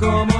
como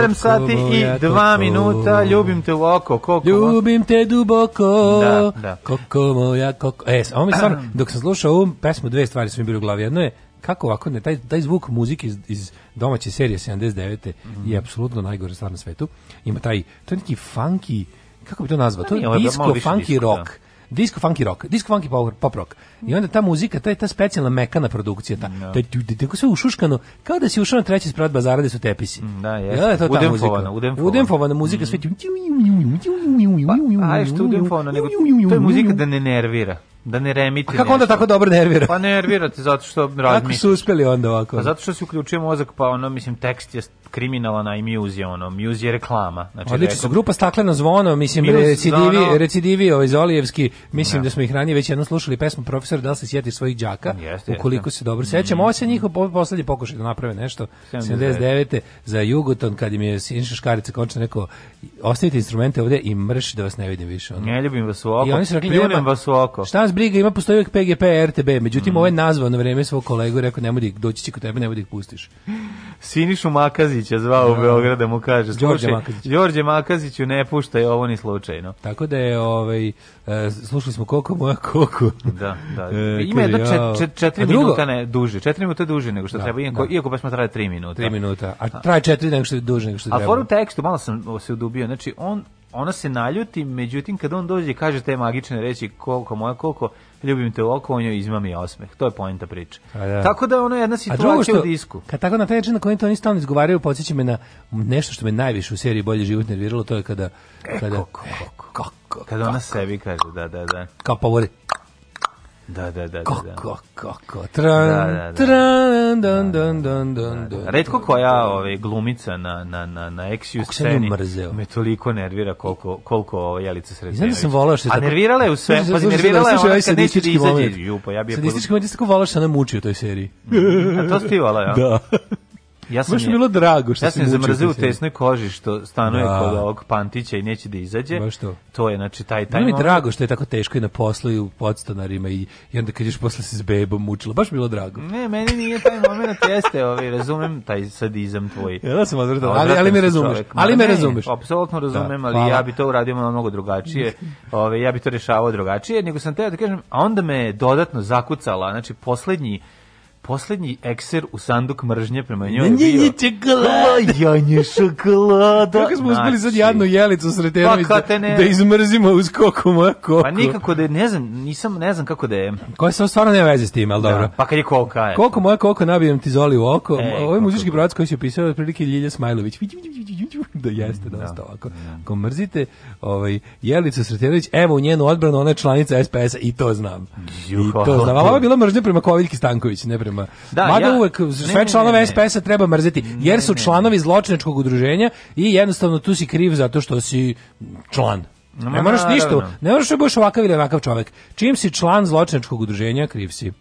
7 sati i 2 minuta. Ljubim te u oko, koko. Ljubim te duboko. Da, da. Koko moja, koko. E, ovo mi stvarno, dok sam slušao ovu pesmu, dve stvari su mi bile u glavi. Jedno je, kako ovako, ne, taj, taj zvuk muzike iz, iz domaće serije 79. Mm -hmm. je apsolutno najgore stvar na svetu. Ima taj, to je neki funky, kako bi to nazvao? To je pa disco, funky rock. Da disco funky rock, disco funky pop, pop rock. I onda ta muzika, to je ta specijalna mekana produkcija, ta, no. Da. to je tako sve ušuškano, kao da si ušao na treći sprat bazara gde su tepisi. Mm, da, da, jeste. Ja, to ta udemfovana, muzika. Udemfovana. muzika, mm. sve ti... Mm. Pa, a je pa, što udemfovana, nego to je muzika da ne nervira. Da ne remiti. A kako nešto. onda tako dobro nervira? Pa nervira te zato što razmišljaš. Kako su uspeli onda ovako? Pa zato što se uključio mozak, pa ono, mislim, tekst je kriminalan, a i Muse je ono, Muse je reklama. Znači, da Odlično su, grupa Stakleno zvono, mislim, Muse recidivi, zvono. recidivi ovaj Zolijevski, mislim ja. Da. da smo ih ranije već jednom slušali pesmu profesor, da li se sjeti svojih đaka, jeste, ukoliko jeste. se dobro sećam. Mm. Ovo se njihov poslednji pokušaj da naprave nešto, 79. 79. za Jugoton, kad im je Sinša Škarica končno rekao, ostavite instrumente ovde i mrš da vas ne vidim više. Ono. Ne ljubim vas u oko, I oni su rekli, pljunem vas u oko. Šta nas briga, ima postoji uvijek PGP, RTB, međutim, mm. ovo je nazvao na vreme svog kolegu, rekao, nemoj da doći će kod tebe, nemoj da ih pustiš. Sinišu Makazi Makazića zvao no. u da. Beograd da mu kaže, slušaj, Đorđe Makaziću ne puštaj ovo ni slučajno. Tako da je, ovaj, e, slušali smo koliko moja koliko. Da, da. E, e Ima jedno čet, čet, četiri minuta ne, duže, četiri minuta duže nego što da, treba, iako, da. iako baš smo traje tri minuta. Tri minuta, a da. traje četiri nego što je duže nego što treba. A foru tekstu, malo sam se udubio, znači on ona se naljuti, međutim kad on dođe i kaže te magične reči koliko moja koliko, ljubim te u okovanju, mi osmeh. To je poenta priče. Da. Tako da ono jedna situacija što, u disku. Kad tako na taj način na koji to oni stalno izgovaraju, podsjeća me na nešto što me najviše u seriji Bolje život nerviralo, to je kada... E, kada e, kako, kako, kako, kada ona kako, sebi kaže, da, da, da. Kao pa Pa Da, da, da. da kako, da. kako. Tran, da, da, da. tran, dan, da, dan, dan, dan, dan. Redko koja ove, ovaj, glumica na, na, na, na Exiju sceni me toliko nervira koliko, koliko ove, ovaj Jelica Sretenović. Znam da sam volao što je A nervirala je u sve, pa nervirala je ona ovaj kad neće da izađe. Jupa, ja bi je... Sadistički moment je tako volao što ona muči u toj seriji. Mm, a to si ti volao, ja? Da. Ja sam Baš je bilo drago što ja sam zamrzio u tesnoj koži što stanuje da. kod ovog Pantića i neće da izađe. Baš to. To je znači taj taj. Bilo mi drago što je tako teško i na poslu i u podstanarima i, i onda kad ješ posle se s bebom mučilo. Baš bilo drago. Ne, meni nije taj momenat jeste, ovaj razumem taj sadizam tvoj. Ja da sam odvrtan, ali ali me razumeš. Čovjek. Ali me razumeš. Apsolutno razumem, da, ali ja bi to uradio malo mnogo drugačije. Ove ovaj, ja bi to rešavao drugačije, nego sam teo da kažem, a onda me dodatno zakucala, znači poslednji poslednji ekser u sanduk mržnje prema njoj je bio... Janje čokolada! Pa, Janje šokolada! Kako smo uspeli sad znači- jadnu jelicu Sretenović pa, da, ne... da izmrzimo uz koku moja koku? Pa nikako da je, ne znam, nisam, ne znam kako da je. Koja se stvarno nema veze s tim, ali da, dobro. Pa kad je koka je. Koliko moja koka nabijem ti zoli u oko, e, ovaj muzički da. bravac koji se opisao od prilike Ljilja Smajlović. Da jeste, da, da. ovako. Ako mrzite ovaj, Jelica Sretenović, evo u njenu odbranu, ona je članica SPS-a i to znam. Juh, I to znam. ovo je bila mržnja prema Koviljki Stanković, ne prema prema... Da, Mada ja, uvek sve članove SPS-a treba mrzeti, jer su članovi zločinačkog udruženja i jednostavno tu si kriv zato što si član. Ne moraš ništa, ne moraš da budeš ovakav ili onakav čovek. Čim si član zločinačkog udruženja, kriv si.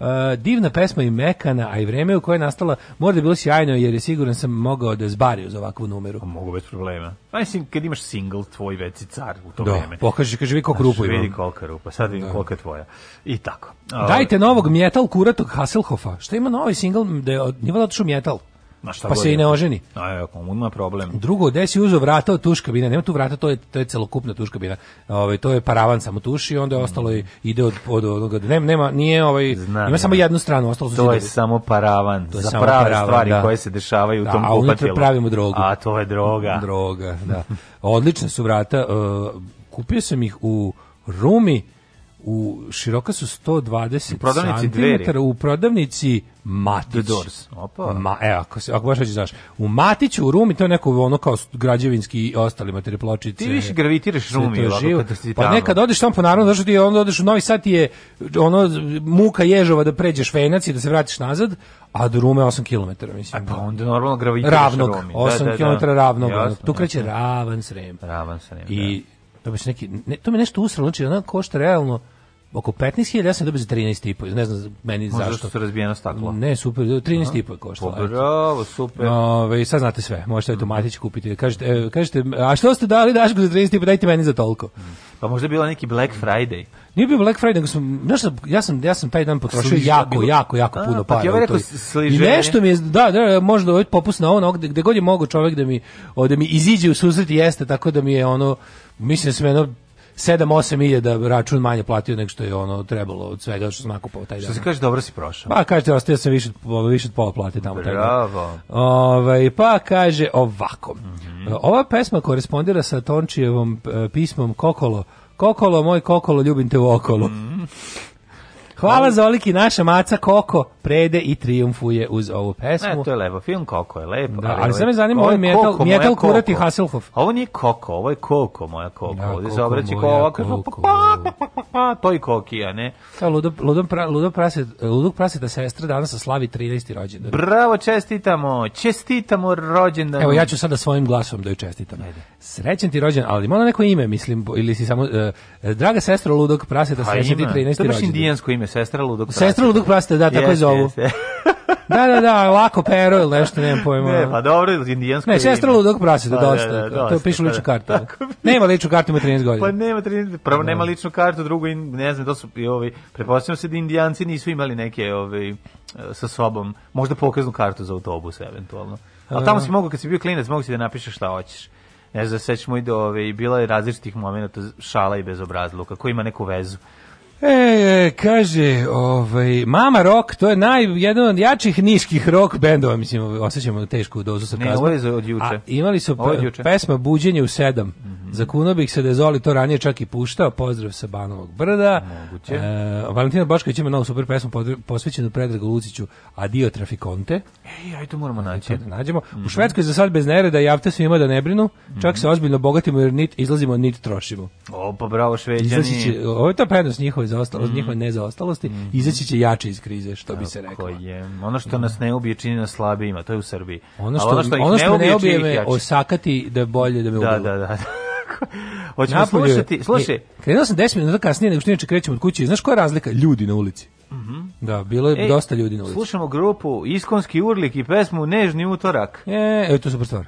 Uh, divna pesma i mekana, a i vreme u kojoj je nastala mora da je bilo sjajno jer je siguran sam mogao da zbari uz ovakvu numeru. A mogu bez problema. A pa mislim, kad imaš single, tvoj veci car u to Do, da, vreme. pokaži, kaže vi koliko rupa imam. Vidi koliko rupa, sad vidim da. koliko je tvoja. I tako. Dajte novog metal kuratog Hasselhoffa. Šta ima novi single da je od, nije valjda otišao metal? Ma šta pa se i ne oženi. A evo, komu ima problem. Drugo, gde si uzeo vrata od tuš kabina? Nema tu vrata, to je, to je celokupna tuš kabina. Ove, ovaj, to je paravan samo tuš i onda je ostalo mm. ide od, od, od nema, nema, nije ovaj, Znam, ima samo jednu stranu, ostalo su To zidovi. je da- samo paravan, to je za samo prave paravan, stvari da. koje se dešavaju da, u tom kupatilu. A unutra pravimo drogu. A to je droga. Droga, da. Odlične su vrata. Uh, kupio sam ih u Rumi u široka su 120 prodavnici cm u prodavnici Matić. The Doors. Opa. Ma, e, ako, se, ako baš hoćeš znaš, u Matiću, u Rumi, to je neko ono kao građevinski i ostali materijal pločice. Ti više gravitiraš Rumi. je Živo. Pa nekad odeš tamo po naravno, znaš ti onda odeš u Novi Sad je ono muka ježova da pređeš Venac i da se vratiš nazad, a do Rume 8 km, mislim. A pa onda normalno gravitiraš ravnog, Rumi. 8 da, da, da, km da. ravnog. Jasno, tu kreće jasno. ravan srem. Ravan srem, I da. To, bi se neki, ne, to mi nešto usralo, znači ona košta realno oko 15.000, ja sam dobio za 13.5, ne znam meni Možda zašto. Možda su razbijeno staklo. Ne, super, 13.5 je koštalo. Pa bravo, super. Ove, sad znate sve, možete mhm. automatički kupiti. Kažete, e, kažete, a što ste dali Dašku za 13.5, dajte meni za toliko. Mhm. Pa možda je bilo neki Black Friday. Nije bio Black Friday, nego sam, znaš, ja sam, ja sam taj dan potrošio Sliža, jako, bilo... jako, jako, jako puno pa para. Pa ovaj ja rekao I nešto mi je, da, da možda ovaj popus na ono, gde, gde god je mogo čovjek da mi, ovaj, da mi iziđe u susret jeste, tako da mi je ono, mislim da sam jedno 7-8 iljada račun manje platio nego što je ono trebalo od svega što sam nakupao taj dan. Što se kaže, dobro si prošao. Pa kaže, ostaje sam više, više od pola plate tamo. Da. Bravo. Taj ovaj, Ove, pa kaže ovako. Mm -hmm. Ova pesma korespondira sa Tončijevom eh, pismom Kokolo. Kokolo, moj Kokolo, ljubim te u okolo. Mm -hmm. Hvala za oliki naša maca Koko prede i triumfuje uz ovu pesmu. Ne, to je lepo. Film Koko je lepo. Da, ali, ali ovaj sve me zanima, ovo ovaj je metal, metal kurati Hasselhoff. Ovo nije Koko, ovo je Koko, moja Koko. Ja, da, Ovdje se obraći Koko. To je Koki, a ne? Ta, da, ludo, ludo, pra, ludo prase, ludog praseta sestra danas sa slavi 13. rođendan. Bravo, čestitamo! Čestitamo rođendan! Evo, ja ću sada svojim glasom da joj čestitam. Ajde. Srećen ti rođendan, ali ima neko ime, mislim, ili si samo... Uh, draga sestra ludog praseta, pa srećen ti 13. rođendan. To je baš indijansko ime, sestra ludog praseta. Sestra ludog praseta, da, tako je zove zovu. da, da, da, lako pero ili nešto, nemam pojma. Ne, pa dobro, indijansko Ne, sestra ludog praseta, da, pa, da, dosta. Da, da, dosta. To pišu pa ličnu da. kartu. Nema ličnu kartu, ima 13 godina. Pa nema 13, prvo nema ličnu kartu, drugo, ne znam, to su, i ovi... prepostavljam se da indijanci nisu imali neke, ovaj, sa sobom, možda pokaznu kartu za autobus, eventualno. Pa Ali tamo si mogu, kad si bio klinac, mogu si da napišeš šta hoćeš ne znam, sećamo i do ove, i bila je različitih momenta šala i bezobrazluka, koji ima neku vezu. E, kaže, ovaj, Mama Rock, to je naj, jedan od jačih niških rock bendova, mislim, osjećamo tešku dozu sa sarkazma. Ne, ovo je od juče. A, imali su juče. pesma Buđenje u sedam. Mm -hmm. Zakuno bih se da je Zoli to ranije čak i puštao. Pozdrav sa Banovog brda. Moguće. E, Valentina Bošković ima novu super pesmu posvećenu Predragu Luciću, Adio Trafikonte. Ej, aj to moramo naći. Da nađemo. Mm -hmm. U mhm. Švedskoj za sad bez nereda da javte se ima da ne brinu. Mm -hmm. Čak se mhm. ozbiljno bogatimo jer nit izlazimo, nit trošimo. O, pa bravo Šveđani. Izlazići, ovo je ta prednost njihova nezaostalosti, mm. njihove nezaostalosti, mm. izaći će jače iz krize, što bi se reklo. Je. Ono što mhm. nas ne ubije čini nas slabijima, to je u Srbiji. Ono što, ono što, ono što ne ubije me osakati da je bolje da me da, ubije. Da, da, da. Hoćemo Napolju, slušati, slušaj. Krenuo sam 10 minuta kasnije nego što inače krećemo od kuće. Znaš koja je razlika? Ljudi na ulici. Mhm. Mm da, bilo je Ej, dosta ljudi na ulici. Slušamo grupu Iskonski urlik i pesmu Nežni utorak. E, evo to super stvar.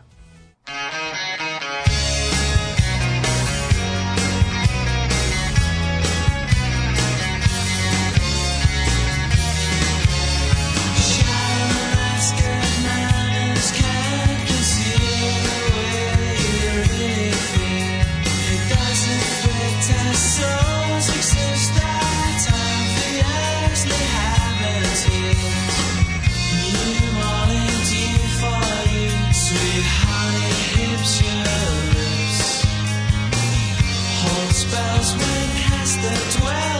the twelve.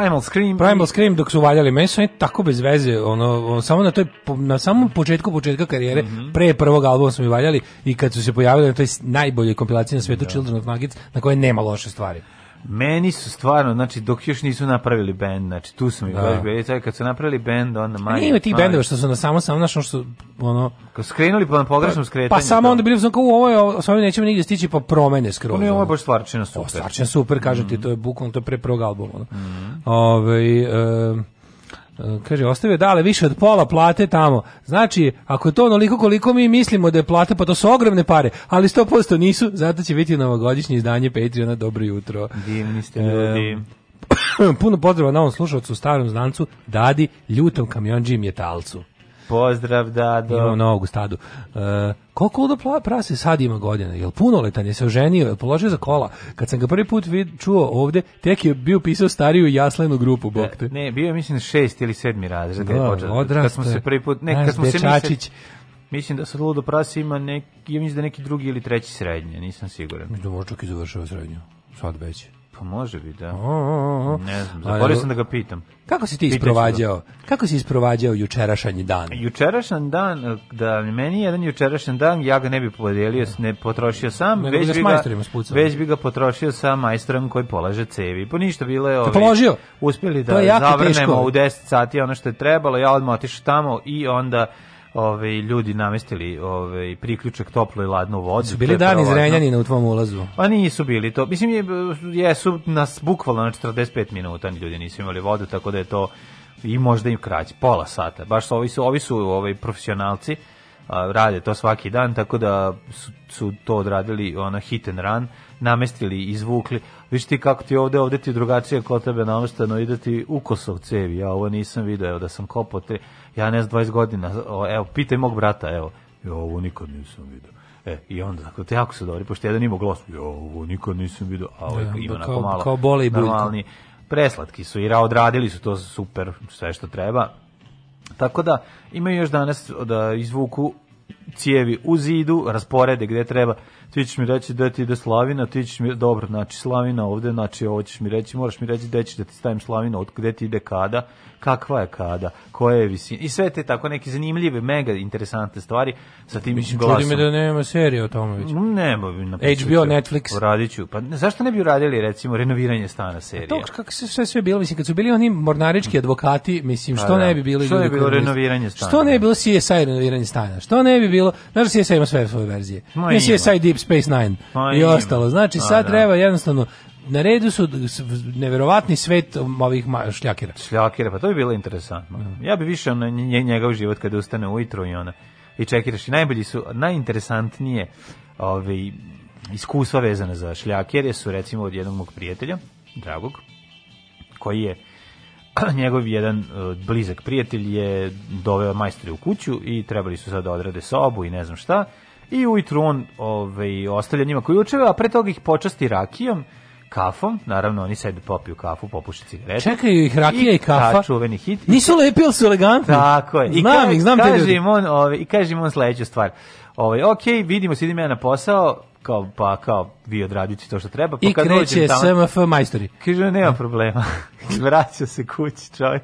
Primal Scream. Primal i... Scream dok su valjali meso je tako bez veze, ono samo na toj na samom početku početka karijere, mm -hmm. pre prvog albuma su mi valjali i kad su se pojavili na toj najboljoj kompilaciji na svetu da. Children of Magic, na kojoj nema loše stvari. Meni su stvarno, znači dok još nisu napravili bend, znači tu su mi da. baš bili, kad su napravili bend onda e, manje. Ima ti bendova što su na samo samo našo što ono kad skrenuli po pa na pogrešnom pa- skretanju. Pa samo da. onda bili smo kao ovo je, sa ovim nećemo nigde stići pa promene skroz. Ne, ovo je baš stvarčina super. stvarčina super, kažem mm -hmm. ti, mhm. to je bukvalno to je pre prvog albuma. Ono. Mm -hmm. Ove, ovaj, e, E, kaže, ostavio dale više od pola plate tamo. Znači, ako je to onoliko koliko mi mislimo da je plata, pa to su ogromne pare, ali 100% nisu, zato će biti novogodišnje izdanje Patreona Dobro jutro. Divni ste ljudi. Ehm, puno pozdrava na ovom slušalcu, starom znancu, dadi, ljutom kamionđi i mjetalcu pozdrav, Dado. Imam novog u stadu. Uh, koliko ludo prase sad ima godina? Jel punoletan je se oženio, jel položio za kola? Kad sam ga prvi put vid, čuo ovde, tek je bio pisao stariju jaslenu grupu, e, bok te. Ne, bio je mislim šest ili sedmi razred. Da, odrasta. Kad smo se prvi put, ne, kad smo dečačić. se misle, Mislim da sad Ludo Prase ima neki, ja mislim da neki drugi ili treći srednje, nisam siguran. Mislim da možda čak i završava srednju, sad već. Pa može bi, da. O, o, o. Ne znam, zaboravio sam da ga pitam. Kako si ti Pitam isprovađao? Kako si isprovađao jučerašnji dan? Jučerašnji dan, da meni je jedan jučerašnji dan, ja ga ne bih podelio, ne potrošio sam, Nego već da bi, ga, spucao, već bi ga potrošio sa majstorom koji polaže cevi. Po pa ništa bilo je ovi, ovaj, položio? uspjeli da zavrnemo u 10 sati ono što je trebalo, ja odmah otišao tamo i onda ove, ljudi namestili ove, priključak toplo i ladnu vodu. Su bili dani Zrenjanina u tvom ulazu? Pa nisu bili to. Mislim, jesu nas bukvalno na 45 minuta ljudi nisu imali vodu, tako da je to i možda im kraće, pola sata. Baš ovi su, ovi su ovaj, profesionalci, a, rade to svaki dan, tako da su, su to odradili ona, hit and run, namestili, izvukli. Viš ti kako ti ovde, ovde ti drugačije kod tebe nameštano, ide ti u Kosov cevi, ja ovo nisam video, evo da sam kopao te ja ne znam, 20 godina, evo, pitaj mog brata, evo, ja ovo nikad nisam vidio. E, i onda, dakle, te jako se dobri, pošto jedan ima glas, ja ovo nikad nisam vidio, a ovaj da, ima onako malo kao bole i normalni, preslatki su i odradili su to super, sve što treba. Tako da, imaju još danas da izvuku cijevi u zidu, rasporede gde treba. Ti ćeš mi reći da ti ide slavina, ti ćeš mi, dobro, znači slavina ovde, znači ovo ćeš mi reći, moraš mi reći da ćeš da ti stavim slavinu, od gde ti ide kada, kakva je kada, koja je visina. I sve te tako neke zanimljive, mega interesantne stvari sa tim Mislim, glasom. Čudi me da nema serije o tome već. Mm, nema. HBO, Netflix. Radit ću. Pa zašto ne bi uradili, recimo, renoviranje stana serije? Pa to kako se sve sve bilo, mislim, kad su bili oni mornarički advokati, mislim, što A, pa da. ne bi bilo... Što ne bi bilo renoviranje stana? Što ne bi bilo CSI renoviranje stana? Što ne bi bilo bilo, znaš da CSI ima sve svoje verzije. Ma ne CSI Deep Space Nine Ma i ostalo. Znači A, sad da. treba jednostavno na redu su neverovatni svet ovih šljakira. Šljakera, pa to bi bilo interesantno. Mm. Ja bi više na njegov život kada ustane ujutro i ona i čekiraš i najbolji su najinteresantnije ove, ovaj, iskustva vezane za šljakire su recimo od jednog mog prijatelja dragog koji je njegov jedan e, blizak prijatelj je doveo majstori u kuću i trebali su sad da odrade sobu i ne znam šta. I ujutru on ovaj, ostavlja njima ključeve, a pre toga ih počasti rakijom, kafom, naravno oni sad popiju kafu, popuše cigarete. Čekaju ih rakija i, i kafa. Ta, čuveni hit. Nisu lepi, ali su elegantni. Tako je. I znam ih, znam te ljudi. On, ovaj, I kaže on sledeću stvar. Ovaj, ok, vidimo, sidim ja na posao, kao pa kao vi odradite to što treba pa I kad kreće tamo, SMF majstori kaže nema problema vraća se kući čovjek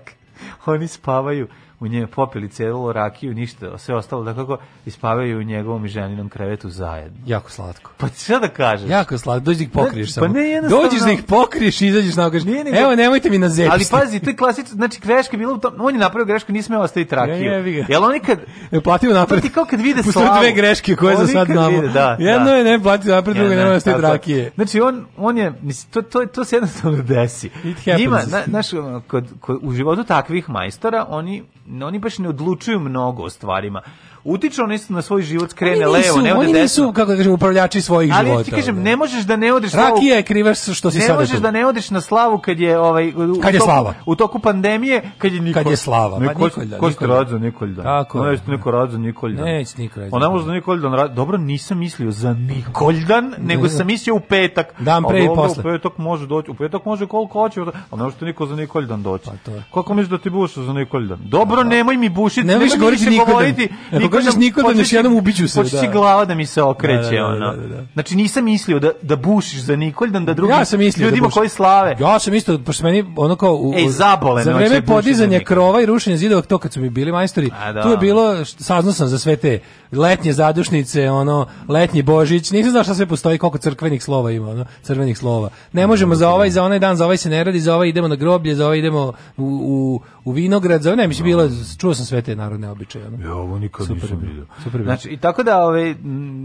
oni spavaju u nje popili celo rakiju, ništa, sve ostalo da kako ispavaju u njegovom i ženinom krevetu zajedno. Jako slatko. Pa šta da kažeš? Jako slatko, dođi da ih pokriješ samo. Pa ne, jednostavno. Dođiš da ih pokriješ, izađeš na kažeš, ne, evo nemojte mi na zepsti. Ali pazi, to je klasično, znači greška bila u tom, on je napravio grešku, nije smeo ostaviti rakiju. Ne, ne, Jel oni kad... Ne, platio napred. Pa ti kao kad vide slavu. dve greške koje za sad znamo. Vide, da, da. Jedno da. je ne platio napred, drugo nema da, ostaviti da. rakije. Znači on, on je, mislim, to, to, to se jednostavno desi. Ima, na, naš, kod, kod, u životu takvih majstora, oni oni baš ne odlučuju mnogo o stvarima utiču oni na svoj život skrene nisu, levo, ne ode oni desno. Nisu, kako da kažem, upravljači svojih života. Ali ti kažem, ne možeš da ne odeš na Rakija je kriva što si Ne možeš tu. da ne odeš na slavu kad je ovaj u, kad je toku, slava. u toku pandemije kad je Nikol. Kad je slava, neko, pa Nikolj. Ko ste rođen Nikolj dan? Tako. No, jeste neko rođen Nikolj dan. Neć Nikolj. Ona možda Nikolj dan. Dobro, nisam mislio za Nikolj dan, nego sam mislio u petak. Dan pre i posle. U petak može doći, u petak može koliko hoće, al ne može niko za Nikoljdan doći. Pa to je. Kako misliš da ti bušu za Nikolj dan? Dobro, pa nemoj mi bušiti, nemoj mi govoriti Nikolj kažeš Nikodem još jednom ubiću se. Počeći da. glava da mi se okreće, da, da, da ono. Da, da, znači nisam mislio da, da bušiš za Nikoldan, da drugi ja ljudima da koji slave. Ja sam mislio, pošto meni ono kao... U, Ej, zabole. Za vreme podizanja krova i rušenja zidova, to kad su mi bili majstori, tu je bilo, saznao sam za sve te letnje zadušnice, ono, letnji božić, nisam znao šta sve postoji, koliko crkvenih slova ima, ono, crvenih slova. Ne možemo za ovaj, za onaj dan, za ovaj se ne radi, za ovaj idemo na groblje, za ovaj idemo u, u, u vinograd, za ovaj, ne, mislim, bilo, čuo sam sve te narodne običaje, ono. Ja, ovo nikad nisam nisam vidio. Super znači, i tako da, ove,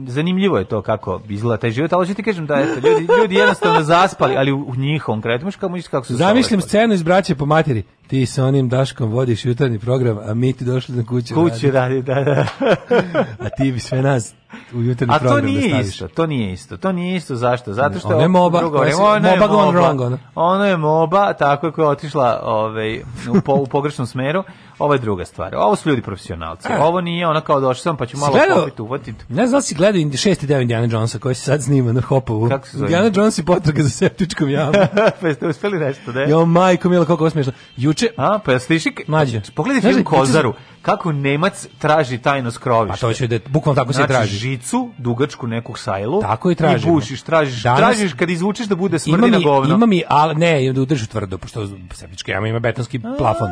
zanimljivo je to kako izgleda taj život, ali ću ti kažem da eto, ljudi, ljudi jednostavno zaspali, ali u, u njihovom kretu, možeš kako, kako su Zamislim scenu iz braće po materi, ti sa onim Daškom vodiš jutarnji program, a mi ti došli na kuću. Kuću radi, da, da. a ti bi sve nas u jutarnji program A to da nije da isto, to nije isto, to nije isto, zašto? Zato što... Ono je moba, drugo, ono, je moba, moba, ono. ono je moba, tako je koja je otišla ove, u, po, u pogrešnom smeru, Ovo je druga stvar. Ovo su ljudi profesionalci. E. Ovo nije ona kao došao sam pa ću malo popit uvatit. Ne znam da si gledao indi šesti deo Indiana Jonesa koji se sad snima na Hopovu. Kako se zove? Indiana Jones i potraga za septičkom jamom. pa ste uspeli nešto, da? Jo, majko mila, kako smešno. Juče, a pa jesi tišik? Mlađe. Pogledaj film da- da- da- Kozaru. Kako Nemac traži tajno skrovište. Pa to će da bukvalno tako znači, se traži. žicu, dugačku nekog sajlu. Tako i traži. I bušiš, tražiš, Danas, tražiš kad izvučeš da bude smrdi na govno. Ima mi, al ne, da udrži tvrdo, pošto septička jama ima betonski plafon.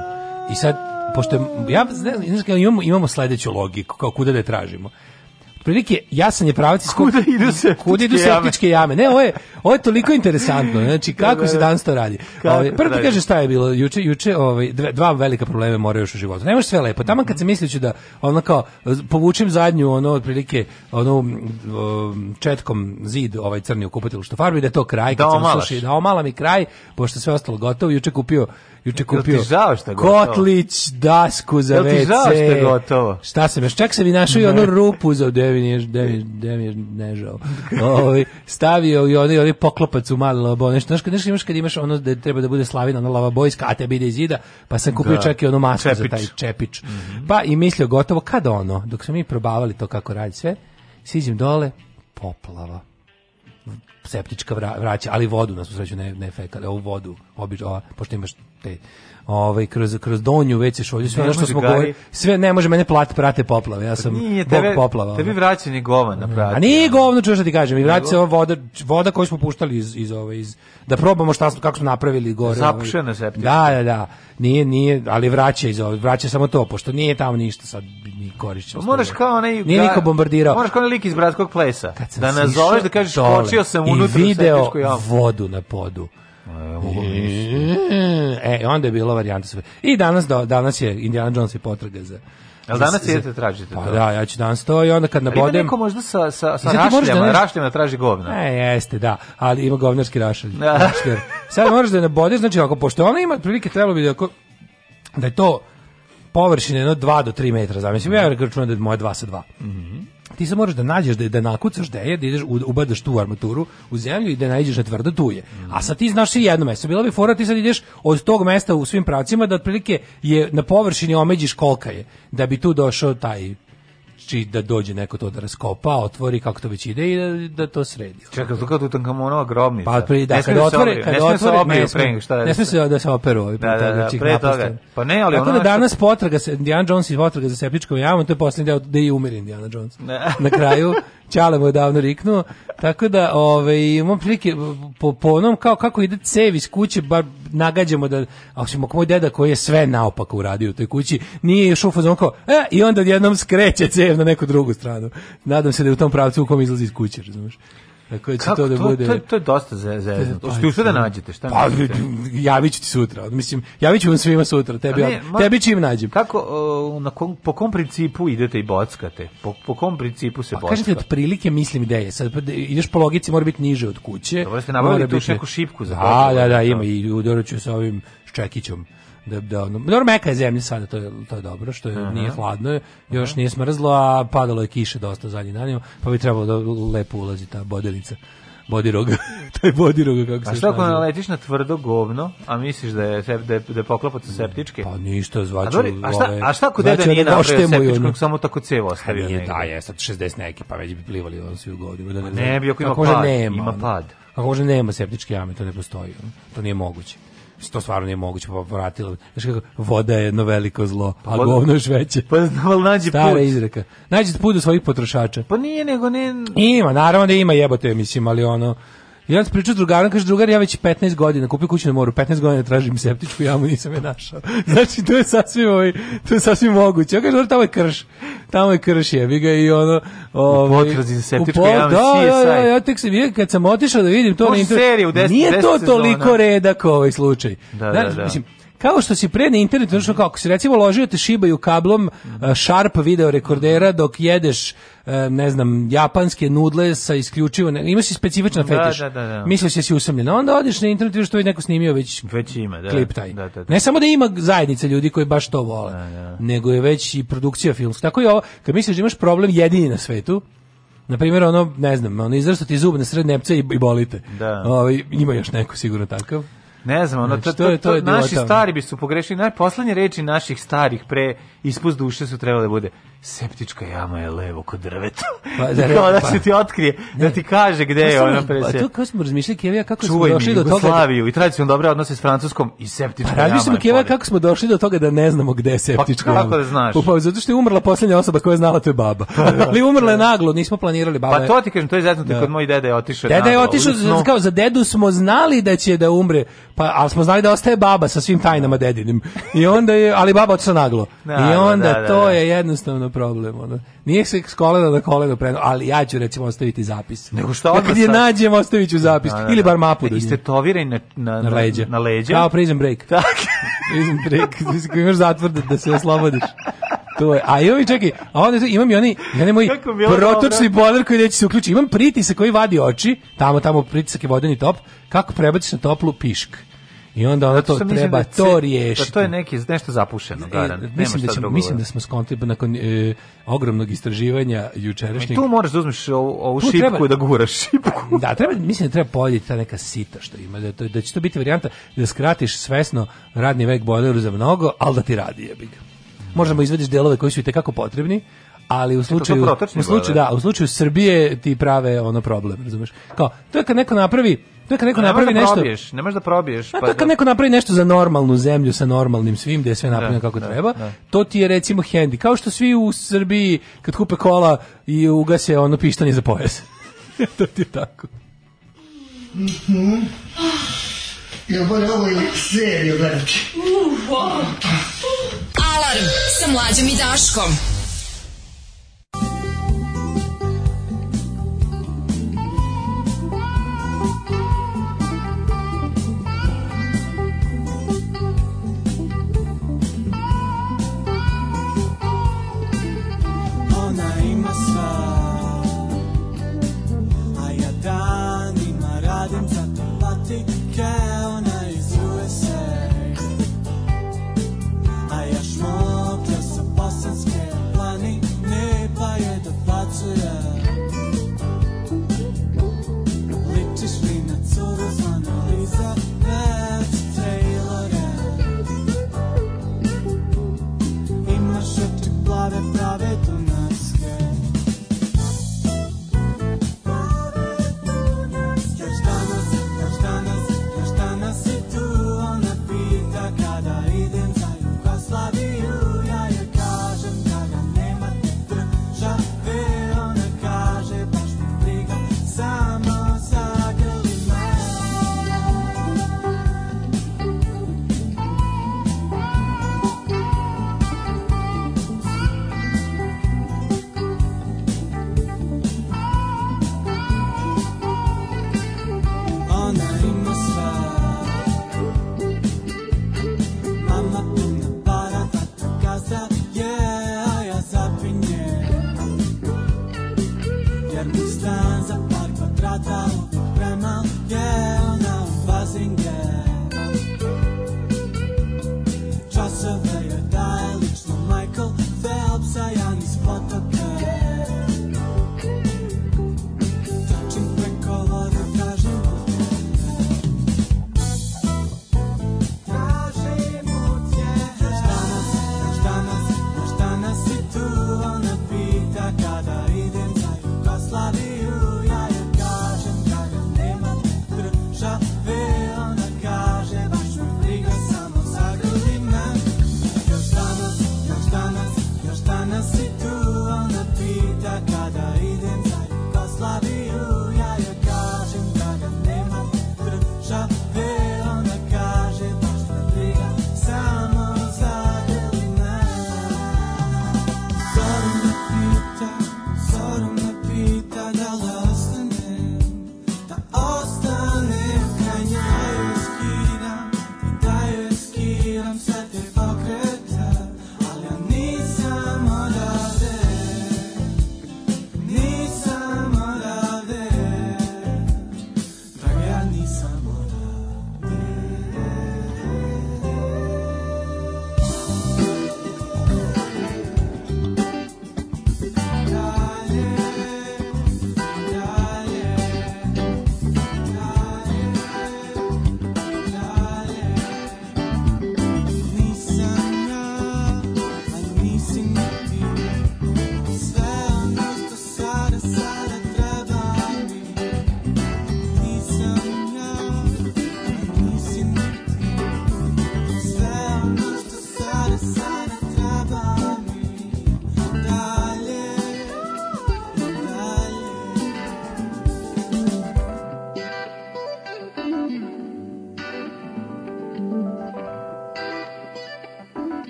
I sad pošto ja ne znam, imamo, imamo sledeću logiku, kao kuda da je tražimo prilike jasan je pravac iz kuda idu se kuda idu septičke jame. Ne, ovo je ovo je toliko interesantno. Znači da, kako da, se da. danas to radi. Ovaj prvo ti kaže šta je bilo juče juče ovaj dva velika problema moraju još u životu. Ne sve lepo. Taman kad se misliću da ono kao povučem zadnju ono otprilike ono četkom zid ovaj crni u kupatilu što farbi da je to kraj kad da se suši, da omala mi kraj pošto sve ostalo gotovo. Juče kupio juče kupio šta kotlić, dasku za WC. Jel ti žao što je gotovo? Šta sam još? Čak sam i našao i onu rupu za devi nije, devi, devi ne žao. Ovi, ovaj, stavio i onaj, onaj poklopac u mali lavabo. Nešto, nešto, nešto imaš kad imaš ono da treba da bude slavina, ona lavabojska, a tebi ide iz zida, pa sam kupio da. čak i onu masku čepić. za taj čepić. Mm -hmm. Pa i mislio gotovo, kad ono, dok smo mi probavali to kako radi sve, siđem dole, poplava septička vraća, ali vodu, na svu sreću, ne, ne fekalje, da ovu vodu, obično, pošto imaš te ovaj kroz kroz donju već je sve ono što smo govorili sve ne može mene plati prate poplave ja sam nije, bog poplava tebi vraća ni na prate a ni govno što ti kažem i vraća se ova voda voda koju smo puštali iz iz ove iz da probamo šta smo kako smo napravili gore da, ovaj. zapušena septička da da da nije nije ali vraća iz ove vraća samo to pošto nije tamo ništa sad ni korišćeno pa moraš kao onaj nije niko bombardirao možeš kao onaj lik iz bratskog plesa da nazoveš da kažeš skočio sam unutra u i video vodu na podu E, Mm, e, onda je bilo varijanta. I danas, danas je Indiana Jones i potraga za Jel danas je idete tražite pa to? da, ja ću danas to i onda kad nabodem... Ima neko možda sa, sa, sa rašljama, da rašljama traži govna. Ne, jeste, da, ali ima govnarski rašlj. rašljer. Da. Sad moraš da nabodeš, znači ako, pošto ona ima prilike, trebalo bi da, ako, da je to površine jedno 2 do 3 metra, zamislim, ja računam da je moja 2 sa 2. Mhm. Mm ti se moraš da nađeš da da nakucaš da je, da ideš u, ubadaš tu armaturu u zemlju i da nađeš na tvrdo tuje. Mm. A sad ti znaš i jedno mesto. Bilo bi fora ti sad ideš od tog mesta u svim pravcima da otprilike je na površini omeđiš kolka je da bi tu došao taj či da dođe neko to da raskopa, otvori kako to već ide i da, da to sredi. Čekaj, to kao Tutankamonova grobnica. Pa pri, da, kad otvori, kad otvori, ne otvore, ne smije se ne smije se da se operu ovi. Da, da, da, znači, pre toga. Pa ne, ali Tako da danas što... potraga se, Indiana Jones i potraga za septičkom javom, to je poslednji deo da i umiri Indiana Jones. Ne. Na kraju, Čale mu je davno riknuo, Tako da, ovaj, imam prilike, po, po onom kao kako ide cev iz kuće, bar nagađamo da, a osim ako moj deda koji je sve naopako uradio u toj kući, nije još ufazom kao, e, i onda odjednom skreće cev na neku drugu stranu. Nadam se da je u tom pravcu u kom izlazi iz kuće, razumiješ? Dakle, će to da bude... To, to, to je dosta za za. Ste ušli da pa, nađete? Šta pa, javit ću ti sutra. Mislim, javit ću vam svima sutra. Tebi, ne, ma, tebi čim nađem. Kako, uh, na kom, po kom principu idete i bockate? Po, po kom principu se pa, bocka? Kažete, otprilike mislim gde je. Sad, pa, ideš po logici, mora biti niže od kuće. Dobro ste nabavili tu neku šipku za da, da, da, ima i udoruću sa ovim ščekićem da da ono, dobro meka je zemlja sada, to je to je dobro što je, nije hladno, još nije smrzlo, a padalo je kiše dosta zadnjih dana, pa bi trebalo da lepo ulazi ta bodelica. Bodiroga, taj bodiroga kako se A šta ako naletiš na tvrdo govno, a misliš da je, da je, da je poklopac sa septičke? Pa ništa, zvači a, a šta, a šta ako deda nije napravio septičkog, samo tako cevo ostavio nije, Da, je, sad 60 neki, pa već bi plivali on svi u godinu. Da ne, ne, bi ako ima pad, nema, ima pad. Ako može nema septičke jame, to ne postoji, to nije moguće to stvarno nije moguće, pa vratilo. Znaš kako, voda je jedno veliko zlo, pa, a voda, govno još veće. Pa znao, nađi Stara put. izreka. Nađi put do svojih potrošača. Pa nije, nego ne... Ima, naravno da ima jebote, mislim, ali ono, Ja onda pričao s drugarom, kaže drugar, ja već 15 godina kupio kuću na moru, 15 godina tražim septičku jamu, nisam je našao. Znači, to je sasvim, ovaj, to je sasvim moguće. Ja kaže, tamo je krš, tamo je krš, jebi ga i ono... Ovaj, u potrazi za septičku jamu, da, ja, da, ja, tek se vidim, kad sam otišao da vidim to... na internetu, Nije to toliko redak ovaj slučaj. Da, da, da. Mislim, Kao što si pre na internetu, znači kako si recimo ložio te šibaju kablom eh, Sharp video rekordera dok jedeš eh, ne znam, japanske nudle sa isključivo, ne, imaš i specifična da, fetiš. Da, da, da, Misliš da si usamljen. Onda odeš na internet i što je neko snimio već, već ima, da, klip taj. Da, da, ne samo da ima zajednice ljudi koji baš to vole, nego je već i produkcija filmska. Tako je ovo, kad misliš da imaš problem jedini na svetu, na primjer, ono, ne znam, ono izrastati zub na sred nepce i, i bolite. Da. O, ovaj, ima još neko sigurno takav. Ne znam, ono, znači, to, to, to, naši stari bi su pogrešili najposlednje reči naših starih pre ispust duše su trebalo da bude septička jama je levo kod drveta. Pa, da, kao da pa. se ti otkrije, da ne, da ti kaže gde pa, je ona pre presje. Pa to kao smo razmišljali Kevija kako Čuvaj smo došli do toga. Da- Jugoslaviju i tradicionalno dobre odnose s Francuskom i septička pa, jama. Pa Kevija kako smo došli do toga da ne znamo gde je pa, septička jama. Pa kako da znaš? Pa, zato što je umrla poslednja osoba koja je znala to je baba. Pa, Ali umrla je naglo, nismo planirali baba. Pa to ti kažem, to je zetnuto da. kod moj dede je otišao. Dede je otišao, znači, kao za dedu smo znali da će da umre, pa ali smo znali da ostaje baba sa svim tajnama dedinim. I onda je, ali baba otišla naglo. I I onda da, da, to da. je jednostavno problem. Ono. Nije se s kolena na koleno preno, ali ja ću recimo ostaviti zapis. Nego što odnosno... Kad je nađem, ostavit ću zapis. Da, da, Ili bar mapu e, da Iste toviraj na, na, na, leđe. Na leđe. Kao prison break. Tak. prison break. Mislim, imaš zatvor da se oslobodiš. To je. A i čekaj, a onda imam i oni, ja ne moj protočni boiler koji neće se uključiti. Imam pritisak koji vadi oči, tamo tamo pritisak je vodeni top. Kako prebaciš na toplu pišk? I onda ona to treba mislim da to riješiti. Da to je neki nešto zapušeno, garan. E, mislim da ćemo, mislim da smo skontali pa nakon e, ogromnog istraživanja jučerašnjeg. Tu moraš da uzmeš ovu ovu šipku treba, da guraš šipku. da, treba mislim da treba pojediti ta neka sita što ima da to, da će to biti varijanta da skratiš svesno radni vek bojleru za mnogo, al da ti radi jebi ga. Možemo izvadiš delove koji su i te kako potrebni, ali u slučaju u slučaju da, u slučaju Srbije ti prave ono problem, razumeš? Kao, to je kad neko napravi to je kad neko napravi da nešto. Probiješ, ne možeš da probiješ. Pa to pa je kad da. neko napravi nešto za normalnu zemlju sa normalnim svim, gdje je sve da, napravljeno kako da, treba, da. to ti je recimo hendi. Kao što svi u Srbiji kad kupe kola i ugase ono pištanje za pojas. to ti je tako. Mm -hmm. Ah, ja moram ovo i seriju gledati. Alarm sa mlađom i Daškom. you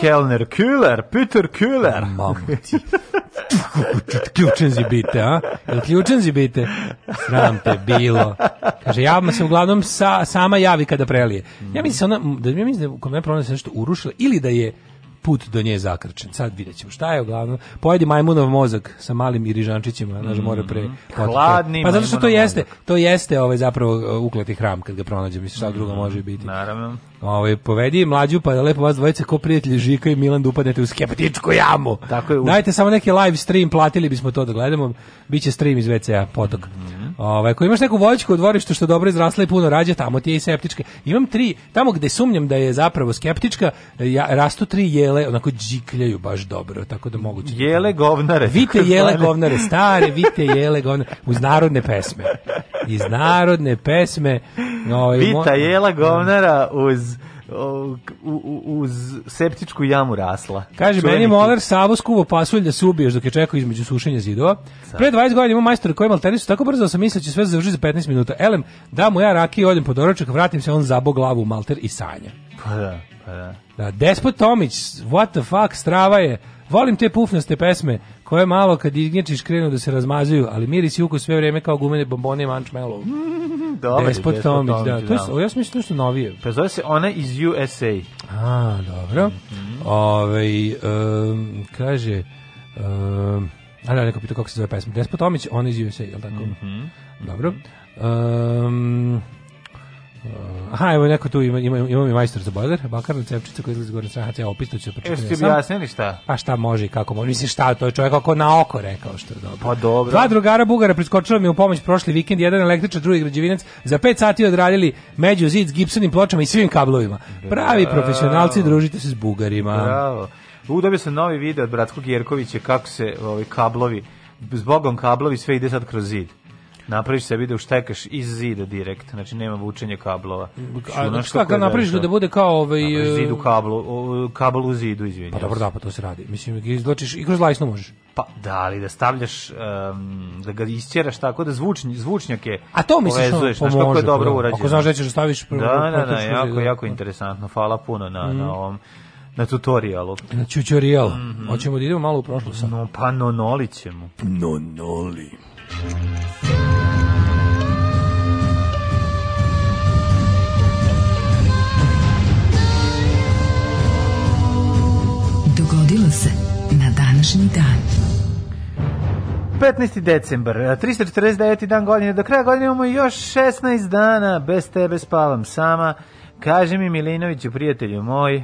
Kellner, Kühler, Peter Kühler. Mamu ti. Ključenzi bite, a? Jel ključenzi bite? Sram te bilo. Kaže, javno se uglavnom sa, sama javi kada prelije. Ja mislim, da ona, da, ja mislim da je kod mene pronaći da nešto urušila ili da je put do nje zakrčen. Sad vidjet ćemo šta je uglavnom. Pojedi majmunov mozak sa malim irižančićima, znaš, mm -hmm. mora pre... Mhm. Hladni Pa zato što to jeste, mozak. to jeste ovaj, zapravo uh, ukleti hram kad ga pronađe, mislim, šta mm -hmm. drugo može biti. Naravno. Ovaj, povedi mlađu, pa lepo vas dvojice ko prijatelji Žika i Milan da upadnete u skeptičku jamu. Tako je. Dajte samo neki live stream, platili bismo to da gledamo. Biće stream iz WC-a, potok. Mm -hmm. Ovaj, ako imaš neku voćku u dvorištu što dobro izrasla i puno rađa, tamo ti je i septička. Imam tri, tamo gde sumnjam da je zapravo skeptička, ja, rastu tri jele, onako džikljaju baš dobro, tako da moguće. Da jele govnare. Vite jele govnare stare, vite jele govnare, uz narodne pesme. Iz narodne pesme. Ovaj, Vita jela govnara uz u, uz septičku jamu rasla. Kaže, meni je moler Savo skuvo pasulj da se ubiješ dok je čekao između sušenja zidova. Pre 20 godina imam majstor koji maltenisu, tako brzo da sam mislio da će sve završiti za 15 minuta. Elem, da mu ja raki, i odem po doručak, vratim se, on za bog glavu malter i sanja. Pa da, pa da. Da, Despot Tomić, what the fuck, strava je, volim te pufnaste pesme, koje malo kad ignječiš krenu da se razmazuju, ali miris i ukus sve vrijeme kao gumene bombone i mančmelo. Dobar, Despot Tomić, da. To je, da. ja sam mislio nešto da novije. Pa zove se ona iz USA. A, dobro. Mm -hmm. Ove, ovaj, um, kaže... Um, a da, neko pita kako se zove pesma. Despot Tomić, ona iz USA, je li tako? Mm -hmm. Dobro. Um, Aha, evo neko tu ima, ima, ima mi majstor za bojler, bakarna cepčica koja izgleda gore strana, ja opet to ću pročitati. Jeste objasnili šta? Pa šta može i kako može. Mislim šta, to je čovjek ako na oko rekao što je dobro. Pa dobro. Dva drugara Bugara priskočila mi u pomoć prošli vikend, jedan električar, drugi građevinac, za pet sati odradili među zid s gipsanim pločama i svim kablovima. Da. Pravi Bravo. profesionalci, družite se s Bugarima. Bravo. Udobio sam novi video od Bratskog Jerkovića kako se ovi ovaj, kablovi, zbogom kablovi sve ide sad kroz zid napraviš sebi da uštekaš iz zida direkt, znači nema vučenja kablova. A šta znači kad napraviš da bude kao ovaj zid u e, kablo, kablo u zidu, izvinjavam. Pa dobro, da, pa to se radi. Mislim, izločiš i kroz lajsno možeš. Pa da, ali da stavljaš um, da ga isćeraš tako da zvučni, zvučnjake A to misliš povezuješ, pomože, kako je dobro pa da. urađeno. Ako znaš da ćeš da staviš prvo. Pa da, da, da, da, pa da jako, jako interesantno. Hvala puno na, na mhm. ovom na tutorijalu. Na tutorijalu. Mm -hmm. Hoćemo da idemo malo u prošlost. No, pa nonoli ćemo. Nonoli. Nonoli. dogodilo se na današnji dan. 15. decembar, 349. dan godine, do kraja godine imamo još 16 dana, bez tebe spavam sama, kaže mi Milinoviću, prijatelju moj,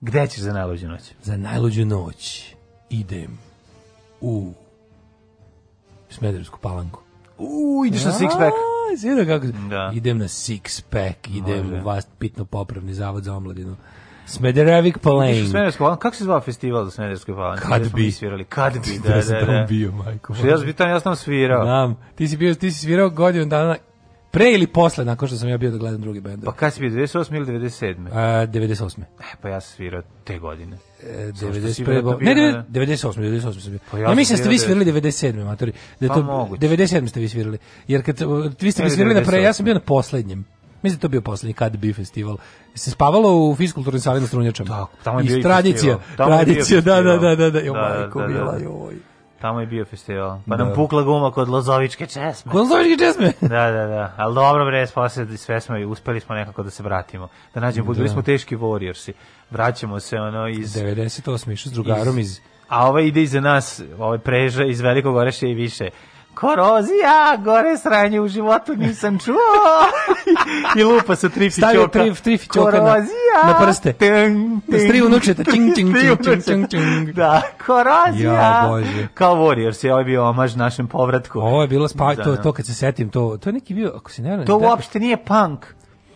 Gde ćeš za najluđu noć? Za najluđu noć idem u Smederevsku palanku. U, ideš na six pack zira kako... Da. Idem na six pack, idem Može. u vas pitno popravni zavod za omladinu. Smederevik Plain. Kako se zvao festival za Smederevsku Palanku? Kad bi svirali? Kad bi, da, da, da. Da sam tamo bio, majko. Ja sam tamo svirao. Znam, ti si bio, ti si svirao godinu dana Pre ili posle, nakon što sam ja bio da gledam drugi bend. Pa kad si bio, 98. ili 97. A, 98. E, pa ja sam svirao te godine. E, 91. Da ne, 98. 98 sam bio. Pa ja, ja mislim da ste vi da- svirali 97. matori. Da pa to, moguće. 97 ste vi svirali. Jer kad, vi ste mi svirali na pre, ja sam bio na poslednjem. Mislim da to bio poslednji kad bi festival. Se spavalo u fiskulturnim sali na Strunjačama. Tako, tamo je bio i tradicija, tradicija, da, da, da, da, da, jo, majko, bila, joj. Tamo je bio festival. Pa da. nam pukla guma kod Lozovičke česme. Kod Lozovičke česme? da, da, da. Ali dobro, bre, posle sve smo i uspeli smo nekako da se vratimo. Da nađemo, da. bili smo teški warriorsi. Vraćamo se, ono, iz... 98. išao s drugarom iz... iz... A ovaj ide iza nas, ovaj preža iz Velikog Oreša i više korozija, gore sranje u životu nisam čuo. I lupa sa tri fićoka. Stavio tri, tri fićoka na, na prste. Tung, tung. Da s tri unučeta. Ting, ting, čing, čing, čing, čing. Da, korozija. Ja, bože. Kao Warriors je ovo ovaj bio omaž našem povratku. Ovo je bilo spavljeno, da, to, da. to kad se setim, to, to je neki bio, ako se ne... To uopšte nije punk.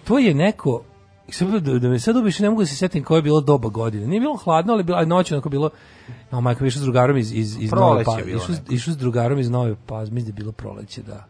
To je neko Sad, da, da me sad ubiš, ne mogu da se setim koja je bila doba godine. Nije bilo hladno, ali bila noć onako bilo no, majko, išao s drugarom iz, iz, iz Nove Pazme. Išao, išao s drugarom iz Nove Pazme, mislim da je bilo proleće, da.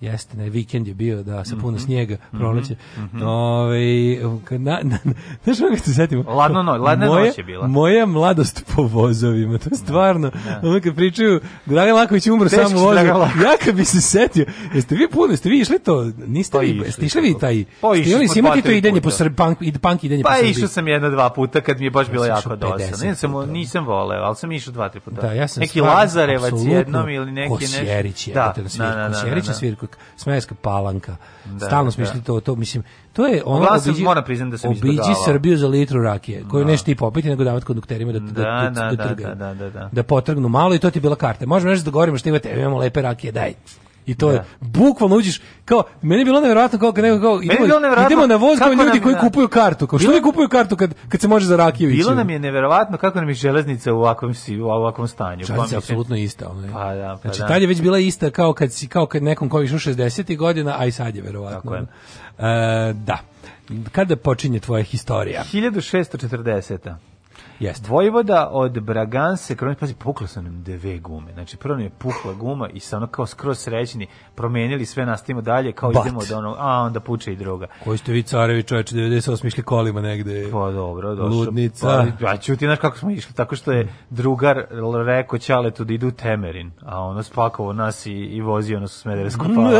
Jeste, ne, vikend je bio, da, sa puno mhm. snijega, mhm. proleće. Mm -hmm. Ove, ovaj, kad na, na, znaš kako se setimo? Ladno noć, ladna noć je bila. Moja mladost po vozovima, to je da, stvarno. Da. Ono kad pričaju, Dragan Laković umro Teški samo vozu, ja kad bi se setio, jeste vi puno, jeste vi išli to, niste pa vi, pa jeste išli vi taj, pa ste imali, si imali to idenje puta. po Srbiji, punk, punk idenje pa po Srbiji. Pa išao sam jedno, dva puta kad mi je baš bilo jako dosadno. Nisam, nisam voleo, al sam išao dva, tri puta. Da, ja sam neki Lazarevac jednom ili neki nešto. Kosjerić je, da, da, da, da, da, da, da, da, da, da, da, Smederevska Smederevska palanka. Da, Stalno smo da. išli to, to mislim, to je ono Vlasa, obiđi, mora priznam da se obiđi Srbiju za litru rakije, koju da. nešto i popiti nego davati kondukterima da da da, da, da, da da, da, da, da, da, potrgnu malo i to ti je bila karta. Možemo nešto da govorimo što imate, imamo lepe rakije, daj. I to je da. bukvalno uđeš kao meni je bilo neverovatno kao kad neko kao idemo, idemo na voz kao ljudi koji kupuju kartu. Kao što oni kupuju kartu kad kad se može za rakiju Bilo nam je neverovatno kako nam je železnica u ovakvom si u ovakvom stanju. Pa je apsolutno ista, ona. Pa da, pa znači, da. tad je već bila ista kao kad si kao kad nekom koji je 60 godina, a i sad je verovatno. Tako je. E, da. Kada počinje tvoja istorija 1640. Jest. Vojvoda od Braganse, kroz pazi, pukla su nam dve gume. Znači, prvo je pukla guma i sa ono kao skroz srećni, promenili sve, nastavimo dalje, kao But. idemo od onog, a onda puče i druga. Koji ste vi carevi čoveče, 98 išli kolima negde. Pa dobro, došlo. Ludnica. Pa, ja ti, znaš kako smo išli, tako što je drugar rekao Ćaletu da idu Temerin, a ono spakovao nas i, i vozio nas u Smederevsku palu.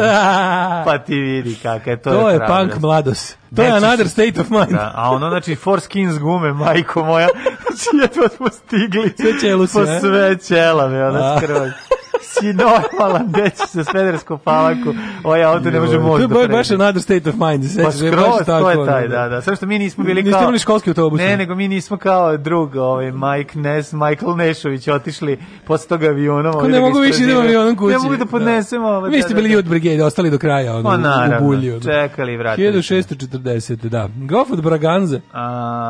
pa ti vidi kakav je to. To je, je punk mladost. To je another state of mind. Da, a ono, znači, four skins gume, majko moja, znači, je to smo stigli. Sve čelu sve. Po sve čelave, ona skroz si normalan, gde ćeš sa Svederskom palaku, o ovaj ja ovdje ne može moći da To je baš another state of mind, sećaš, pa skroz, to je taj, da, da, da. samo što mi nismo bili kao... Niste imali školski autobus. Ne, nego mi nismo kao drug, ovaj, Mike Ness, Michael Nešović, otišli posle toga avionom. Ovaj, ne da mogu više da idemo avionom kući. Ne mogu da podnesemo. Ovaj, Vi ste bili Youth Brigade, ostali do kraja, ono, pa, naravno, u bulju. čekali, vratili. 1640, da. Grof od Braganze.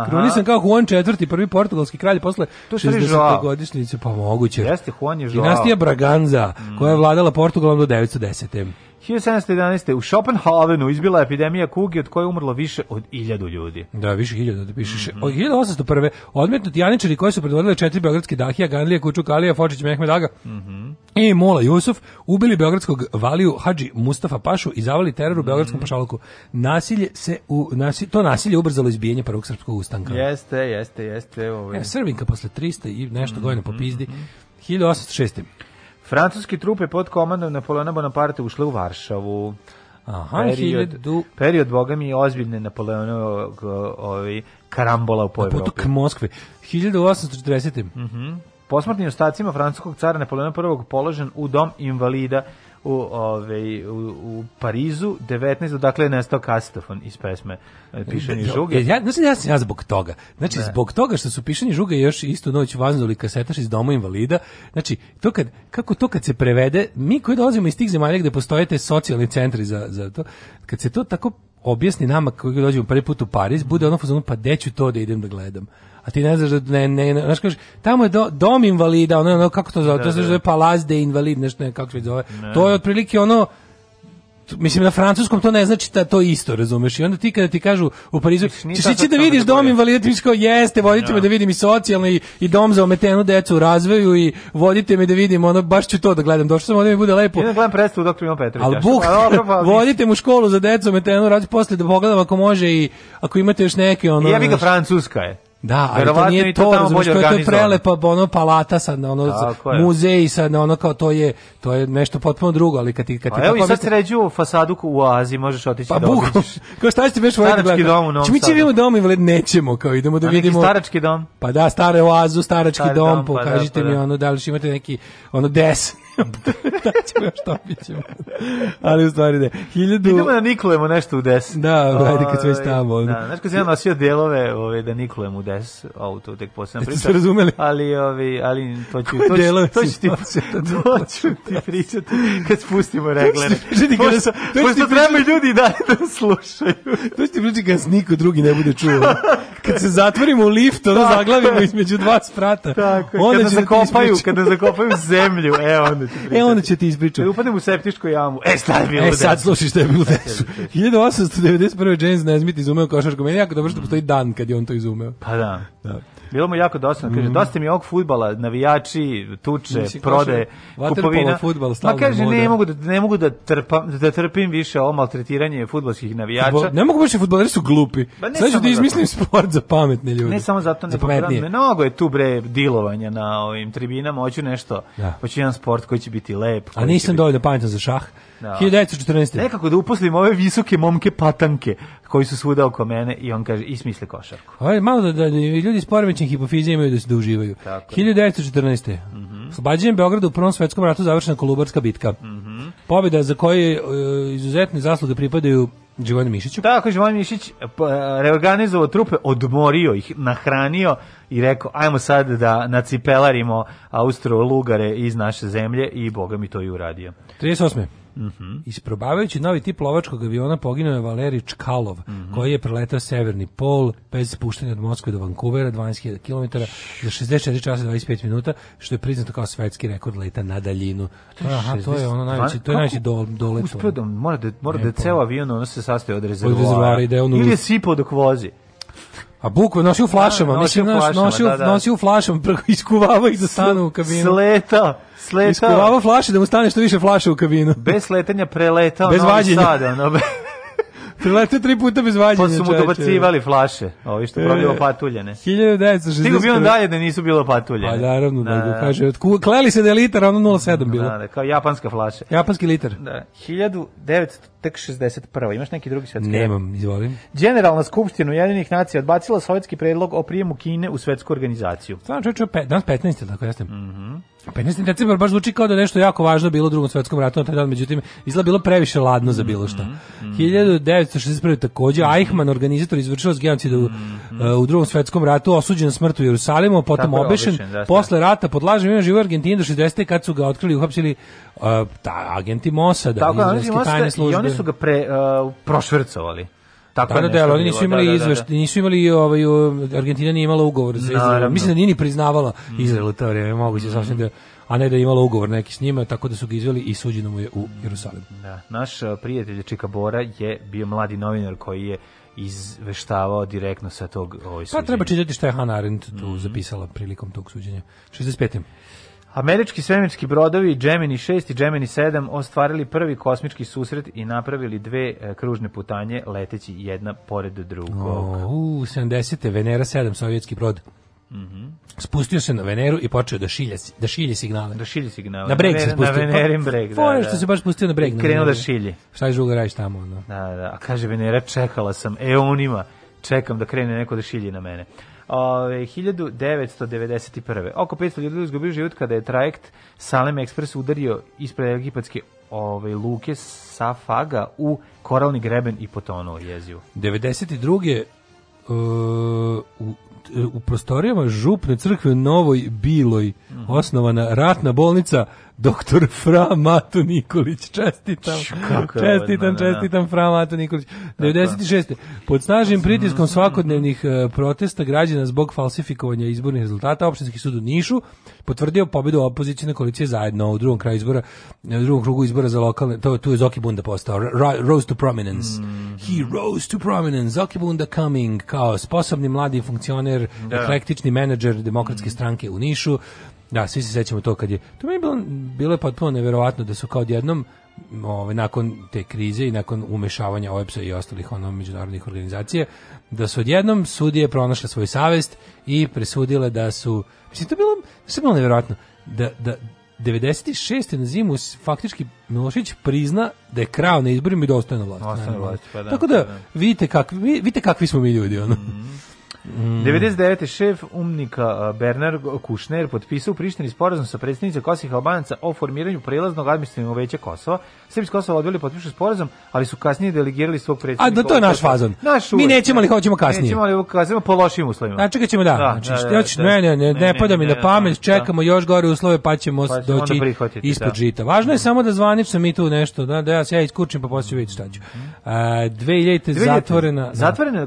Kronisan kao Juan IV, prvi portugalski kralj posle 60. godišnjice, pa moguće. Jeste, Juan je žao. Dinastija Braganze Konstanza, mm. koja je vladala Portugalom do 910. 1711. u Schopenhavenu izbila epidemija kuge od koje je umrlo više od 1000 ljudi. Da, više hiljada, da pišeš. Mm -hmm. Od 1801. odmetnuti janičari koji su predvodili četiri beogradske dahija, Ganlija, Kučuk, Alija, Fočić, Mehmed Aga mm -hmm. i Mola Jusuf, ubili beogradskog valiju Hadži Mustafa Pašu i zavali teror u mhm. beogradskom mm -hmm. pašaluku. Nasilje se u, nasilje, to nasilje ubrzalo izbijenje prvog srpskog ustanka. Jeste, jeste, jeste. Ovaj. E, Srbinka posle 300 i nešto mm -hmm. gojno popizdi. 1806. Francuske trupe pod komandom Napoleona Bonaparte ušle u Varšavu. Aha, period, hiljadu... period boga mi je ozbiljne Napoleonovog ovaj, karambola u po Evropi. Na putu k Moskvi. 1840. Mhm. Mm Posmrtnim ostacima francuskog cara Napoleona I položen u dom invalida u, ove, ovaj, u, u Parizu 19 dakle je nestao kastofon iz pesme e, Pišanje da, žuge. Ja, znači, ja sam ja zbog toga. Znači, ne. zbog toga što su Pišanje žuge još istu noć vaznuli kasetaš iz doma invalida, znači, to kad, kako to kad se prevede, mi koji dolazimo iz tih zemalja gde postoje te socijalni centri za, za to, kad se to tako objasni nama koji dođemo prvi put u Pariz, bude ono fazonu, pa deću to da idem da gledam a ti ne znaš da ne, ne, ne znaš kažeš, tamo je do, dom invalida, ono, ono, kako to zove, da, to se da, da. zove palaz de invalid, nešto ne, kako se zove, ne. to je otprilike ono, mislim na francuskom to ne znači ta da to isto, razumeš? I onda ti kada ti kažu u Parizu, ćeš ići da vidiš dom invalida, ti kao jeste, vodite ja. me da vidim i socijalni i, i dom za ometenu decu u razvoju i vodite me da vidim, ono baš ću to da gledam. Došao sam ovde mi bude lepo. Ja gledam predstavu doktor Ivan Petrović. Al buk, pa, pa, vodite me u školu za decu ometenu, radi posle da pogledam ako može i ako imate još neke ono. Ja bih ga francuska je. Da, ali to nije to, to, razumiješ, to, je, to je prelepa ono palata sa ono muzej sa ono kao to je to je nešto potpuno drugo, ali kad ti kad ti A pa evo i sad sređuju fasadu u Aziji, možeš otići pa, da obiđeš. Kao šta ćete baš vojiti gledati? Dom u Novom mi ćemo dom i invalid nećemo, kao idemo da A vidimo. starački dom. Pa da, stare oazu, starački Stari dom, dom pa da, pokažite pa da, pa mi ono da li imate neki ono des da ćemo još to bićemo. Ali u stvari ne. Hiljadu... Idemo da niklujemo nešto u des. Da, ajde kad sve ovaj, stavamo. Da, znaš kad sam ja nosio delove ove, ovaj, da niklujem u des auto, tek posebno pričam. Ste razumeli? Ali, ovi, ovaj, ali to ću, to ću, to ću ti, to ću ti pričati kad spustimo reglere. Pošto, pošto treba ljudi da da slušaju. To ću ti pričati kad niko drugi ne bude čuo. Kad se zatvorimo u lift, onda zaglavimo između dva sprata. Tako, kada da zakopaju, kada zakopaju zemlju, evo onda Da e, onda će ti ispričati. Da Upadem u septičku jamu. E, šta je bilo E, sad slušaj šta je bilo e, desu. 1891. James Nesmith izumeo košarku. Meni je jako dobro što postoji dan kad je on to izumeo. Pa da. da. Bilo mu jako dosadno. Kaže, mm -hmm. dosta mi je ovog futbala, navijači, tuče, Mislim, prode, kaže, kupovina. Futbol, Ma kaže, ne mogu, da, ne mogu da, trpam, da trpim više ovo maltretiranje futbolskih navijača. Futbol, ne mogu više, futboleri su glupi. Ba, Sad ću da izmislim sport za pametne ljude. Ne samo zato, ne pametnije. Mnogo je tu bre dilovanja na ovim tribinama, hoću nešto, ja. Da. hoću jedan sport koji će biti lep. A nisam dovoljno pametan za šah. 1914. Da. Nekako da uposlim ove visoke momke patanke koji su svuda oko mene i on kaže i smisli košarku. Aj malo da, da, da ljudi s poremećenim hipofizijama imaju da se da 1914. Mhm. Mm Oslobađanjem Beograda u Prvom svetskom ratu završena Kolubarska bitka. Mhm. Mm Pobjeda za koje e, izuzetne zasluge pripadaju Živojnu Mišiću. Tako, Jovan Mišić e, e, reorganizovao trupe, odmorio ih, nahranio i rekao, ajmo sad da nacipelarimo Austro-Lugare iz naše zemlje i Boga mi to i uradio. 38. Mm -hmm. Isprobavajući novi tip lovačkog aviona poginuo je Valerij Čkalov, mm -hmm. koji je preletao severni pol bez spuštenja od Moskve do Vancouvera, 12.000 km, za 64 časa 25 minuta, što je priznato kao svetski rekord leta na daljinu. Aha, to je ono najveći, to je najveći do, dolet. Uspredom, da mora da, mora da ceo avion ono se sastoji od rezervoara. Od rezervoara ide da on Ili je sipao dok vozi. A bukva nosi u flašama, da, mislim, nosi, flašama, nosi, da, da. nosi u flašama, preko iskuvava ih da stanu u kabinu. Sleta, sleta. Iskuvava flaše da mu stane što više flaša u kabinu. Bez sletanja preletao Bez Novi Sad, ono, Preletao tri puta bez vađenja. Pa su mu dobacivali flaše, ovi što probilo e, patuljene. 1960. bi on dalje da nisu bilo patuljene. A pa, naravno, da, da, da, da. kaže, kleli se da je litar, ono 0,7 bilo. Da, da, kao japanska flaše. Japanski litar. Da, 1961. Imaš neki drugi svetski? Nemam, izvolim. Generalna skupština Ujedinjenih nacija odbacila sovjetski predlog o prijemu Kine u svetsku organizaciju. Stvarno, čovječe, danas 15. tako jeste. Mhm. Mm 15. decembar baš zvuči kao da nešto jako važno bilo u drugom svetskom ratu na taj dan, međutim, izgleda bilo previše ladno za bilo šta. 1961. Mhm, mhm. takođe, mhm. Eichmann, organizator izvršilac genocida u, e, u drugom svetskom ratu, osuđen smrt u Jerusalimu, potom Tako obešen, obešen da, da, posle rata pod lažem ima živo u do 60. kad su ga otkrili i uhapsili uh, ta, agenti Mosada, Tako, izraelske tajne službe. I oni su ga pre, uh, prošvercovali. Tako pa da, da, oni nisu imali da, da, da. izveštaj, nisu imali ovaj Argentina nije imala ugovor za Izrael. Mislim da nije ni priznavala mm. Izrael u to vrijeme, moguće mm. sasvim da a ne da je imala ugovor neki s njima, tako da su ga izveli i suđeno mu je u Jerusalimu. Da, naš eh, prijatelj Čika Bora je bio mladi novinar koji je izveštavao direktno sa tog ovaj Pa treba čitati šta je Hannah Arendt tu mm zapisala prilikom tog suđenja. 65. Američki svemirski brodovi Gemini 6 i Gemini 7 ostvarili prvi kosmički susret i napravili dve e, kružne putanje leteći jedna pored drugog. Oh, u 70. Venera 7, sovjetski brod. Mm -hmm. Spustio se na Veneru i počeo da šilje, da šilje signale. Da šilje signale. Na breg se spustio. Na Venerin breg, pa, da, da. što se baš spustio na breg. I krenuo da šilje. Šta je žuga radiš tamo? No? Da, da. A kaže Venera, čekala sam, eonima, čekam da krene neko da šilje na mene. Ove, 1991. Oko 500 ljudi izgubio život kada je trajekt Salem Express udario ispred egipatske ove, luke Safaga u koralni greben i potonuo jeziju. 92. Uh, e, u, e, u prostorijama župne crkve Novoj Biloj mm -hmm. osnovana ratna bolnica doktor Fra Mato Nikolić. Čestitam. Kako čestitam, ovo, da. čestitam da. Fra Mato Nikolić. 96. Pod snažnim mhm. pritiskom svakodnevnih e, protesta građana zbog falsifikovanja izbornih rezultata opštinski sud u Nišu potvrdio pobedu opozicijne koalicije zajedno u drugom kraju izbora, u drugom krugu izbora za lokalne, to tu je Zoki Bunda postao, rose to prominence. Mm. He rose to prominence, Zoki Bunda coming, kao sposobni mladi funkcioner, da. eklektični menadžer demokratske mm. stranke u Nišu, Da, svi se sećamo to kad je... To mi je bilo, bilo je potpuno neverovatno da su kao odjednom ovaj, nakon te krize i nakon umešavanja OEPS-a i ostalih ono, međunarodnih organizacija, da su odjednom sudije pronašle svoju savest i presudile da su... Mislim, to je bilo, to je bilo nevjerojatno. Da, da, 96. na zimu faktički Milošić prizna da je krao na izborima i da ostaje na vlasti. Ostaje na vlasti, pa da. Tako da, pa da. vidite kakvi, vidite kakvi smo mi ljudi, ono. Mm -hmm. Mm. 99. šef umnika Bernard Kušner potpisao u Prištini sporazum sa predstavnicima Kosih Albanaca o formiranju prelaznog administrativnog veća Kosova. Srbi Kosova odbili potpišu sporazum, ali su kasnije delegirali svog predstavnika. A da to je naš fazon. Naš Mi nećemo ali da. hoćemo kasnije. Nećemo ali hoćemo po lošim uslovima. Znači kad ćemo da. Da, da. znači, da, da, da ne, ne, ne, ne, pada mi na pamet, čekamo još gore uslove pa ćemo pa doći ispod žita. Važno je samo da zvanično mi tu nešto, da, da ja se ja iskučim pa posle vidite šta ću. Uh, mhm. 2000 zatvorena, zatvorena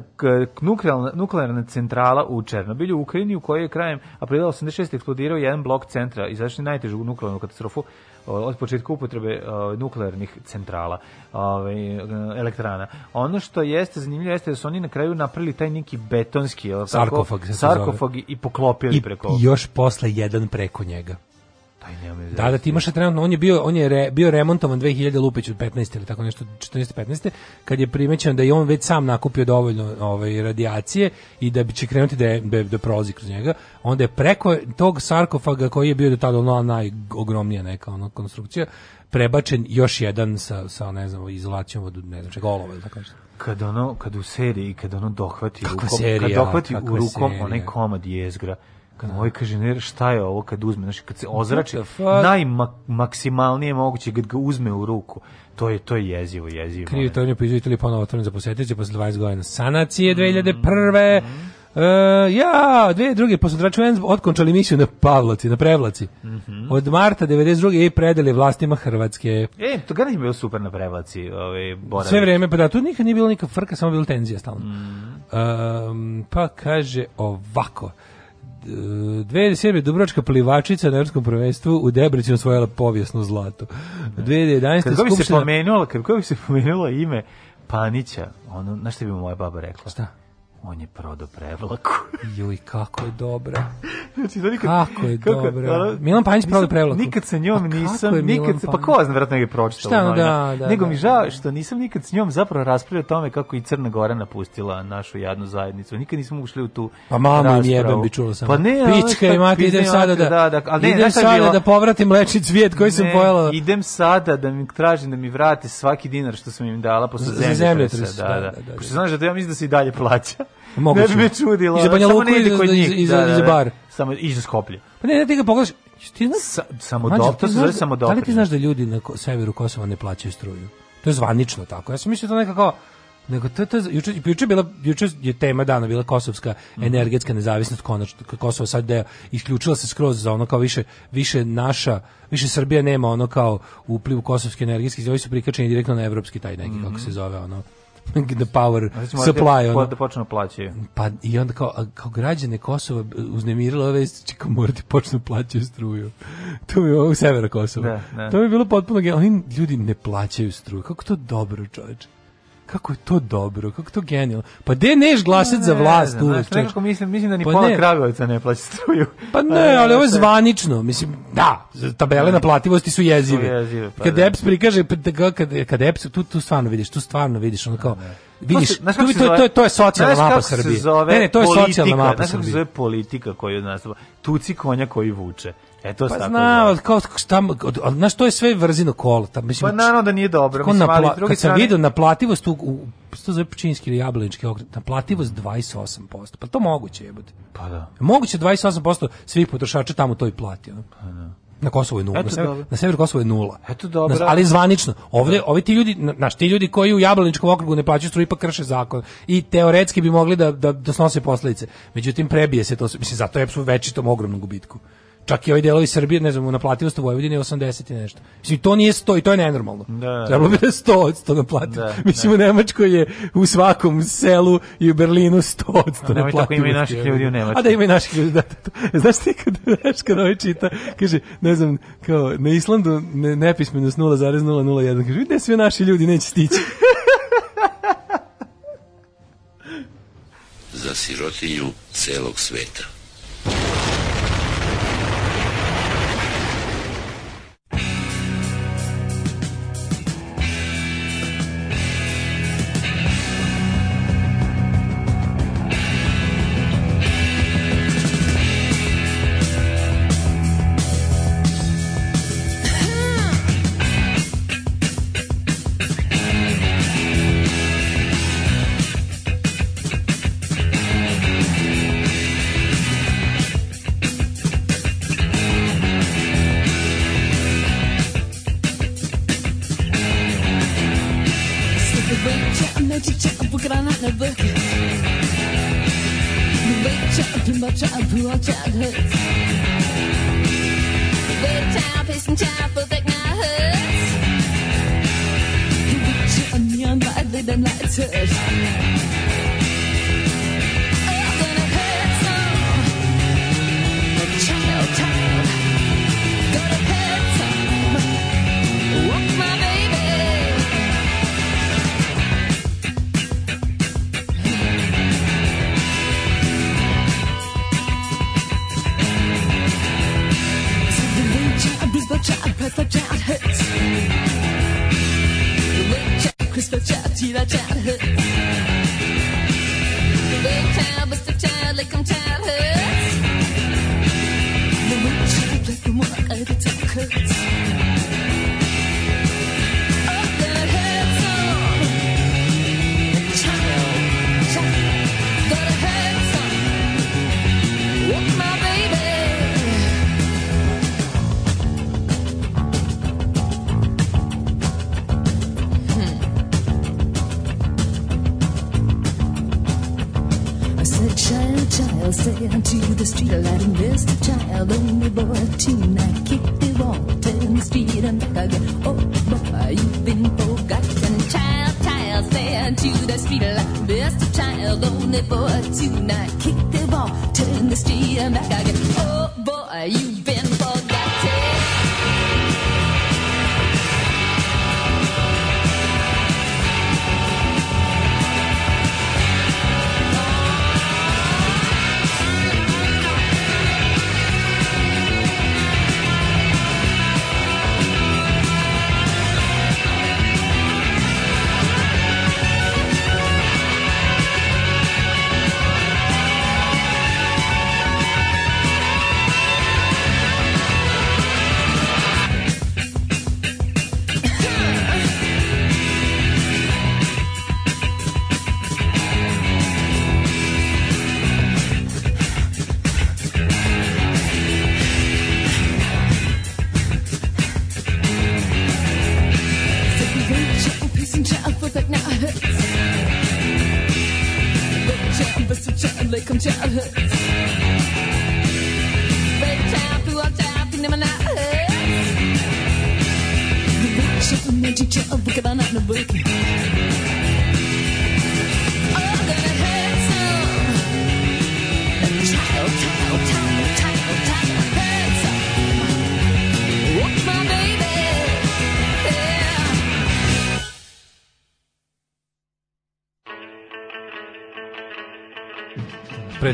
nuklearna nuklearna centrala u Černobilju u Ukrajini u kojoj je krajem aprila 86 eksplodirao jedan blok centra izašli najtežu nuklearnu katastrofu od početka upotrebe nuklearnih centrala, ovaj, elektrana. Ono što jeste zanimljivo jeste da su oni na kraju napravili taj neki betonski sarkofag, sarkofag i poklopili I, preko. I još posle jedan preko njega. Da, da, ti imaš trenutno, on je bio, on je re, bio remontovan 2000 Lupić od 15 ili tako nešto, 14. 15. kad je primećeno da je on već sam nakupio dovoljno ovaj, radijacije i da će krenuti da, je, da, da prolazi kroz njega, onda je preko tog sarkofaga koji je bio do tada ono najogromnija neka ono, konstrukcija, prebačen još jedan sa, sa ne znam, izolacijom od, ne znam, čega olova ili tako nešto kad ono kad u seriji kad ono dohvati kako rukom serija, kad dohvati u rukom serija. onaj komad jezgra Kad da. moj kaže, ne, šta je ovo kad uzme, znači kad se ozrači, najmaksimalnije moguće kad ga uzme u ruku. To je to je jezivo, jezivo. Krivi Tonio Pizu Italije ponovo otvoren za posjetitelje posle 20 godina. Sanacije 2001. Mm-hmm. Mm mm-hmm. Uh, ja, dve druge posmatrači UN otkončali misiju na Pavlaci, na Prevlaci. Mm -hmm. Od marta 92. i predali vlastima Hrvatske. E, to ga nije bilo super na Prevlaci. Ovaj, boravić. Sve vreme, pa da, tu nikad nije bilo nikakva frka, samo bilo tenzija stalno. Mm. Uh, pa kaže ovako. 2007. Dubrovačka plivačica na evropskom prvenstvu u Debrecinu osvojila povijesno zlato. 2011. Da. Kako bi se pomenula, kako bi se pomenula ime Panića, ono, na što bi moja baba rekla? Šta? on je prodao prevlaku. Juj, kako je dobra. Znači, to nikad, kako je kako, dobra. Ono, Milan Panić prodao prevlaku. Nikad sa njom pa nisam, nikad, se, pa ko znam, vratno je pročitalo. Šta, no, da, da, da, Nego da, mi da. žao što nisam nikad s njom zapravo raspravljao o tome kako i Crna Gora napustila našu jadnu zajednicu. Nikad nismo ušli u tu Pa mama im jebem bi čula sam. Pa ne, Pička i mati, idem sada da, da, da, ali ne, idem sada da povratim leči cvijet koji sam pojela. Idem sada da mi tražim da mi vrate svaki dinar što sam im dala posle zemlje. Da, da, da, da. Pošto znaš da ja mislim da se i dalje plaća. Moguće. Ne bi me čudilo. Iz Banja Luka ili kod njih. Iz, iz, da, da, iz da. bar. Samo iz Skoplje. Pa ne, ne, ti ga pogledaš. Ti znaš, Sa, samo Mađo, to se zove da- samo Da li ti znaš da ljudi na severu Kosova ne plaćaju struju? To je zvanično tako. Ja sam mislio da nekako nego to, to juče, juče, bila, juče je tema dana bila kosovska mhm. energetska nezavisnost konačno Kosovo sad da je isključila se skroz za ono kao više više naša više Srbija nema ono kao upliv kosovske energetske ovi su prikačeni direktno na evropski taj neki mm -hmm. kako mhm. se zove ono the power supply. Ono. Da počnu da plaćaju. Pa i onda kao, kao građane Kosova uznemirilo ove čeka morate počnu da plaćaju struju. to mi je u severa Kosova. Da, da. To mi je bilo potpuno, oni ljudi ne plaćaju struju. Kako to dobro čoveče kako je to dobro, kako to genijalno. Pa gde neš glasati ne, za vlast ne, uvek? Ne, nekako mislim, mislim da ni pa pola ne. Kragovica ne plaća struju. Pa ne, ali ovo je zvanično. Mislim, da, tabele naplativosti su jezive. Su jezive pa kad da. EPS prikaže, pa da kad, kad EPS, tu, tu stvarno vidiš, tu stvarno vidiš, ono kao, da, da. Vidiš, to, se, to, to, to je socijalna mapa Srbije. Ne, ne, to je socijalna mapa Srbije. Znaš kako se zove politika koju nastupa? Tuci konja koji vuče. E to pa tako zna, kao šta, od, od, znaš, to je sve vrzino kola. Ta, mislim, pa naravno da nije dobro. Mislim, napla, ali, drugi kad sam strane... vidio naplativost u, u što za pečinski ili jablanički ogred, naplativost 28%. Pa to moguće je jebote. Pa da. Moguće 28% svih potrošača tamo to i plati. Ono. Pa da. Na Kosovu je nula. Eto, na, sever, na sever Kosovo je nula. Eto dobro. ali zvanično. Ovde, da. ovi ti ljudi, znaš, ti ljudi koji u Jablaničkom okrugu ne plaćaju struju, ipak krše zakon. I teoretski bi mogli da, da, da snose posledice. Međutim, prebije se to. Mislim, zato je apsolutno veći ogromnom gubitku čak i ovi delovi Srbije, ne znam, naplativost u Vojvodini je 80 i nešto. Mislim, to nije 100 i to je nenormalno. Da, da, da. Trebalo bi da 100 od 100 naplati. Da, da, Mislim, da. u Nemačkoj je u svakom selu i u Berlinu 100 od 100 naplati. Tako ima i naših ljudi u Nemačkoj. A da ima i naših ljudi, da. To. Znaš ti kad, znaš kad ovaj čita, kaže, ne znam, kao, na Islandu ne, nepismenost 0,001, kaže, vidi sve naši ljudi neće stići. Za sirotinju celog sveta.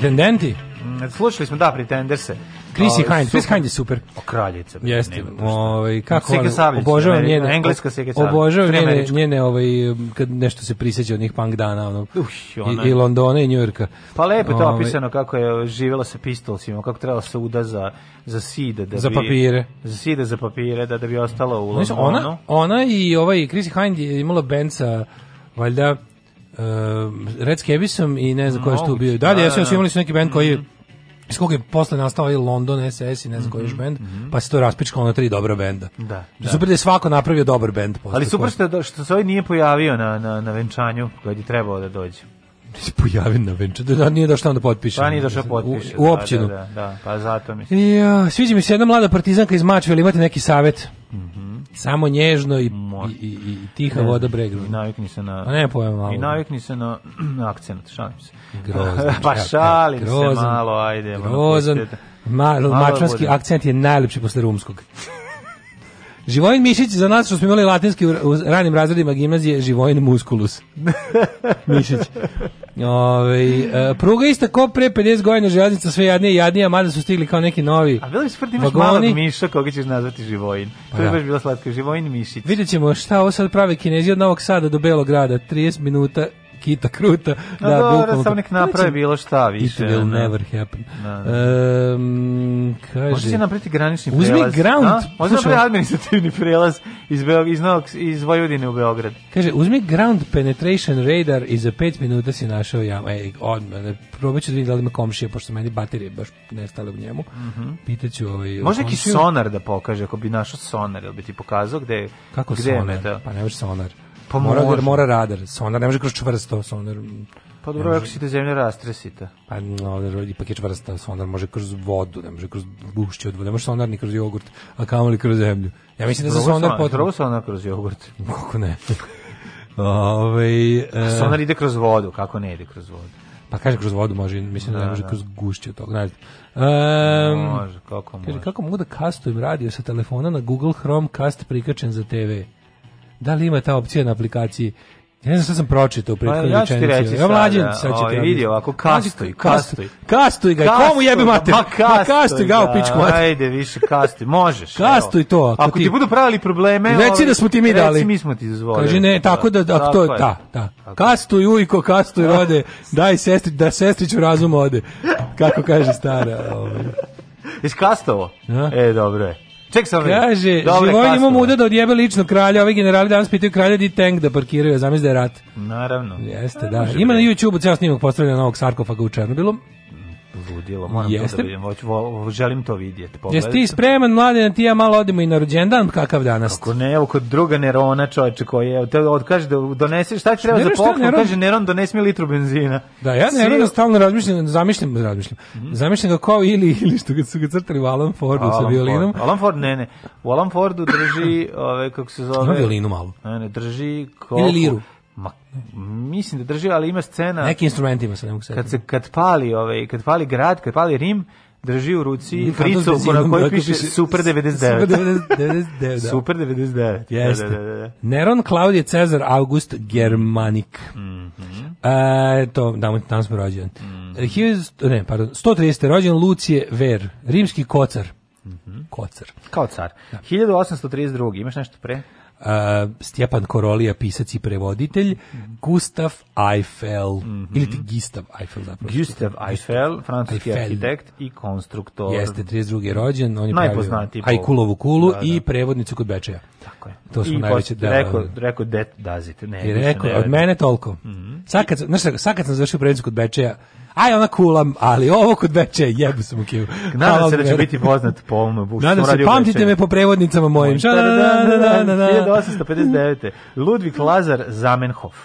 Pretendenti? Mm, slušali smo, da, Pretenderse. Chrissy Hind, Chris ovaj, Hind je super. O kraljica. Jeste. Ovaj kako Sege obožavam njene engleska Sege Obožavam njene njene ovaj kad nešto se priseća od njih punk dana ono. Uš, ona. I, I Londona i Njujorka. Pa lepo to ovaj- opisano kako je živela sa pistolcima, kako trebala se uda za za side. da za bi, papire. Za side, za papire da da bi ostala u Londonu. Ona ona i ovaj Chrissy Hind je imala bend sa valjda Ehm, Red Skevisom i ne znam ko je što bio. Dalje, da, da da, da, da. imali su neki band koji mhm. iz koga je posle nastao i London SS i ne znam mm -hmm, koji još mhm, bend, mm -hmm. pa se to raspičkalo na tri dobra benda. Da, da. Super da je svako napravio dobar bend. Ali super što, što se ovaj nije pojavio na, na, na venčanju koji je trebao da dođe. Da se pojavio na venčanju. Da, da, nije došao da potpiše. Pa nije došao da potpiše. U, u općinu. Da, da, da, pa zato mi. Ja, sviđa mi se jedna mlada partizanka iz Mačve, imate neki savet? Mm -hmm. Samo nježno i, i, i, i tiha ne, voda bregru. I navikni se na... A pa ne pojma malo. I navikni se na, na akcent, šalim se. Grozan. pa šalim grozan, se malo, ajde. Grozan. Malo, malo mačvanski akcent je najljepši posle rumskog. Živojin Mišić za nas što smo imali latinski u ranim razredima gimnazije Živojin musculus. Mišić. Ove, e, pruga ista ko pre 50 godina železnica sve jadnije i jadnije, mada su stigli kao neki novi A veli bi super imaš malog miša koga ćeš nazvati Živojin. Pa to je da. baš bilo slatko. Živojin Mišić. Vidjet ćemo šta ovo sad prave kinezi od Novog Sada do Belograda, 30 minuta kita kruta. No, da, dobro, sam nek napravi bilo šta više. It will never happen. Da, da. Um, kaže, Možeš ti napraviti granični prelaz. Uzmi ground. Da? napraviti administrativni prelaz iz, Beog, iz, Novog, iz Vojvodine u Beograd. Kaže, uzmi ground penetration radar i za 5 minuta si našao jamu. Ej, odmah, probat ću da vidim da li ima komšija, pošto meni baterije baš nestale u njemu. Mm -hmm. Pitaću ovaj... Može neki sonar da pokaže, ako bi našao sonar, ili bi ti pokazao gde, Kako gde sonar? Je to? Pa ne sonar. Pa mora, može. mora radar, sonar, ne može kroz čvrsto, sonar... Pa dobro, ako si te zemlje rastresite. Pa no, ipak je čvrsta, sonar može kroz vodu, ne može kroz bušće od vode, ne može sonar ni kroz jogurt, a kamoli kroz zemlju. Ja mislim da se sonar potrebno... Prvo sonar kroz jogurt. Kako ne? Ove, ovaj, e... Sonar ide kroz vodu, kako ne ide kroz vodu? Pa kaže kroz vodu može, mislim da, ne da, može da. kroz gušće od toga. Um, može, kako može. Kaže, kako mogu da kastujem radio sa telefona na Google Chrome kast prikačen za TV? da li ima ta opcija na aplikaciji ja ne znam šta sam pročitao u pa, prethodnoj ja rečenici. Ja ću ti reći mlađen, sada, sad ćete ovaj, vidi ovako, kastuj, kastuj. Kastuj ga, kastuj, komu jebe mater? Ma kastuj, ma kastuj ga, ga pičku mater. Ajde, više kastuj, možeš. kastuj to. Ako, ako ti, ti, budu pravili probleme... Reci ovaj, da smo ti mi dali. Reci mi smo ti dozvolili. Kaže, ne, da, tako da, ako to, je, da. da. Tako. Kastuj, ujko, kastuj, rode, daj sestri, da sestriću razum ode. Kako kaže stara. Ovaj. Iskastovo? Da. E, dobro je. Ček sam. Kaže, živoj imamo uda da odjebe lično kralja, ovi generali danas pitaju kralja di tank da parkiraju, zamisli da je rat. Naravno. Jeste, da. Ima na YouTube-u ceo snimak postavljena novog sarkofaga u Černobilu dogodilo. Moram Jeste? to da vidim. Vo, želim to vidjeti. Jeste Jesi ti spreman, mlade, da ti ja malo odemo i na rođendan, kakav danas? Kako ne, evo kod druga Nerona, čoveče, koji je, te odkaže da doneseš, šta treba za poklon, Neron... kaže Neron donesi mi litru benzina. Da, ja Svi... Nerona stalno razmišljam, zamišljam, razmišljam. Mm -hmm. Zamišljam ga kao ili, ili što su ga crtali u Alan Fordu Alan sa violinom. Ford. Alan Ford, ne, ne. U Alan Fordu drži, ove, kako se zove... Ima violinu malo. Ne, ne, drži... Koliko... Ili liru. Ma, mislim da drži, ali ima scena... Neki instrumentima se ne mogu kad, se, kad, pali, ovaj, kad pali grad, kad pali Rim, drži u ruci Fricu na kojoj piše Super 99. Super 99, da. Super 99. Da, Jeste. Da, da, da. da. Neron, Klaudije, Cezar, August, Germanik. Mm -hmm. e, to, da, tamo smo rođen. Mm -hmm. ne, pardon, 130. rođen Lucije Ver, rimski kocar. Mm -hmm. Kocar. Kao car. Da. 1832. Imaš nešto pre? Stjepan Korolija, pisac i prevoditelj, Gustav Eiffel, mm -hmm. ili ti Gistav Eiffel zapravo. Gustav Eiffel, francuski Eiffel. arhitekt i konstruktor. Jeste, 32. rođen, on je Najpoznatiji pravio Ajkulovu kulu da, da. i prevodnicu kod Bečeja. Tako je. To smo I najveće da... Rekao, da. rekao, det dazite. Ne, I rekao, od mene toliko. Mm -hmm. sad, kad, znaš, sad kad sam završio prevodnicu kod Bečeja, aj ona kulam, ali ovo kod Beče jebu sam u kiju. Nadam se da će biti poznat po ovom bušu. Nadam se, pamtite me po prevodnicama mojim. 1859. Ludvig Lazar Zamenhof,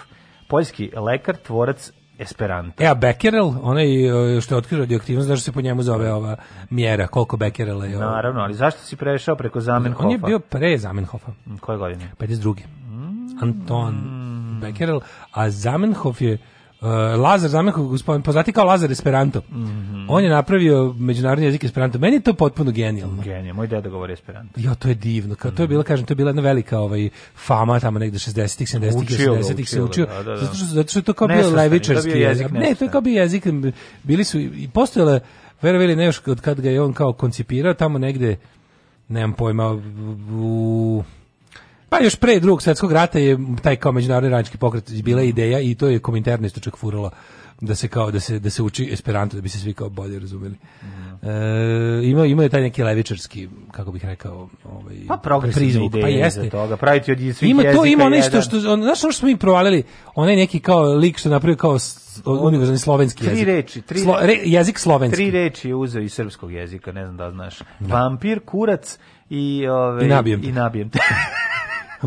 poljski lekar, tvorac Esperanto. E, a Becquerel, onaj e, što je otkrio radioaktivnost, zašto se po njemu zove da. ova mjera, koliko Becquerela je? Ovo? Naravno, ali zašto si prešao preko Zamenhofa? On je bio pre Zamenhofa. Koje godine? 52. Mm. Anton mm. Becquerel, a Zamenhof je Eh, Lazar Zamehov, gospodin, poznati kao Lazar Esperanto. Mm -hmm. On je napravio međunarodni jezik Esperanto. Meni je to potpuno genijalno. Genijal, moj deda govori Esperanto. Jo, to je divno. Kao, to je bila, kažem, to je bila jedna velika ovaj, fama tamo negde 60-ih, 70-ih, 80-ih se učio. Da, da, da. Zato, zato što je to kao bio levičarski je jezik. Ne, to je kao bio jezik. Bili su i postojale, postojala, verovili ne još od kad ga je on kao koncipirao tamo negde, nemam pojma, u Pa još pre drugog svjetskog rata je taj kao međunarodni radnički pokret bila ideja i to je kominterno isto čak furalo da se kao da se da se uči esperanto da bi se svi kao bolje razumeli. Mm. ima ima je taj neki levičarski kako bih rekao ovaj pa progresivni pa jeste toga praviti od svih ima to ima nešto što on, znaš ono što smo mi provalili onaj neki kao lik što napravio kao univerzalni slovenski jezik tri Reči, tri Slo, re, jezik slovenski. Tri reči je uzeo iz srpskog jezika, ne znam da znaš. Da. Vampir, kurac i, ovaj i nabijem te. I nabijem te.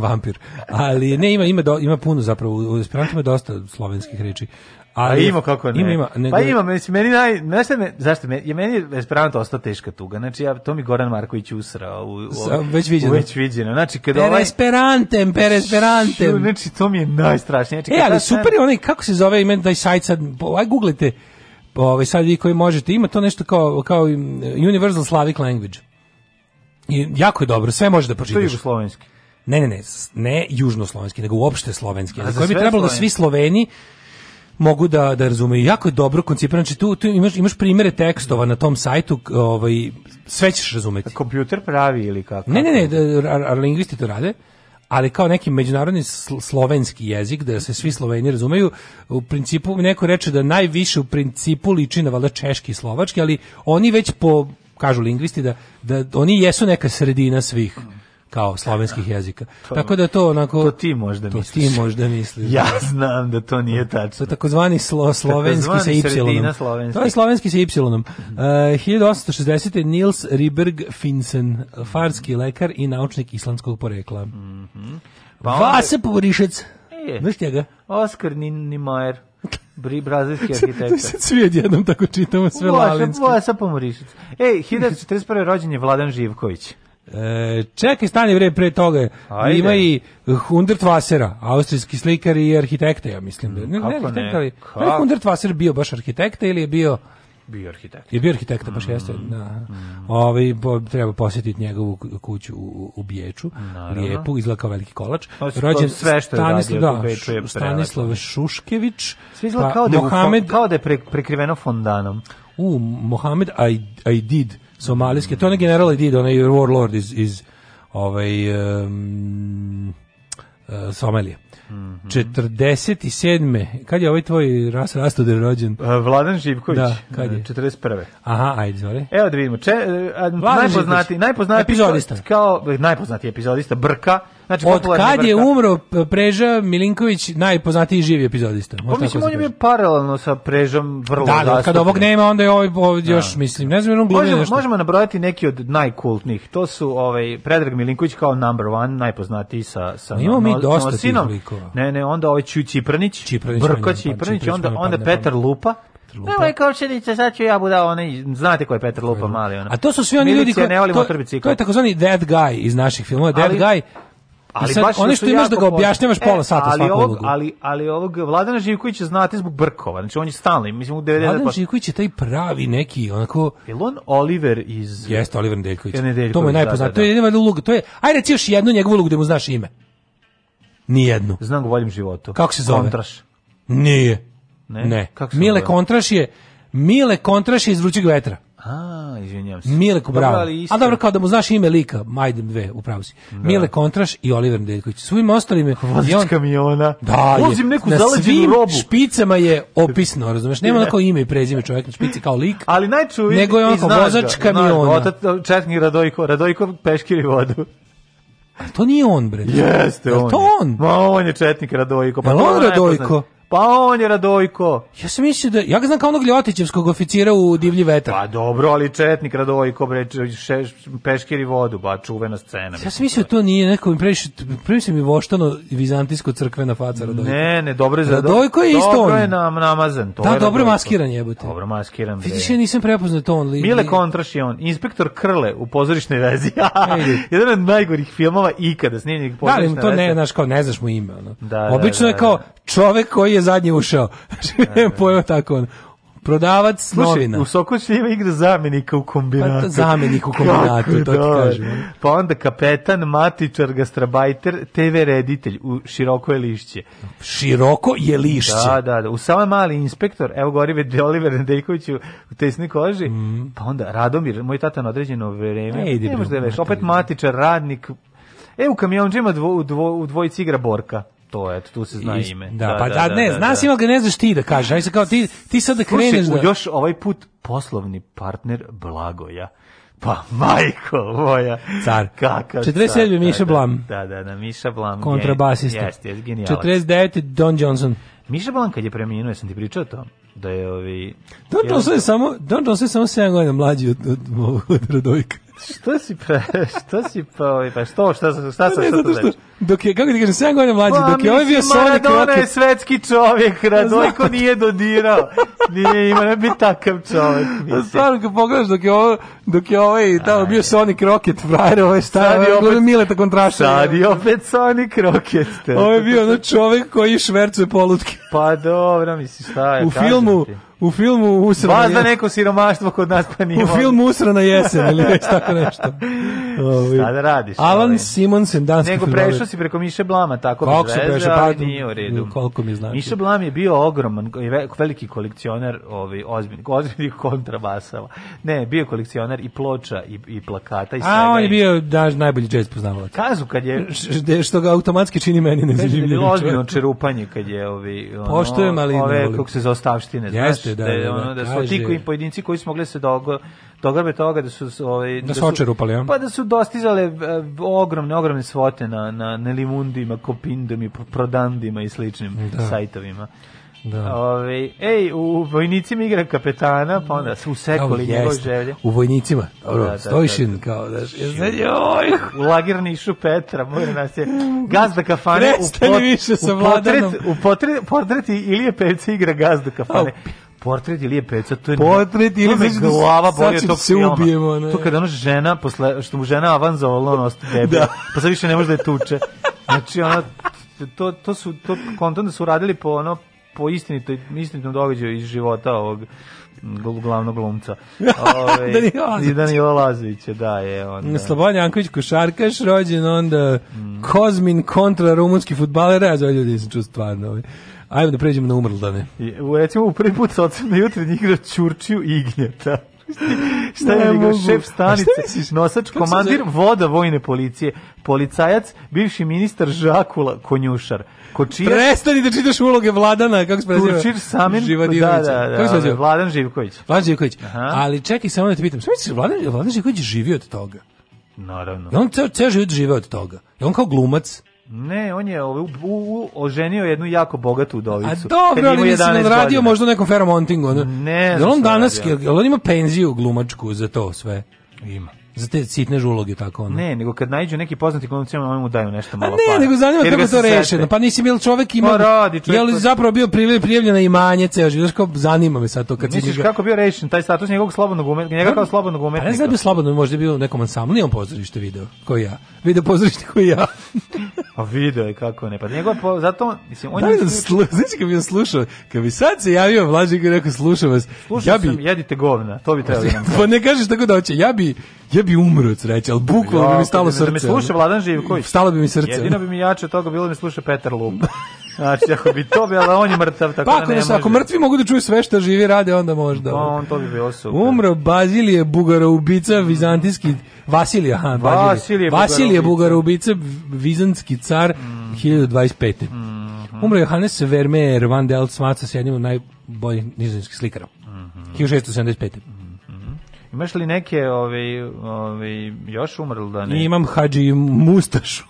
vampir. Ali ne ima ima do, ima puno zapravo u esperantu ima dosta slovenskih reči. Pa ali pa ima kako ne. Ima, ima, nego... Pa ima, mislim, meni naj, znaš me, zašto me, je meni Esperanto ostao teška tuga. Znači ja to mi Goran Marković usra u, u, u već viđeno. U već viđeno. Znači kad per ovaj Esperantem, per Esperantem. Znači to mi je najstrašnije. Znači, e, ali super je onaj kako se zove ime taj sajt sad, ovaj guglite. Ovaj sad vi koji možete, ima to nešto kao kao e, Universal Slavic Language. I jako je dobro, sve može da pročitaš. To je jugoslovenski. Ne, ne, ne, ne južnoslovenski, nego uopšte slovenski. A koji bi trebalo da svi Sloveni mogu da da razumeju. Jako je dobro koncipirano, znači tu, tu imaš imaš primere tekstova na tom sajtu, ovaj sve ćeš razumeti. Kompjuter pravi ili kako? Ne, ne, ne, da, lingvisti to rade ali kao neki međunarodni slovenski jezik da se svi Sloveni razumeju u principu neko reče da najviše u principu liči na valjda češki i slovački ali oni već po kažu lingvisti da da oni jesu neka sredina svih kao slovenskih jezika. To, Tako da to onako... To ti možda misliš. to ti možda misliš. Ja da. znam da to nije tačno. To je takozvani slo, slovenski sa y. To je slovenski sa y. Uh, 1860. Nils Riberg Finsen, farski mhm. lekar i naučnik islandskog porekla. Mm -hmm. pa onda... Vase Povrišec. E. Znaš njega? Oskar Nimajer. Bri brazilski arhitekta. Sad svi jednom tako čitamo sve Lalinski. Vasa Pomorišec. Ej, 1941. rođen je Vladan Živković. E, čekaj, stani vre pre toga. Ajde. Ima i Hundertwassera, austrijski slikar i arhitekta, ja mislim. da. Ne, ne, arhitekta, ali, ali Hundertwasser bio baš arhitekta ili je bio bio arhitekta Je bio arhitekta, baš mm. jeste. Da. Mm. Ovi, ovaj, bo, treba posjetiti njegovu kuću u, u Bijeću Naravno. Lijepu, izgleda kao veliki kolač. Pa Rođen sve što je Stanislav, da, je Stanislav Šuškević. Sve izgleda pa, kao, da Mohamed, kao da je pre, prekriveno fondanom. U, Mohamed Aidid somalijske, to je general Edid, onaj warlord iz, iz ovaj, um, uh, Somalije. Mm -hmm. 47. Kad je ovaj tvoj ras rastoder rođen? E, Vladan Živković. Da, e, kad je? 41. Aha, ajde, izvoli. Evo da vidimo. Če, najpoznati, najpoznati, najpoznati, epizodista. Kao, najpoznati epizodista, Brka, Znači, Od kad je umro Preža Milinković, najpoznatiji živi epizodista. Pa mislim, on je paralelno sa Prežom vrlo da, da, kad ovog nema, onda je ovaj, ovdje da. još, mislim, ne znam, on glumi nešto. Možemo nabrojati neki od najkultnih. To su ovaj, Predrag Milinković kao number one, najpoznatiji sa, sa, no, mi dosta sa sinom. Ne, ne, onda ovaj Ču Cipranić, Cipranić Brko Cipranić, pa onda, pa onda Petar Lupa, Lupa. Evo je Kovčevića, sad ću ja buda onaj, znate ko je Petar Lupa, mali ono. A to su svi oni Milicija ljudi koji... ne volimo to, to je takozvani dead guy iz naših filmova. Dead ali, guy Ali sad, baš ono da što imaš da ga objašnjavaš pola e, sata ali ovog, ulogu. ali, ali ovog Vladana Živkovića znate zbog Brkova, znači on je stalni, mislim u 90%. Vladan Živković je taj pravi neki, onako... Je Oliver iz... Jeste, Oliver Nedeljković. to mu je da, najpoznat, da, da. to je jedina uloga, to je... Ajde, reci još jednu njegovu ulogu gde mu znaš ime. Ni jednu. Znam ga voljim životu. Kako se zove? Kontraš. Nije. Ne? ne. Kako se Mile zove? Kontraš je... Mile Kontraš je iz Vrućeg vetra. A, izvinjavam se. Mile Kubrao. A dobro, kao da mu znaš ime lika, Majde dve, upravo si. Da. Mile Kontraš i Oliver Nedeljković. Svim ostalim... Vozič on, kamiona. Da, Uzim neku na svim robu. špicama je opisno, razumeš? Nema onako ime i prezime čovjek na špici kao lik. Ali najčuvi... Nego je onako vozač kamiona. Otac, četnik Radojko, Radojko peškiri vodu. A to nije on, bre. Jeste on. Je. to on? Ma on je četnik Radojko. Pa Jel on Radojko? Pa on je Radojko. Ja sam mislio da, ja ga znam kao onog Ljotićevskog oficira u Divlji vetar. Pa dobro, ali Četnik Radojko, bre, peškiri vodu, pa čuvena scena. Ja sam mislio to nije neko, previše, previše mi voštano vizantijsko crkvena faca Radojko. Ne, ne, dobro je za Radojko. je isto Dobro je nam, namazan. To da, je dobro je maskiran jebote. Dobro maskiran, bre. Vidiš, ja nisam prepoznao to on. Li, Mile Kontraš je on, inspektor Krle u pozorišnoj vezi. Jedan od najgorih filmova ikada snimljenih pozorišne Da, to ne, znaš, kao, ne znaš mu ime. Ono. Da, da Obično da, da, je kao da. čovek koji je zadnji ušao. Da, da, Pojeo da. tako on prodavac Slušaj, novina. u Sokoću ima igra zamenika u kombinatu. Pa zamenik u kombinatu, to dobar. ti kažem. Pa onda kapetan, matičar, gastrabajter, TV reditelj u široko je lišće. Široko je lišće? Da, da, da. U samo mali inspektor, evo gori već Oliver Nedeljković u tesnoj koži, mm. pa onda Radomir, moj tata na određeno vreme. Ej, ne možda je već. Opet matičar, radnik, E, u kamionđima u, dvo, u dvojici igra Borka to, eto, tu se zna Is, ime. Da, da pa da, da, ne, da, znaš da. ima ga ne znaš ti da kaže, ajde se kao ti, ti sad da kreneš Sluši, da... još ovaj put poslovni partner Blagoja. Pa majko moja. Car. Kakav 47. Car, Miša da, da, Blam. Da, da, da, Miša Blam. Kontrabasista. Jeste, jeste, genijalac. 49. Don Johnson. Miša Blam kad je preminuo, jesam ti pričao to da je ovi... Don Johnson je samo, Don Johnson je samo 7 godina mlađi od, od, od, od Radojka što si pre, što si pa, pa što, šta, šta, šta, šta, ne, zato što, znači? dok je, kako ti kažem, 7 godina mlađi, pa dok je ovaj bio Sonic Rocket. Maradona je svetski čovjek, pa Radojko nije dodirao, nije ima ne bi takav čovjek. Pa stvarno, kad pogledaš, dok je, ovo, dok je ovaj, tamo bio Sonic Rocket, frajer, ovo je šta, ovo je Mileta kontraša. Sad je opet Sonic Rocket. Ovo je bio ono čovjek koji švercuje polutke. Pa dobro, misliš, šta je. U filmu, u filmu usrana Vas da neko siromaštvo kod nas pa nije. U filmu usrana jesen ili već tako nešto. Ovi. Ovaj, Šta da radiš? Alan ovaj. Simonsen, danski Nego prešao si preko Miše Blama, tako Kako se prešao, pa, nije u redu. Koliko mi znači. Miše Blam je bio ogroman, veliki kolekcionar ovaj, ozbiljnih ozbiljni kontrabasava. Ne, bio kolekcionar i ploča i, i plakata i svega. A on je bio da, najbolji jazz poznavalac. Kažu kad je... što ga automatski čini meni ne zaživljivim. Bilo ozbiljno čerupanje kad je ovi... Ovaj, ono, Poštojem, ali... Ove, kako se zaostavštine. Yes, jeste, da, da, da, da, ono, da su ti koji pojedinci koji su mogli da se dolgo dograbe toga da su ovaj da, da su očerupali, ja? pa da su dostizale eh, ogromne ogromne svote na na Nelimundima, Kopindima, Prodandima i sličnim da. sajtovima. Da. Ove, ovaj, ej, u vojnicima igra kapetana, pa onda se usekoli da, njegove želje. U vojnicima, dobro, da, da, stojšin, da, da. kao da... Joj, u lagirnišu Petra, mora nas je gazda kafane. Prestani u pot, više sa u potret, u potret, portret Ilije Pevca igra gazda kafane. Oh. Portret ili je peca, to je Portret ili me da glava boli od tog da se Ubijemo, ne. To kada ona žena posle što mu žena avanzovala ono ostaje da. pa sad više ne može da je tuče. Znači ona to to su to kontent da su radili po ono po istinitoj istinitom događaju iz života ovog glavnog glumca. Ove, Danilo Lazovića. da je onda. Slobodan Janković košarkaš, rođen onda mm. Kozmin kontra rumunski fudbaler, ja za ljudi nisam čuo stvarno. Ovaj. Ajmo da pređemo na umrldane. Recimo, u prvi put sam na jutrenji da igra Čurčiju ignjeta. šta je ne, da Šef stanice, nosač, komandir, voda vojne policije, policajac, bivši ministar Žakula, konjušar. Kočir, Prestani da čitaš uloge Vladana, kako se preziva? Turčir Samin, da, da, da, da Vladan Živković. Vladan Živković. Aha. Ali čekaj samo da te pitam, smisliš Vladan, Vladan Živković živi od toga? Naravno. I on ceo, ceo život žive od toga. I on kao glumac, Ne, on je ovaj, u, u, oženio jednu jako bogatu udovicu. A dobro, ali mislim, radio možda nekom Feromontingu. Ne, ne on danas, je on ima penziju glumačku za to sve? Ima za te sitne žuloge tako ono. Ne, nego kad naiđu neki poznati glumci, oni mu daju nešto malo para. Ne, nego zanima kako to rešeno. Pa nisi bio čovjek ima. Pa radi, čovjek. Je li zapravo bio prijavljen na imanje ceo život? zanima me sad to kad Misliš kako bio rešen taj status njegovog slobodnog umetnika, njega kao pa- slobodnog pa umetnika. Ne znam bi da slobodno možda bio nekom ansamblu, nije on pozorište video, kao ja. Video pozorište kao ja. A pa video je kako ne, pa njegov po, zato mislim on da, je slušao, znači kad bi slušao, kad bi sad se javio Vlađik i rekao slušam vas. Slušao ja bi sam, jedite govna, to bi trebalo. Pa ne kažeš tako da hoće. Ja bi ja bi umro od sreće, ali bukvalno bi mi stalo srce. Da me sluša Vladan Živković. Stalo bi mi srce. Jedino bi mi jače toga bilo da me sluša Petar Lumb. Znači, ako bi to bilo, on je mrtav, tako pa, da ne može. Ako mrtvi mogu da čuju sve što živi, rade, onda možda. Pa, on to bi bilo super. Umro Bazilije ubica, vizantijski, Vasilije, aha, Vasilije, Vasilije ubica, vizantski car, mm. 1025. Mm Umro Johannes Vermeer, Van Delt Smaca, s jednim od najboljih nizozemskih slikara. Mm -hmm. 1675. Imaš li neke ove, ovaj, ove, ovaj, još umrli da ne? Imam Hadži Mustašu.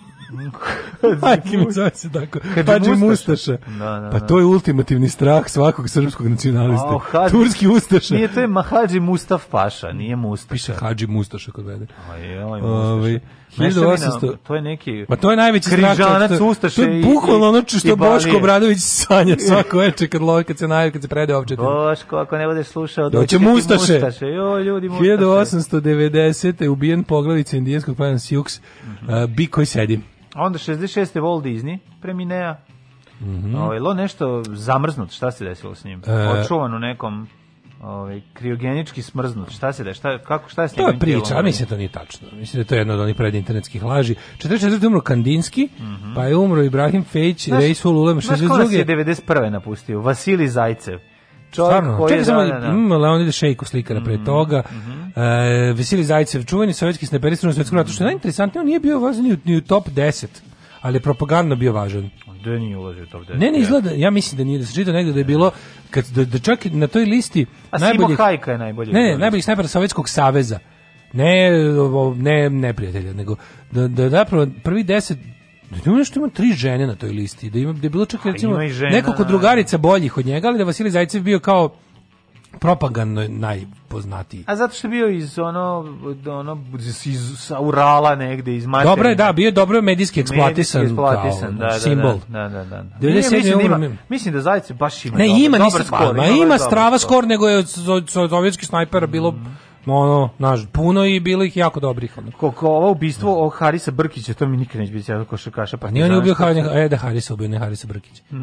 Majke mi zove se tako. Hadži Mustaša. Da, da, da. Pa to je ultimativni strah svakog srpskog nacionaliste. A, Hadži, Turski Ustaša. Nije to je Mahadži Mustaf Paša, nije Mustaša. Piše Hadži Mustaša kod mene. Aj, aj, Mustaša. Ove, ovaj, 1800. To je neki Ma to je najveći križanac što, ustaše. To je bukvalno ono što Boško Obradović sanja svako veče kad lovi kad se najde, kad se prede opčete. Boško ako ne budeš slušao doći mustaše. Ustaše. Jo ljudi mustaše. 1890. je ubijen poglavica indijskog plana Sioux. Mm -hmm. uh, bi koji sedi. Onda 66. Walt Disney preminea. Mhm. Mm -hmm. o, je lo nešto zamrznut, šta se desilo s njim? E... Eh, Očuvan u nekom ovaj kriogenički smrznut. Šta se da šta kako šta se To je priča, tijelo, mislim da to nije tačno. Mislim da je to jedno od onih pred internetskih laži. 44. umro Kandinski, mm -hmm. pa je umro Ibrahim Fejić, Reisful Ulem 62. je 91. napustio Vasili Zajcev. Stvarno, koji čekaj je, samo, da, da, da. Mm, Leonid Šejko slikara mm -hmm. pre mhm, toga, mm -hmm. E, uh, Vesili Zajcev, čuveni sovjetski snajperist u Svetskom ratu, što je najinteresantnije, on nije bio važan ni u, ni u top 10, ali je propagandno bio važan da nije ulazi u top 10. Ne, ne izgleda, ja mislim da nije da se čita negde da je bilo kad da, da čak na toj listi A Simo Hajka je najbolje. Ne, ne, najbolji snajper Sovjetskog saveza. Ne, ne neprijatelja, nego da da zapravo prvi 10 Da ima nešto ima tri žene na toj listi, da ima da je bilo čak recimo nekoliko drugarica boljih od njega, ali da Vasilije Zajcev bio kao propagandno najpoznatiji. A zato što je bio iz ono, ono iz, sa Urala negde, iz Materine. Dobro je, da, bio je dobro medijski eksploatisan, medijski eksploatisan kao da, da, da, simbol. Da, da, da. da. Nije, mislim, da ima, mislim da Zajice baš ima ne, dobro, ima, dobar nisam, skor. Ima, ima strava skor, nego je od, od, od bilo mm ono, naš, puno i bilo ih jako dobrih. Ono. Koliko ovo ubistvo o Harisa Brkića, to mi nikad neće biti sjadno košarkaša. Pa nije on je ubio Harisa, e da Harisa ubio, ne Harisa Brkića.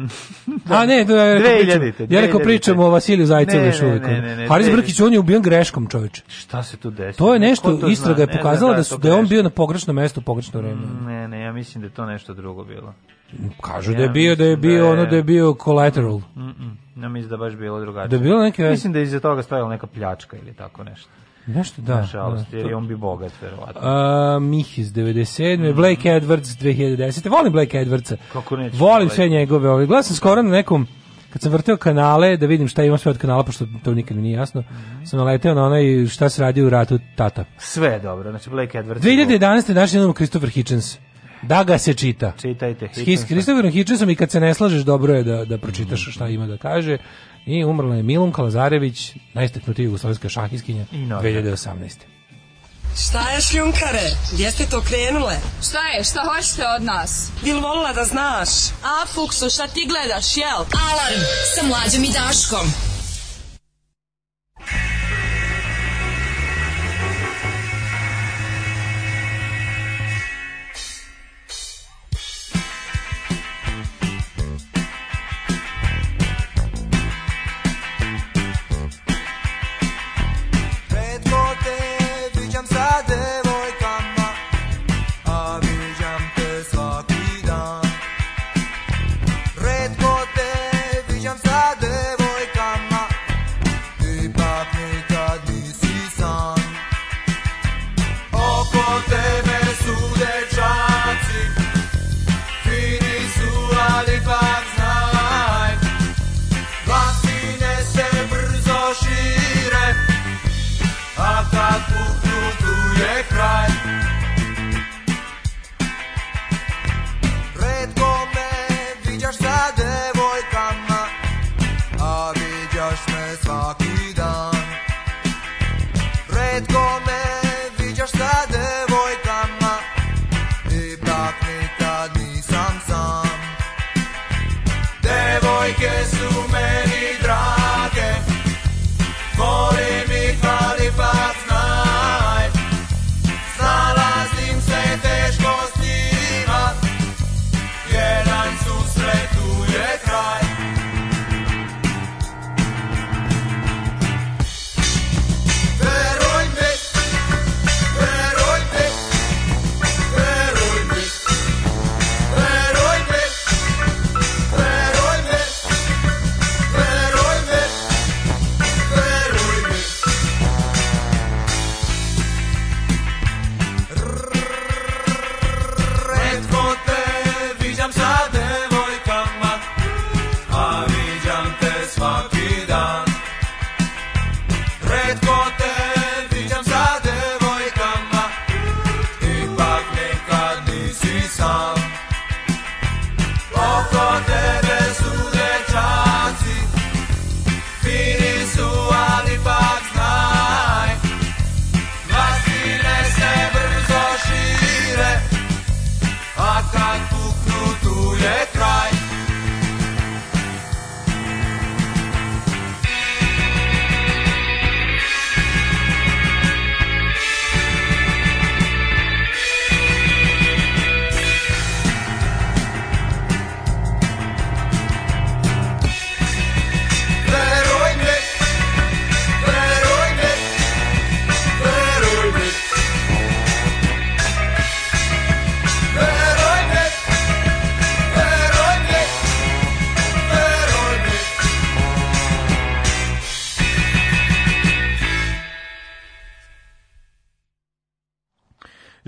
Da. A ne, da, ja rekao, ja rekao pričam o Vasiliju Zajcevu još uvijek. Haris Brkić, on je ubijen greškom, čovječe. Šta se tu desilo? To je nešto, to istraga je pokazala da, da, da su, da je on bio na pogrešnom mestu u pogrešno vreme. Ne, ne, ja mislim da je to nešto drugo bilo. Kažu da je bio, da je bio, ono da je bio collateral. Mm -mm. Ja mislim da baš bilo drugačije. Da je bilo neke... Mislim da je iza toga stojala neka pljačka ili tako nešto. Nešto da. Nažalost, da, jer to... on bi bogat, verovatno. A, Mihis, 97. Mm -hmm. Blake Edwards, 2010. Volim Blake Edwardsa. Kako neću. Volim sve njegove. Ovaj. Gledam sam skoro na nekom kad sam vrteo kanale da vidim šta ima sve od kanala pošto to nikad mi nije jasno mm -hmm. sam naleteo na onaj šta se radi u ratu tata sve dobro znači Blake Edwards 2011. naš jednom Christopher Hitchens da ga se čita čitajte Hitchens. s Christopherom Hitchensom i kad se ne slažeš dobro je da, da pročitaš mhm. šta ima da kaže I umrla je Milunka Lazarević, najistaknutija jugoslovenska šahiskinja I 2018. Šta je šljunkare? Gdje ste to krenule? Šta je? Šta hoćete od nas? Bil volila da znaš? A, Fuksu, šta ti gledaš, jel? Alarm sa mlađom i Daškom.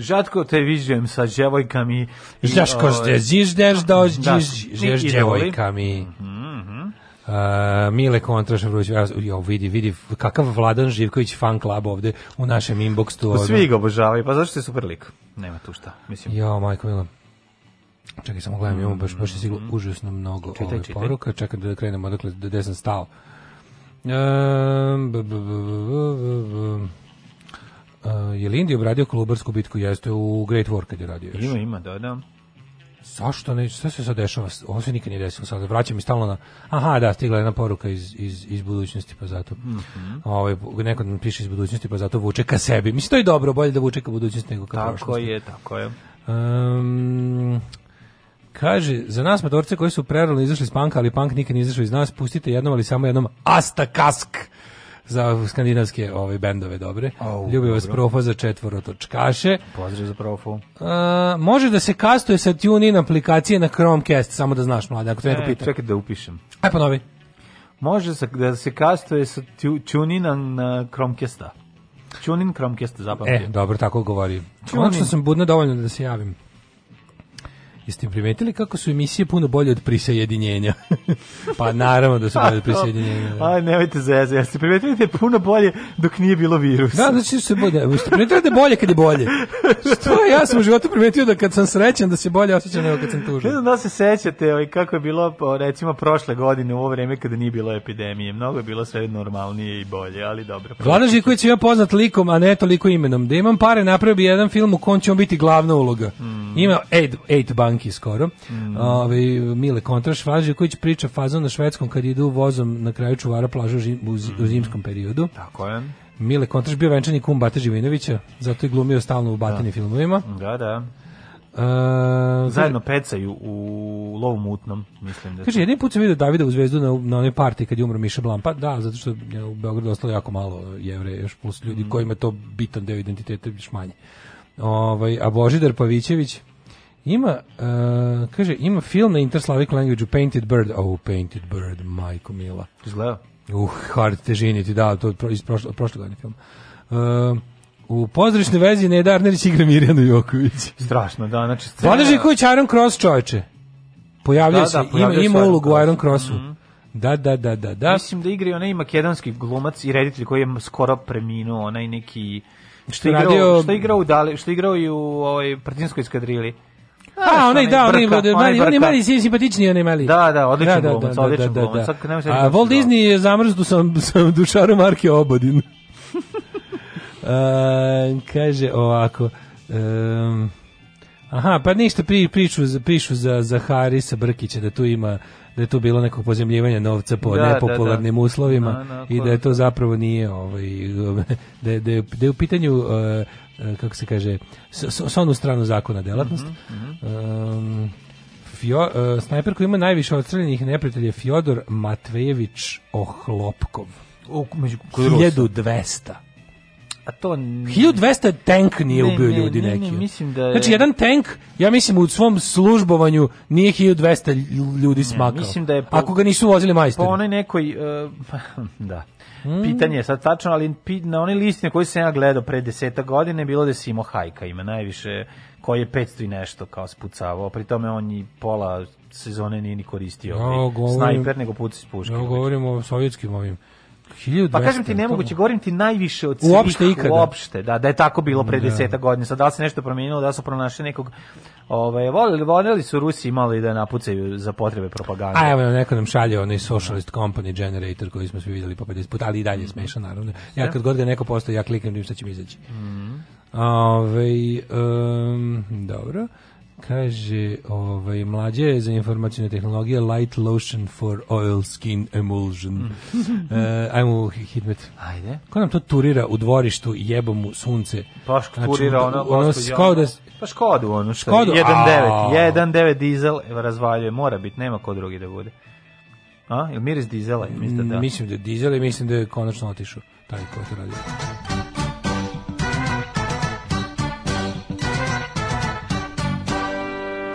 Rzadko te widziałem sa dziewojkami. Rzadko te zjeżdżasz do zjeżdżasz Mhm. Uh, Mile Kontraš Vruć, jo, vidi, vidi, kakav Vladan Živković fan klub ovde u našem inboxu. Pa svi ga obožavaju, pa zašto je super lik? Nema tu šta, mislim. Jo, majko Milo. Čekaj, samo gledam, imamo baš, baš je sigurno mhm. užasno mnogo čitaj, ove čitaj. poruka. Čekaj da krenemo, dakle, gde sam stao. Um, b, b, b, b, b, b, b. Uh, je li Indija obradio kolubarsku bitku? Jeste u Great War kad je radio još. Ima, ima, da, da. Zašto ne, šta se sad dešava? Ovo se nikad nije desilo, sad vraćam i stalno na... Aha, da, stigla je jedna poruka iz, iz, iz budućnosti, pa zato... Mm -hmm. Ove, ovaj, neko nam piše iz budućnosti, pa zato vuče ka sebi. Mislim, to je dobro, bolje da vuče ka budućnosti nego ka tako prošlosti. Tako je, tako je. Um, Kaže, za nas matorce koji su prerali izašli iz panka, ali pank nikad nije izašao iz nas, pustite jednom ali samo jednom Asta Kask za skandinavske ove bendove dobre. Oh, Ljubi vas dobro. profo za točkaše. Pozdrav za profo. A, uh, može da se kastuje sa TuneIn aplikacije na Chromecast, samo da znaš, mlade, ako te neko e, pita. Čekaj da upišem. Aj e, novi. Može se, da se kastuje sa TuneIn na Chromecasta. Tunin Chromecast zapamtio. E, dobro, tako govori. Ono što sam budna dovoljno da se javim. Jeste primetili kako su emisije puno bolje od prisajedinjenja? pa naravno da su bolje od pa prisajedinjenja. Da. Aj, nemojte zezati. Jeste primetili da je puno bolje dok nije bilo virusa? Da, znači se bolje. Jeste primetili da je bolje kad je bolje. Što je, ja sam u životu primetio da kad sam srećan da se bolje osjećam nego kad sam tužan. Ne znam da se sećate ovaj, kako je bilo recimo prošle godine u ovo vreme kada nije bilo epidemije. Mnogo je bilo sve normalnije i bolje, ali dobro. Vlada Žiković je poznat likom, a ne toliko imenom. Da imam pare, napravio bi jedan film u kom će on biti glavna uloga. Mm. Ima 8 Bank Janki skoro. Mm. Ove, ovaj, Mile Kontraš će priča fazon na švedskom kad idu vozom na kraju čuvara plažu žim, u, mm. u zimskom periodu. Tako je. Mile Kontraš bio venčani kum Bate Živinovića, zato je glumio stalno u Batini da. filmovima. Da, da. Uh, Zajedno pecaju u lovu mutnom, mislim da. Kaže, jedin put sam vidio Davida u zvezdu na, na onoj parti kad je umro Miša Blam. Pa da, zato što je u Beogradu ostalo jako malo jevre, još plus ljudi mm. kojima je to bitan deo identiteta, još manje. Ovaj, a Božidar Pavićević, Ima, uh, kaže, ima film na Interslavic language Painted Bird. Oh, Painted Bird, majko mila. Izgleda? Uh, hard težini ti da, to iz prošle, prošle godine film. Uh, e, u pozdravišnoj vezi Neda Arnerić igra Mirjanu Joković. Strašno, da, znači... Scena... Vlada Živković, Iron Cross čoveče. Pojavljaju da, da se, da, ima, ima ulogu u Iron Crossu. Mm -hmm. Da, da, da, da, da. Mislim da igra i onaj makedonski glumac i reditelj koji je skoro preminuo, onaj neki... Što, što igrao, radio... što igrao u Dali, što igrao i u ovoj Partizanskoj eskadrili. A, onaj da, onaj, brka, onaj, onaj, mali simpatičniji, onaj mali. Da, da, odličan da, glumac, da, odličan da, glumac. Da, da. da, da. A Walt Disney je zamrzdu sa, sa dušarom Marke Obodin. uh, kaže ovako... Um, aha, pa ništa pri, priču, pišu za, za Harisa Brkića da tu ima da je tu bilo nekog pozemljivanja novca po da, nepopularnim da, da. uslovima na, na, i da je pa- to zapravo nije ovaj da je, da je, da je u pitanju uh, uh kako se kaže s, s onu stranu zakona delatnost. Mm -hmm. um, Fio, uh, snajper koji ima najviše odstreljenih neprijatelja je Fjodor Matvejević Ohlopkov. 1200. A to... 1200 tank nije ne, ubio ljudi ne, neki. mislim da je... Znači, jedan tank, ja mislim, u svom službovanju nije 1200 ljudi smakao. Mislim da je... Po, Ako ga nisu vozili majstori. Po onoj nekoj... Uh, da. Mm. Pitanje je sad tačno, ali na onoj listi na koji sam ja gledao pre 10 godine bilo da je Simo Hajka, ima najviše koji je 500 i nešto kao spucavao, pri tome on i pola sezone nije ni koristio ovaj, no, govorim, snajper, nego puci s puške. No, ovaj. govorimo o sovjetskim ovim 1200. Pa kažem ti nemoguće, govorim ti najviše od svih uopšte, ikada. uopšte da, da je tako bilo pre 10 da. godina. Sad da li se nešto promijenilo, da su pronašli nekog ovaj voleli, voleli su Rusi imali da napucaju za potrebe propagande. A evo neko nam šalje onaj socialist company generator koji smo svi videli po 50 puta, ali i dalje mm. smešan naravno. Ja da. kad god ga neko postoji, ja kliknem da im šta će mi izaći. Mm. Ove, ovaj, um, dobro. Kaže, ovaj, mlađe za informacijne tehnologije Light Lotion for Oil Skin Emulsion. Mm. Eh, ajmo hitmet. Ajde. Ko nam to turira u dvorištu i jebo mu sunce? Pa što znači, turira ono, ono, ono Pa da Škodu ono što Škodu? 1.9. 1.9 dizel razvaljuje, mora biti, nema ko drugi da bude. A, je miris dizela? Mislim da, mm, da. Mislim da je dizel i mislim da je konačno otišao taj ko to radi.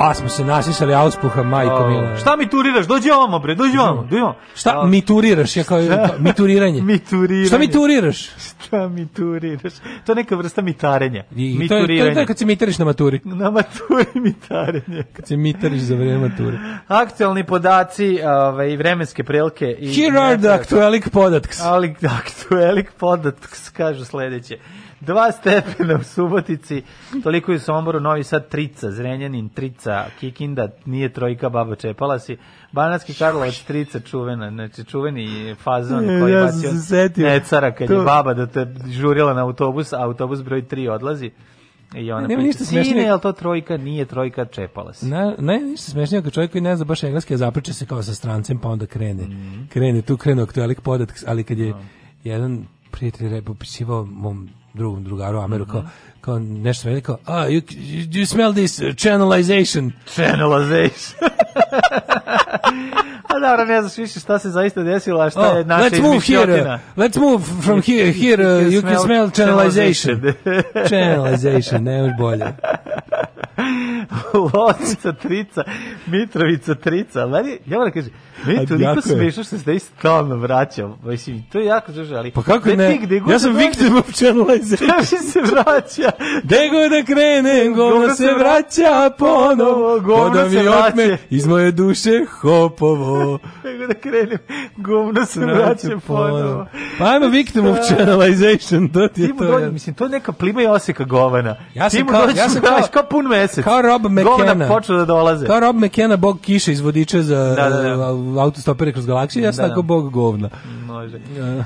Pa smo se nasisali auspuha, majko mila. Šta mi turiraš? Dođi ovamo, bre, dođi ovamo. Dođi ovamo. Šta mi turiraš? Ja kao, mi turiranje. mi turiranje. Šta mi turiraš? Šta mi turiraš? To je neka vrsta mitarenja. I, mi to, je, to, je, to je kad se mitariš na maturi. Na maturi mitarenje. Kad se mitariš za vreme mature. Aktualni podaci ove, i vremenske prilike. I Here are the aktuelik podatks. Aktuelik podatks, kažu sledeće dva stepena u Subotici, toliko je u Somboru, Novi Sad trica, Zrenjanin trica, Kikinda nije trojka, baba čepala si, Banatski Karlovac trica čuvena, znači čuveni fazon koji ja bacio necara kad to... je baba da te žurila na autobus, a autobus broj 3 odlazi. I ona ne, nema ništa smešnije, al to trojka nije trojka, čepala se. Ne, ne, ništa smešnije kad čovjek koji ne zna baš engleski, a zapriča se kao sa strancem, pa onda krene. Mm. Krene tu krenuo aktualik podatak, ali kad je no. Da. jedan prijatelj repopisivao mom drugom drugaru Ameru, kao, mhm kao nešto veli kao, ah, you, you smell this channelization. Channelization. a dobro, ne znaš više šta se zaista desilo, a šta oh, je naša let's move here, let's move from here, here uh, you can smell channelization. channelization, ne još bolje. Loznica, Trica, Mitrovica, Trica. Meni, ja moram da kažem, meni toliko smiješno što se da isto stalno vraćam. Mislim, to je jako žužo, ali... Pa kako da ne? ja da sam viktim of channelization. Čemu se vraća? Dego da krenem, govno se vraća ponovo, govno se otme iz moje duše hopovo. Dego da krenem, govno se vraća ponovo. Pa ajmo da. victim of channelization, to ti je to. Dođe, ja. mislim, to je neka plima i oseka govana. Ja sam Timu kao, dođe, ja sam kao, kao pun mesec. Kao Rob McKenna. počne da dolaze. Kao Rob McKenna, bog kiše iz vodiča za da, da, da. autostopere kroz galaksiju, ja sam da, tako da. bog govna. Može.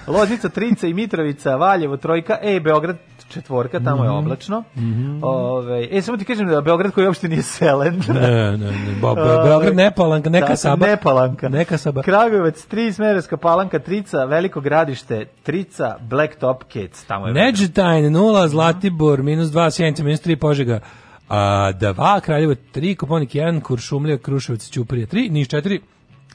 Loznica, Trinca i Mitrovica, Valjevo, Trojka, E, Beograd, četvorka, tamo mm -hmm. je mhm. oblačno. Mm -hmm. Ove, e, samo ti kažem da Beograd koji uopšte nije selen. ne, ne, ne. Bo, Beograd Nepalanka, neka da, saba. Nepalanka. Neka saba. Kragujevac 3, Smerovska palanka 3, Veliko gradište 3, top Kids, tamo je. Neđetajn 0, Zlatibor minus 2, Sjenica minus 3, Požega a, 2, Kraljevo 3, Koponik 1, Kuršumlija, Kruševac, Ćuprija, 3, Niš 4.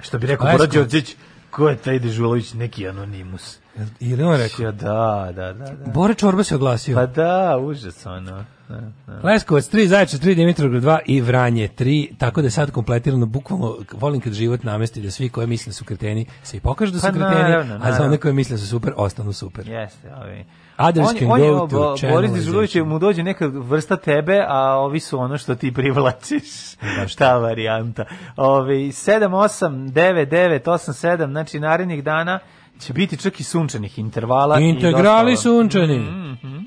Što bi rekao Buradžović, ko je taj Dežulović, neki anonimus? Ili on rekao? Ja, da, da, da, da. Bora Čorba se oglasio. Pa da, užas ono. Da, da. Leskovac 3, Zaječar 3, Dimitrovgrad 2 i Vranje 3, tako da je sad kompletirano bukvalno, volim kad život namesti da svi koje misle su kreteni se i pokažu da su pa, kreteni, naravno, naravno. a za one koje misle da su super, ostanu super. Jeste, ovi. Others on, can on go je, to bo, Boris Dizulović mu dođe neka vrsta tebe, a ovi su ono što ti privlačiš. Da, šta varijanta. Ovi, 7, 8, 9, 9, 8, 7, znači narednih dana će biti čak i sunčanih intervala. Integrali i sunčani. Mm -hmm.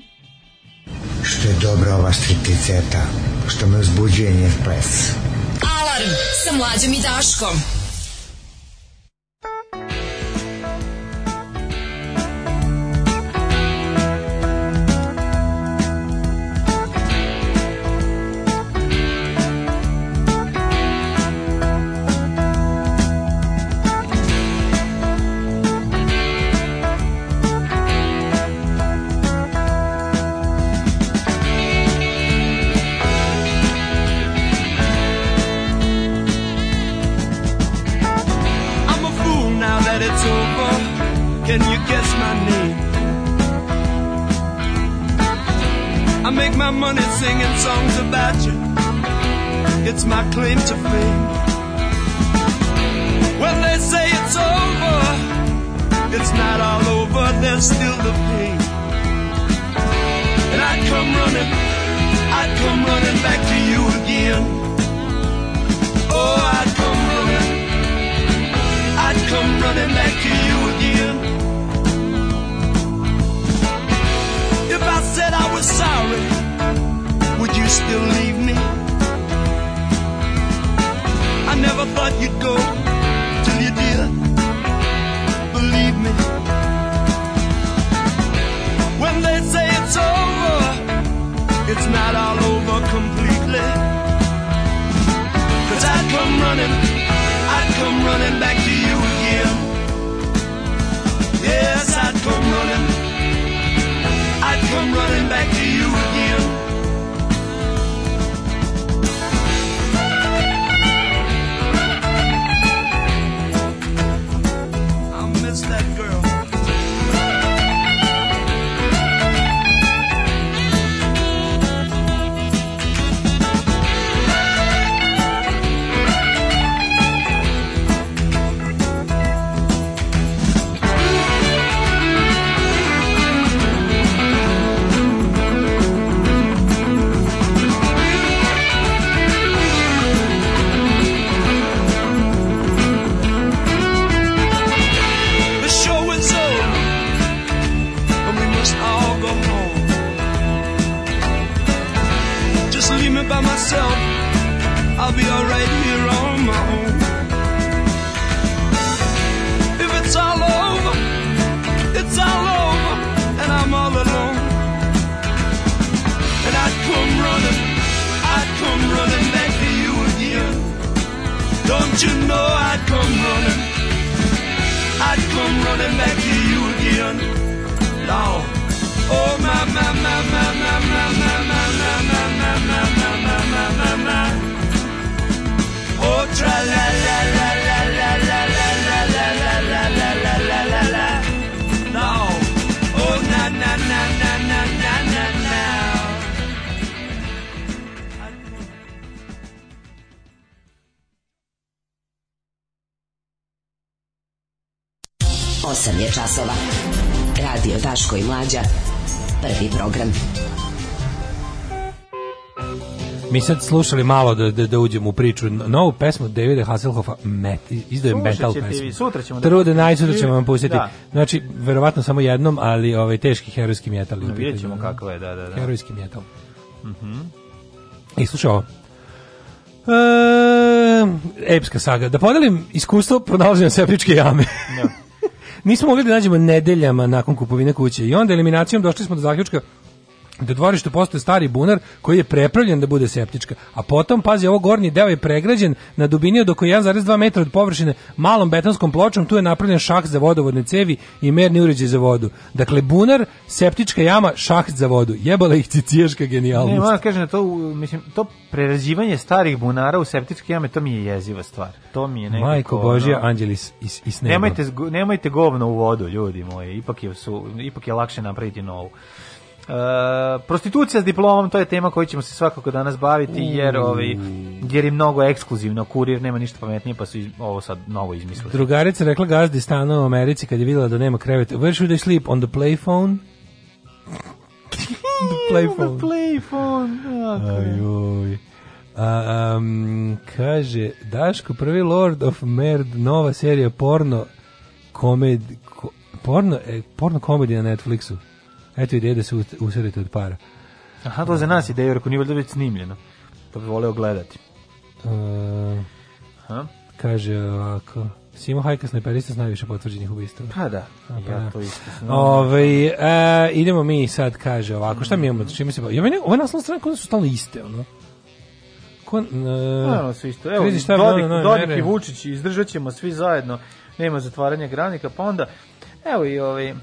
Što je dobra ova stripticeta, što me uzbuđuje njen ples. Alarm sa mlađom i Daškom. make my money singing songs about you. It's my claim to fame. When they say it's over, it's not all over, there's still the pain. And I'd come running, I'd come running back to you again. Oh, I'd come running, I'd come running back to you still leave me? I never thought you'd go till you did. Believe me. When they say it's over, it's not all over completely. Cause I'd come running, I'd come running back to you again. Yes. gonna make you again. No. Oh my my my my my my my my my my my my my my my my. Oh tra la la. 8 je časova. Radio Daško i Mlađa. Prvi program. Mi sad slušali malo da, da, da uđemo u priču. Novu pesmu Davida Hasselhoffa, Met, izdaje metal pesmu. Sutra ćemo da... Trude, da najsutra ćemo vam pustiti. Da. Znači, verovatno samo jednom, ali ovaj, teški herojski metal. No, da, vidjet ćemo kakva je, da, da, da. Herojski metal. Mhm. Mm e, I slušaj ovo. E, epska saga. Da podelim iskustvo pronalaženja septičke jame. No. Da. Mi smo mogli da nađemo nedeljama nakon kupovine kuće i onda eliminacijom došli smo do zaključka da dvorištu postoje stari bunar koji je prepravljen da bude septička, a potom, pazi, ovo gornji deo je pregrađen na dubini od oko 1,2 metra od površine malom betonskom pločom, tu je napravljen šaht za vodovodne cevi i merni uređaj za vodu. Dakle, bunar, septička jama, šaht za vodu. Jebala ih ciciješka genijalnost. Ne, moram da kažem, da to, mislim, to prerazivanje starih bunara u septičke jame, to mi je jeziva stvar. To mi je nekako... Majko Božja, no, anđelis is, is nemajte, nemajte govno u vodu, ljudi moji. Ipak je, su, ipak je lakše napraviti novu. Uh, prostitucija s diplomom, to je tema koju ćemo se svakako danas baviti, jer, mm. ovi, jer je mnogo ekskluzivno, kurir nema ništa pametnije, pa su iz, ovo sad novo izmislili. Drugarica rekla gazdi stana u Americi kad je vidjela da nema kreveta. Where should I sleep? On the play phone? the play the play phone. Ajuj. A, um, kaže, Daško, prvi Lord of Merd, nova serija porno komed, ko, porno, e, porno komedija na Netflixu. Eto ideje da se usredite od para. Aha, to za nas ideja, jer ako nije valjda već snimljeno. To pa bi voleo gledati. Uh, e, ha? Kaže ovako... Simo Hajka sniperista s najviše potvrđenih ubistava. Pa da, pa, ja da. to isto. Ove, e, idemo mi sad, kaže ovako, šta mi imamo, čime se bavimo? Ja, meni, ove naslovne strane kod su stalno iste, ono. Kon, e, pa, sve isto. Evo, Dodik, šta, Dodik, no, no, Dodik i Vučić izdržat ćemo svi zajedno, nema zatvaranja granika, pa onda, evo i ovaj,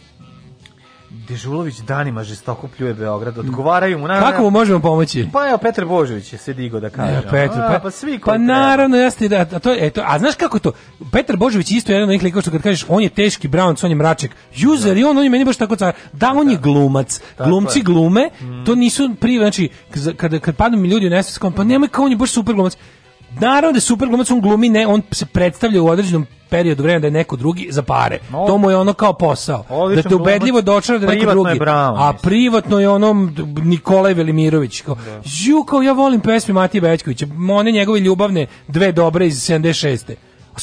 Dežulović danima žestoko pljuje Beograd, odgovaraju mu. Na, Kako mu možemo pomoći? Pa evo, Petar Božović je se digo da kaže. Ja, Petar, pa, pa, svi Pa naravno, jeste da, a, to, e, to, a znaš kako to? Petar Božović isto je jedan od onih likova što kad kažeš, on je teški Brown, on je mračak. User da. i on, on je meni baš tako car. Da, on je da. glumac. Tako Glumci je. glume, mm. to nisu pri, znači, kada, kad padnu mi ljudi u nesvijskom, pa mm. nemoj kao on je baš super glumac Naravno da je super glumac, on glumi, ne, on se predstavlja u određenom periodu vremena da je neko drugi za pare. No, to mu je ono kao posao. Da te ubedljivo dočara da je neko drugi. Je bravo, a privatno je onom Nikolaj Velimirović. Kao, Žu, da. kao ja volim pesmi Matije Bećkovića. One njegove ljubavne, dve dobre iz 76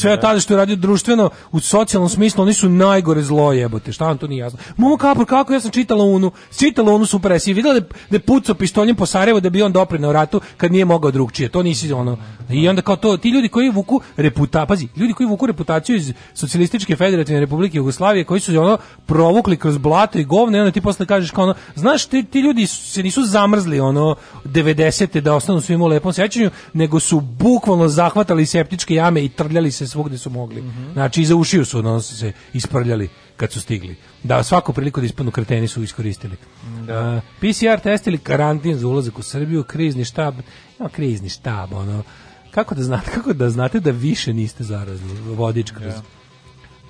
sve da. tada što je radio društveno, u socijalnom smislu, oni su najgore zlo jebote, šta vam to nije jasno. Momo Kapor, kako ja sam čitala Unu, čitala Unu super, si videla da, da je pucao pištoljem po Sarajevo da bi on doprinao ratu kad nije mogao drugčije, to nisi ono. I onda kao to, ti ljudi koji vuku reputa, pazi, ljudi koji vuku reputaciju iz socijalističke federativne republike Jugoslavije, koji su ono provukli kroz blato i govno i onda ti posle kažeš kao ono, znaš, ti, ti ljudi se nisu zamrzli ono 90 da ostanu svim u lepom sećanju, nego su bukvalno zahvatali septičke jame i trljali se svugde su mogli. Mm -hmm. Znači, i ušiju su ono se isprljali kad su stigli. Da, svaku priliku da ispanu kreteni su iskoristili. Da. Uh, PCR test ili karantin za ulazak u Srbiju, krizni štab, no, krizni štab, ono, kako da znate, kako da znate da više niste zarazni, vodič da. kroz.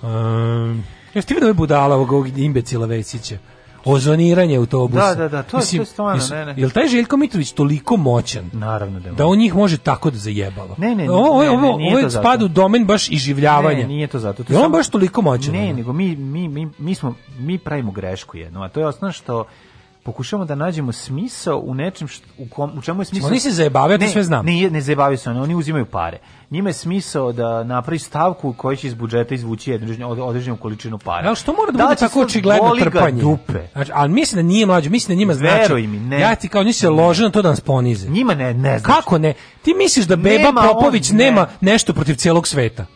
Yeah. Um, Jeste vidio da ovaj videli budala ovog imbecila Vesića? ozoniranje autobusa. Da, da, da, to, Mislim, je, to je stvarno, ne, ne. Jel taj Željko Mitrović toliko moćan? Naravno da. Da on njih može tako da zajebava. Ne, ne, ovo ne, ovo ovo spad u domen baš iživljavanja. Ne, nije to zato. To je on baš toliko moćan. Ne, nego mi mi mi mi smo mi pravimo grešku jednu, a to je osnovno što pokušavamo da nađemo smisao u nečem što, u, kom, u čemu je smisao. Oni se zajebavaju, to sve znam. Ne, ne zajebavaju se oni, oni uzimaju pare. Njima je smisao da napravi stavku koja će iz budžeta izvući jednu određenu količinu para. Al što mora da, da bude tako očigledno trpanje? Dupe. Znači, ali mislim da nije mlađe, mislim da njima znači- Veruj Mi, ne. Ja ti kao nisi ložen na to da nas ponize. Njima ne, ne znači. Kako ne? Ti misliš da Beba nema Popović on, ne. nema nešto protiv celog sveta?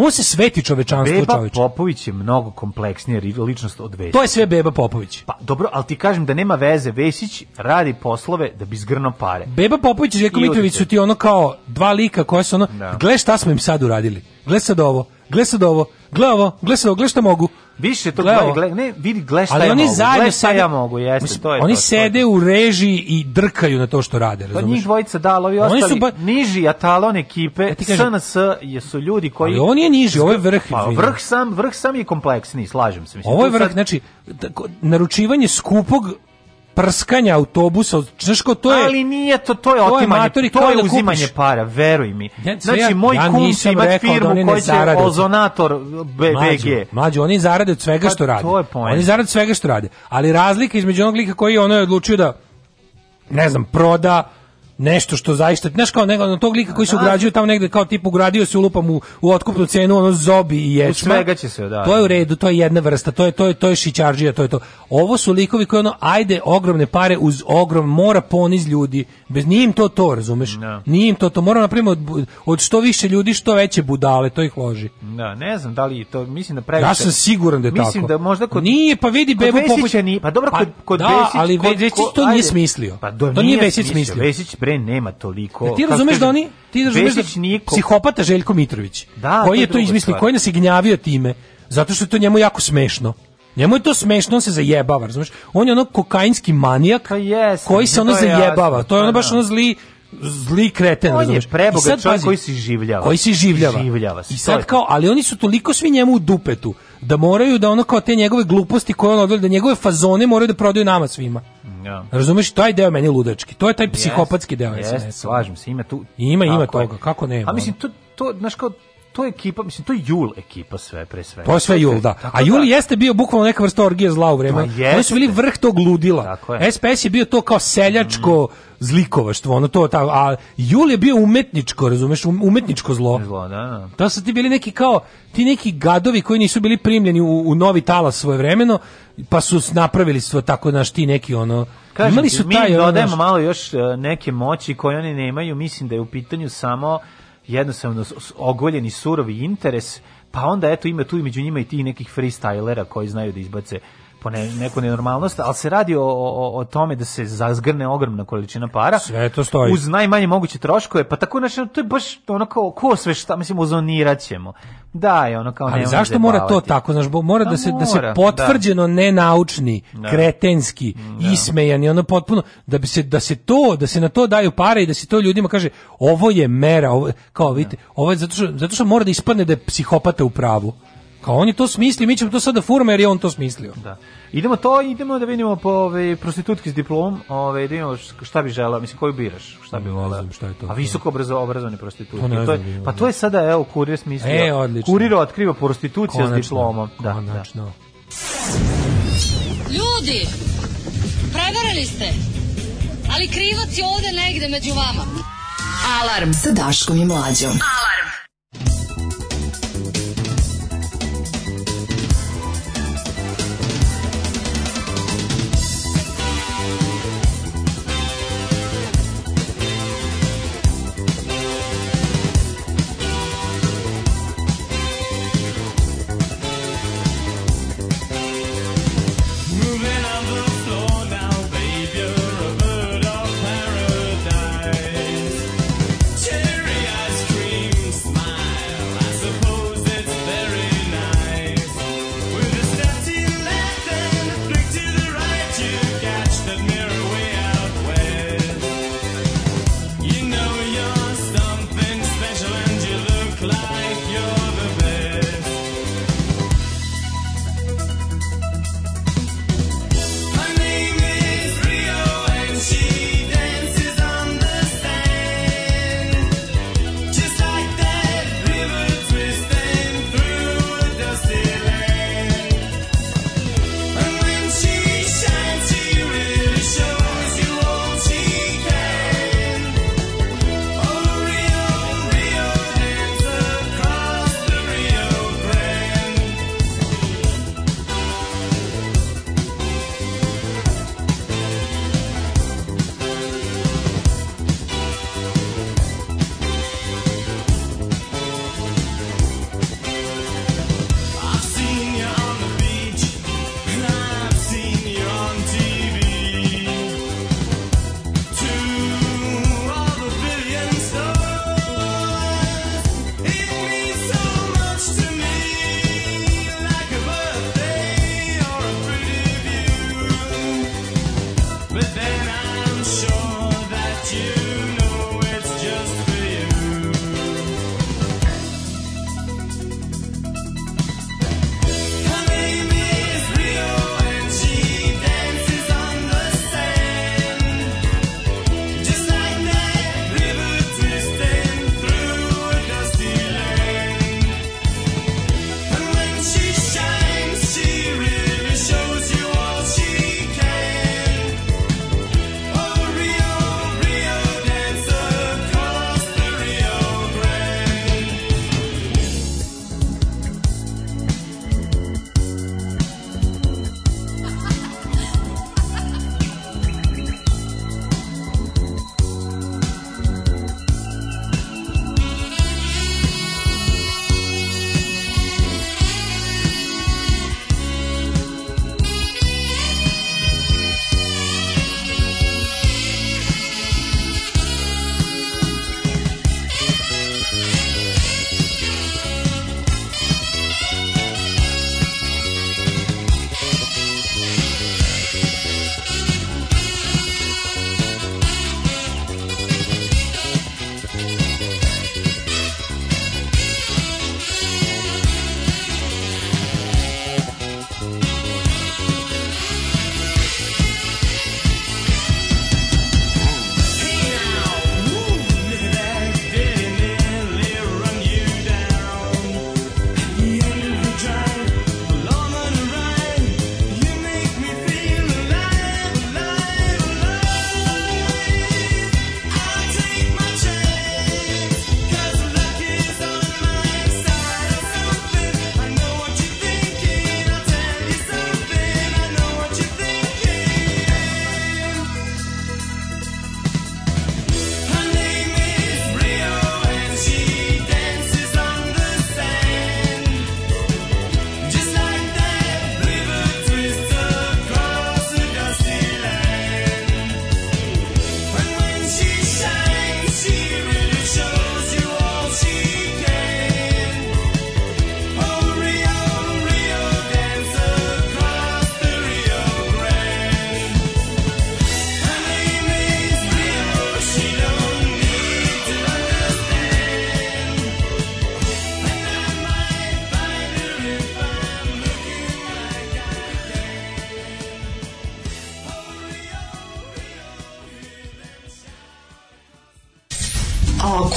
On se sveti čovečanstvo, Beba čoveč. Popović je mnogo kompleksnija ličnost od Vesića. To je sve Beba Popović. Pa dobro, ali ti kažem da nema veze, Vesić radi poslove da bi zgrno pare. Beba Popović i Željko Mitrović su ti ono kao dva lika koja su ono, no. Da. gle šta smo im sad uradili. Gle sad ovo, gle sad ovo, gle ovo, gle sad ovo, gle šta mogu. Više to gleda, gleda, ne, vidi, gle šta ali ja oni mogu, zajedno šta ja mogu, jeste, mislim, to je Oni to, sede to. u režiji i drkaju na to što rade, razumiješ? Pa njih dvojica da, ali ovi oni ostali, su ba... niži atalon ekipe, ja SNS jesu ljudi koji... Ali on je niži, ovo je vrh. Pa, vrh, sam, vrh sam je kompleksni, slažem se. Mislim, ovo je vrh, sad... znači, naručivanje skupog prskanja autobusa, znaš ko to je? Ali nije to, to je otimanje, to je, to je da uzimanje kupiš. para, veruj mi. znači, moj ja kum da će imat firmu da koji će ozonator BBG Mlađu, oni zarade od svega pa što rade. Oni zarade od svega što rade. Ali razlika između onog lika koji ono je odlučio da, ne znam, proda, nešto što zaista, znaš kao nego, tog lika koji se da. ugrađuju tamo negde kao tip ugradio se ulupam u, u otkupnu cenu, ono zobi i ječma. U svega će se, da. To je u redu, to je jedna vrsta, to je, to je, to je šićarđija, to je to. Ovo su likovi koji ono, ajde, ogromne pare uz ogrom, mora poniz ljudi, bez njim to to, razumeš? No. Da. Nije to to, mora na primer od, od što više ljudi, što veće budale, to ih loži. Da, ne znam da li to, mislim da previše. Ja sam siguran da je mislim tako. Mislim da možda kod... Nije, pa vidi kod bebu popuć... pa dobro, pa kod, kod pa, da, Vesić... ali kod, Vesić to ajde. smislio. Pa do, to nije, Vesić smislio. Vesić bre nema toliko. Ja, ti razumeš da oni, ti razumeš da niko... psihopata Željko Mitrović, da, koji je to izmislio, koji nas je gnjavio time, zato što je to njemu jako smešno. Njemu je to smešno, on se zajebava, razumeš? On je ono kokainski manijak yes, pa koji se ono zajebava. To je ono pa baš da. ono zli zli kreten, on razumeš? je čovjek koji se življava. Koji se življava. življava se, I sad kao, ali oni su toliko svi njemu u dupetu da moraju da ono kao te njegove gluposti koje on odgleda, da njegove fazone moraju da prodaju nama svima. Ja. Razumeš, taj deo meni ludački. To je taj psihopatski deo. Yes, slažem se, ima tu. Ima, ima toga, kako nema. A mislim, to, to, znaš kao, to je ekipa, mislim, to je Jul ekipa sve, pre sve. To je sve Jul, da. A Jul da. jeste bio bukvalno neka vrsta orgije zla u vreme. No, Oni su bili vrh tog ludila. je. SPS je bio to kao seljačko, mm zlikovaštvo, ono to, ta, a Jul je bio umetničko, razumeš, um, umetničko zlo. Zlo, da, da. To su ti bili neki kao, ti neki gadovi koji nisu bili primljeni u, u novi talas svoje vremeno, pa su napravili svo tako, naš ti neki ono, Kažem, imali su taj, mi dodajemo ono, naš... malo još e, neke moći koje oni nemaju, mislim da je u pitanju samo jednostavno ogoljeni surovi interes, pa onda eto ima tu i među njima i tih nekih freestylera koji znaju da izbace po ne, neku nenormalnost, ali se radi o, o, o tome da se zazgrne ogromna količina para. Sve to stoji. Uz najmanje moguće troškove, pa tako znači to je baš ono kao ko sve šta, mislimo zoniraćemo. Da, je ono kao Ali zašto mora to tako, znaš, bo, mora da, pa da se mora, da se potvrđeno da. nenaučni, da. kretenski, da. ismejan ono potpuno da bi se da se to, da se na to daju pare i da se to ljudima kaže ovo je mera, ovo kao vidite, da. ovo je zato što zato što mora da ispadne da je psihopata u pravu. Kao on je to smislio, mi ćemo to sada da furamo jer je on to smislio. Da. Idemo to, idemo da vidimo po ove ovaj, prostitutki s diplom, ove ovaj, da vidimo šta bi želeo, mislim koju biraš, šta bi voleo. šta je to. A visoko obrazo, obrazovani prostitutki. To, to je, pa to je sada evo kurir smislio. E, odlično. Kurir otkriva prostitucija konačno, s diplomom. Da, konačno. Da. Ljudi, prevarili ste. Ali krivac je ovde negde među vama. Alarm sa Daškom i Mlađom. Alarm.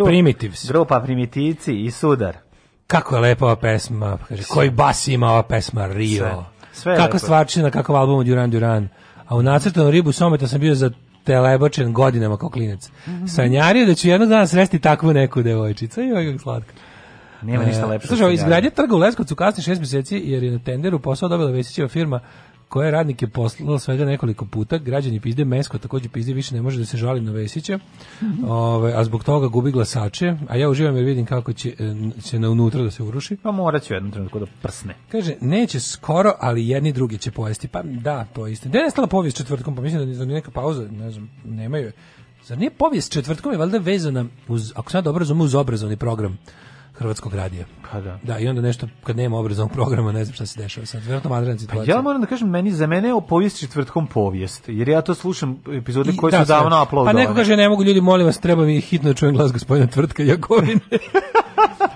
grupa, Primitives. Grupa Primitivci i Sudar. Kako je lepa ova pesma, kaže, koji bas ima ova pesma, Rio. Sve, sve kako stvarčina, kakav album od Duran Duran. A u nacrtanu ribu someta sam bio za telebačen godinama kao klinec. Mm -hmm. Sanjario da ću jednog dana sresti takvu neku devojčicu. I ovaj slatka. Nema ništa e, lepše. Slušaj, izgradnja trga u Leskovcu kasni šest mjeseci jer je na tenderu posao dobila Vesićeva firma koje radnike poslalo poslao svega nekoliko puta, građani pizde Mesko, takođe pizde više ne može da se žali na Vesića, mm ove, a zbog toga gubi glasače, a ja uživam jer vidim kako će, e, će na unutra da se uruši. Pa morat će u jednom trenutku da prsne. Kaže, neće skoro, ali jedni drugi će pojesti. Pa da, to je isto. Gde je nestala povijest četvrtkom? Pa mislim da nije da neka pauza, ne znam, nemaju Zar nije povijest četvrtkom je valjda vezana uz, ako sam ja dobro razumio, uz obrazovni program? Hrvatskog radija. Pa da. Da, i onda nešto, kad nema obrazovnog programa, ne znam šta se dešava sad. Vjerojatno vanredna situacija. Pa ja moram da kažem, meni, za mene je o povijest četvrtkom povijest, jer ja to slušam epizode I, koje da, su davno da. uploadovane. Pa neko kaže, ne mogu ljudi, molim vas, treba mi hitno da čujem glas gospodina Tvrtka Jakovine.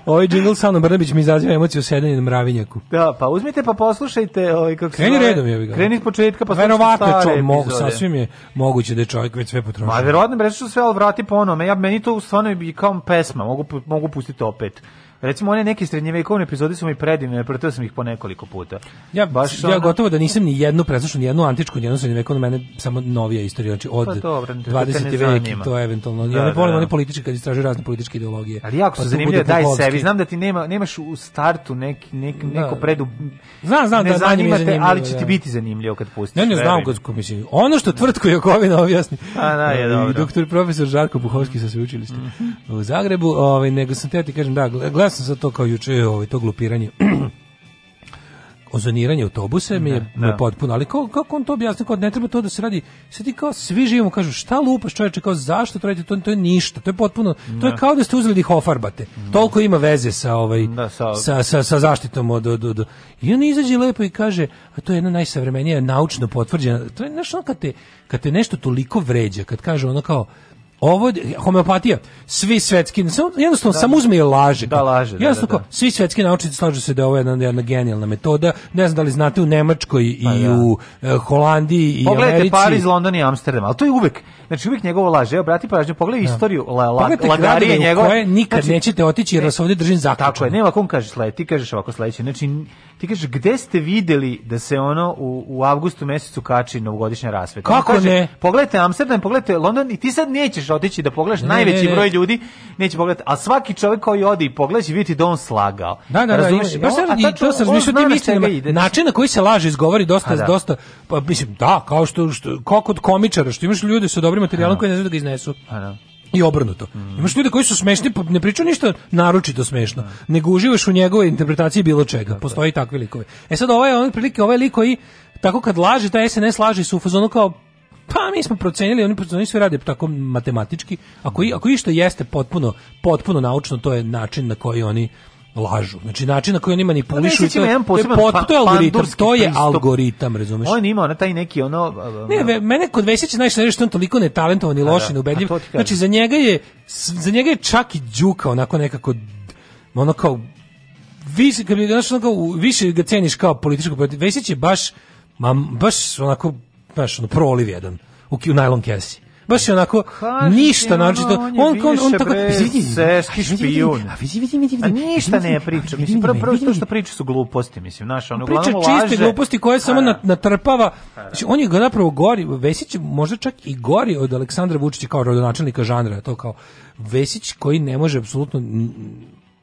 Ovaj jingle sa Anom Brnabić mi izaziva emociju sedenja na mravinjaku. Da, pa uzmite pa poslušajte ovaj kako Kreni zove, redom je Kreni početka pa, pa verovatno je mogu sasvim je moguće da je čovjek već sve potrošio. Ma verovatno bre što sve al vrati po ponovo. Ja meni to u stvarno bi kao pesma, mogu mogu pustiti opet. Recimo one neke srednjevekovne epizode su mi predivne, proto sam ih po nekoliko puta. Ja baš ja ona... gotovo da nisam ni jednu preslušao, ni jednu antičku, ni jednu srednjevekovnu, mene samo novija istorija, znači od pa dobro, 20. veka to je eventualno. Da, ja ne volim da, one političke kad istražuju razne političke ideologije. Ali jako pa su zanimljive, daj sebi, znam da ti nema nemaš u startu neki nek, da. neko predu. Znam, znam ne da zanimate, da zanimljivo, ali će ti da. biti zanimljivo kad pustiš. Ne, ne znam kako mislim. Ono što tvrtko Jokovina objasni. A da, je dobro. Doktor profesor Žarko Buhovski sa sveučilišta mhm. u Zagrebu, ovaj nego sam te ti kažem da gledao sam za to kao juče, ovaj, to glupiranje. ozoniranje autobuse mi je, ne, da, ne. Da. potpuno, ali kako, kako on to objasni, kao ne treba to da se radi, sad ti kao svi živimo, kažu šta lupaš čoveče, kao zašto to radite, to, to je ništa, to je potpuno, ne. to je da. kao da ste uzeli ih hofarbate, toliko ima veze sa, ovaj, sa... Sa, sa, sa, zaštitom od, od, od, i on izađe lepo i kaže, a to je jedna najsavremenija, naučno potvrđena, to je nešto kad te, kad te nešto toliko vređa, kad kaže ono kao, Ovo homeopatija, svi svetski, samo jednostavno da, samo da. uzme i da, laže. Da, laže. Da, jednostavno, da, da, da. svi svetski naučnici slažu se da je ovo jedna, jedna genijalna metoda. Ne znam da li znate u Nemačkoj pa, i u uh, Holandiji i Pogledajte Americi. Pariz, London i Amsterdam, ali to je uvek, znači uvek njegovo laže. Evo, brati pažnju, pogledaj istoriju la, la, Pogledajte lagarije njegove. Koje nikad znači, nećete otići jer e, vas ovdje držim zaključeno. Tako je, nema kom kažeš sledeći, kažeš ovako sledeći Znači, ti kažeš gde ste videli da se ono u, u avgustu mesecu kači novogodišnja rasveta. Kako kaže, ne? Pogledajte Amsterdam, pogledajte London i ti sad nećeš otići da pogledaš ne, najveći ne, broj ljudi, neće pogledati, a svaki čovjek koji odi i pogleda će vidjeti da on slagao. Da, da, Razumiješ? da, baš sad, i to sam zmišljao tim istinama. Znači- Način na koji se laže izgovori dosta, a, da. dosta, pa mislim, da, kao što, što kao kod komičara, što imaš ljude sa dobrim materijalom da. koji ne znaju da ga iznesu. A, da i obrnuto. Mm. Imaš ljude koji su smešni, pa ne pričaju ništa naročito smešno, mm. nego uživaš u njegovoj interpretaciji bilo čega. Tako. Postoji takvi likovi. E sad ovaj on prilike ovaj lik koji tako kad laže, taj SNS laže su u fazonu kao pa mi smo procenili, oni procenili sve rade tako matematički. Ako, ako išta jeste potpuno, potpuno naučno, to je način na koji oni lažu. Znači način na koji oni manipulišu pa ne, i to, je, to je pa- algoritam, to je algoritam, razumeš? On ima ona taj neki ono... Ne, mene kod Vesića znaš što on toliko netalentovan i da, loš i da, neubedljiv. Znači za njega je za njega je čak i Đuka onako nekako ono kao više kad bi našao kao više ga ceniš kao političkog Vesić je baš ma, baš onako baš ono proliv jedan u, u najlon kesi baš je onako Kaži ništa znači On, on, on, on, tako, vidi, seški špijun. A vidi, vidi, vidi, vidi. ništa ne priča. Mislim, prvo, prvo što, što priča su gluposti, mislim, znaš, ono uglavnom laže. Priča čiste gluposti koje samo na natrpava. Da. Znači, on je ga napravo gori, Vesić možda čak i gori od Aleksandra Vučića kao rodonačelnika žanra, to kao Vesić koji ne može apsolutno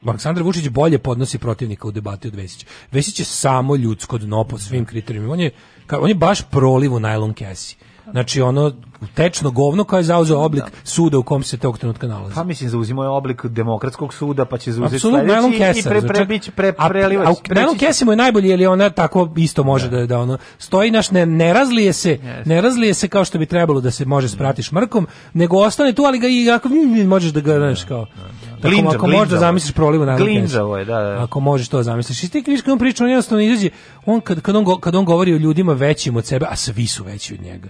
Aleksandar Vučić bolje podnosi protivnika u debati od Vesića. Vesić je samo ljudsko dno po svim kriterijima. On je, on je baš proliv u najlon kesi. Znači ono tečno govno koje je zauzeo da. oblik da. suda u kom se tog trenutka nalazi. Pa mislim zauzimo je oblik demokratskog suda, pa će zauzeti sledeći kesa, i pre, znači, pre, pre, prelivač. A, a nelon kesa je najbolji, jer je ona tako isto može da, da, da ono, stoji naš, ne, ne razlije se, yes. ne razlije se kao što bi trebalo da se može da. sprati šmrkom, nego ostane tu, ali ga i ako možeš da ga, znaš, kao... Da, tako, glinđa, ako možeš da zamisliš prolivu na Glinđavo je, da, da. Ako možeš to zamisliš. I ti knjiška on priča, on jednostavno izađe, on kad, kad, on, kad on govori o ljudima većim od sebe, a svi su veći od njega.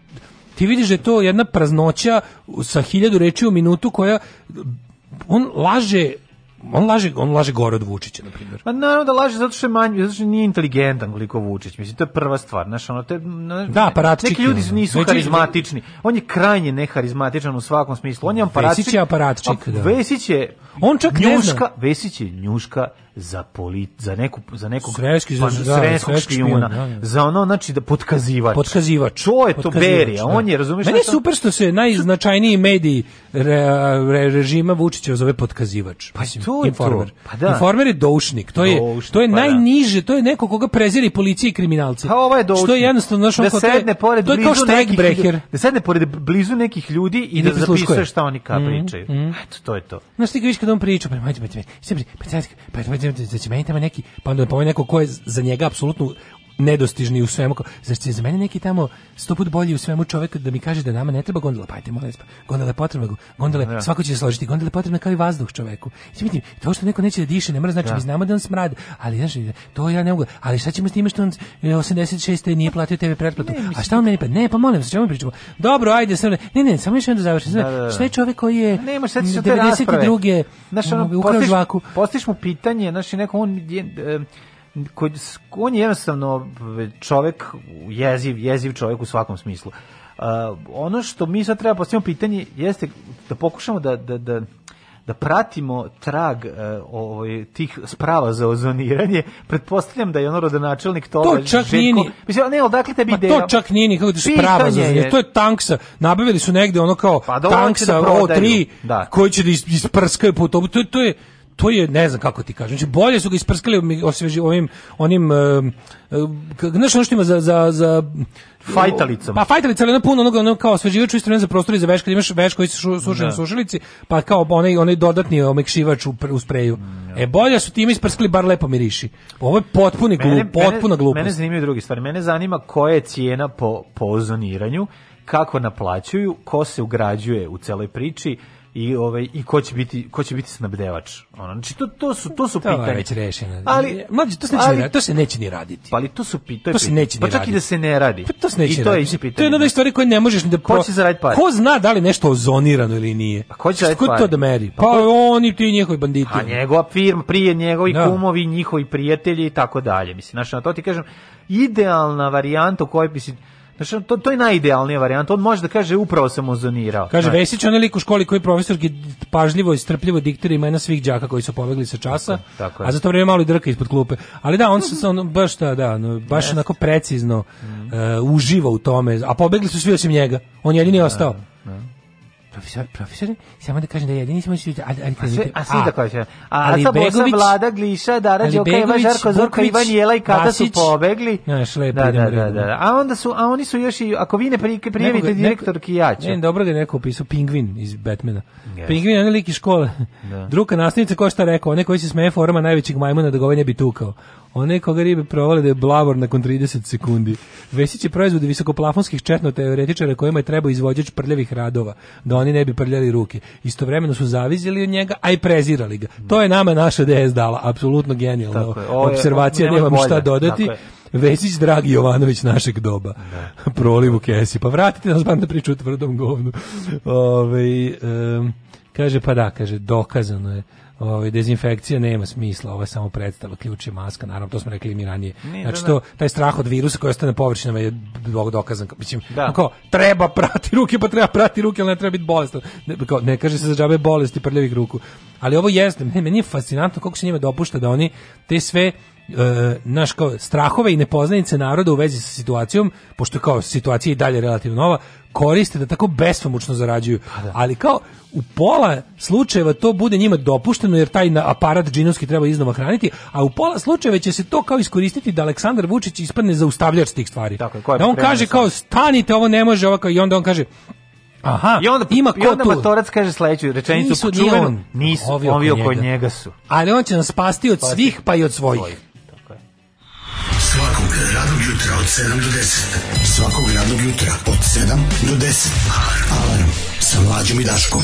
ti vidiš da je to jedna praznoća sa hiljadu reči u minutu koja on laže on laže, on laže gore od Vučića, na primjer. Pa naravno da laže zato što je manji, zato što nije inteligentan koliko Vučić. Mislim, to je prva stvar. Znaš, ono, te, ne, da, paratčik. Neki ljudi nisu karizmatični. On je krajnje neharizmatičan u svakom smislu. On je aparatčik. Vesić je aparatčik, da. Vesić je on čak njuška, ne zna. Vesić je njuška za polit, za neku za nekog sreskog pa, za, da, špijuna, da, da. za ono znači da podkazivač podkazivač Čo je to Berija? On je, razumeš, Meni je super što se najznačajniji mediji re, re, režima Vučića zove podkazivač Pa Mislim, to je informer. To. Pa da. Informer je doušnik. To je doušnik, to je pa najniže, to je neko koga prezire policija i kriminalci. Pa ovo je doušnik. Što je jednostavno našo da sedne pored to je kao nekih, da sedne pored blizu nekih ljudi i, I da zapisuje šta oni ka pričaju. Eto to je to. Znaš ti kad on priča, pa majte, majte, pa recimo da će meni tamo neki, pa onda da pomeni neko ko je za njega apsolutno nedostižni u svemu. Zar će za mene neki tamo sto put bolji u svemu čovjek da mi kaže da nama ne treba gondola? Pa ajte, molim pa, gondola je potrebna. Gondola, da. ja. svako će se složiti. Gondola je potrebna kao i vazduh čoveku. Mislim, to što neko neće da diše, ne mora znači ja. mi da. znamo da on smrad, ali znači, to ja ne mogu. Ali šta ćemo s time što on 86. E, nije platio TV pretplatu? Ne, A šta on meni pa? Ne, pa molim sa čemu pričamo? Dobro, ajde, sve. Ne, ne, samo još jedno da završim. Da, da, da. Šta je čovjek koji je ne, imaš, 92. Znaš, um, ono, postiš, žvaku? postiš mu pitanje, znači neko on je, e, kod, on je jednostavno čovek, jeziv, jeziv čovek u svakom smislu. Uh, ono što mi sad treba postavimo pitanje jeste da pokušamo da, da, da da pratimo trag uh, ovaj tih sprava za ozoniranje, pretpostavljam da je ono rodonačelnik toga to čak Željko. Nije, mislim, ne, odakle tebi ideja? To čak nije nikako da sprava za ozoniranje, to je tanksa. Nabavili su negde ono kao pa, tanksa da O3 da. koji će da isprskaju po to, to, to je to je ne znam kako ti kažem. Znači bolje su ga isprskali osveži ovim onim eh, eh, znaš ono što ima za za za fajtalicom. Pa fajtalica je ona puno onoga ono kao osveživač isto ne za prostor i za veš kad imaš veš koji se suši na da. sušilici, pa kao onaj onaj dodatni omekšivač ovaj, u, u spreju. Mm, e bolje su time isprskali bar lepo miriši. Ovo je potpuni glup, potpuna glupost. Mene zanimaju druge stvari. Mene zanima koja je cijena po po ozoniranju, kako naplaćuju, ko se ugrađuje u celoj priči i ovaj i ko će biti ko će biti snabdevač ono znači to to su to su to pitanja već rešeno ali mlađi to se neće ali, to se neće ni raditi pa ali to su pitanja to se neće pa čak raditi. i da se ne radi pa to se neće i to je isto pitanje to je jedna stvar koju ne možeš ni da ko će zaraditi pare ko zna da li nešto ozonirano ili nije pa ko će zaraditi pare to da meri pa, pa oni ti njihovi banditi a njegova firma prije njegovi no. Da. kumovi njihovi prijatelji i tako dalje mislim znači na to ti kažem idealna varijanta u kojoj bi si Znači, to, to je najidealnija varijanta. On može da kaže, upravo sam ozonirao. Kaže, znači. Vesić, on je lik u školi koji profesor pažljivo i strpljivo diktira imena svih đaka koji su pobegli sa časa, tako, tako a za to vreme malo i drka ispod klupe. Ali da, on, se, on baš, ta, da, baš yes. onako precizno mm. uh, uživa u tome, a pobegli su svi osim njega. On jedini je da. ostao. Profesor, profesore, samo da kažem da jedini nismo svi, ali, ali, a, sve, a svi da kažem. A, ali a Begović, Vlada, Gliša, Dara, Đoka, Eva, Žarko, Zorka, Ivan, Jela i Kata Vasić, su pobegli. Znaš, lepo da, da, da, da, A onda su, a oni su još i, ako vi ne prijavite neko, direktor Kijača. Ne, dobro da je neko upisao, Pingvin iz Batmana. Yes. Pingvin je onaj lik iz škole. Da. Druga nastavnica, ko šta rekao, onaj koji se smeje forma najvećeg majmuna da ga ovaj bi tukao. One koga ribe provale da je blavor nakon 30 sekundi. Vesić je proizvod visokoplafonskih četno-teoretičara kojima je trebao izvođač prljavih radova, da oni ne bi prljali ruke. Istovremeno su zavizili od njega, a i prezirali ga. To je nama naša DS dala, apsolutno genijalno. Observacija, nemam šta dodati. Vesić Dragi Jovanović našeg doba. Da. Prolivu kesi. Pa vratite nas bar na priču o tvrdom govnu. Ove, ovaj, um, kaže, pa da, kaže, dokazano je ovaj dezinfekcija nema smisla, ovo je samo predstava, ključ je maska, naravno to smo rekli mi ranije. Nije, da, znači da. to taj strah od virusa koji ostane na površinama je bog dokazan. Mislim, da. kao treba prati ruke, pa treba prati ruke, al ne treba biti bolestan. Ne, kao, ne kaže se za džabe bolesti prljavih ruku. Ali ovo jeste, meni je fascinantno kako se njima dopušta da oni te sve e, naš kao strahove i nepoznanice naroda u vezi sa situacijom, pošto kao situacija i dalje relativno nova, koriste da tako bespomučno zarađuju. Pa da. Ali kao u pola slučajeva to bude njima dopušteno jer taj aparat džinovski treba iznova hraniti, a u pola slučajeva će se to kao iskoristiti da Aleksandar Vučić ispadne zaustavljač tih stvari. Tako, da on kaže kao stanite, ovo ne može, ovako i onda on kaže Aha, I onda, ima i onda Matorac kaže sledeću rečenicu, nisu, čuvenu, nisu, ovi oko, njega. njega su. Ali on će nas spasti od svih pa i od svojih. Svakog radnog jutra od 7 do 10. Svakog radnog jutra od 7 do 10. Alarm. Sa mlađom i Daškom.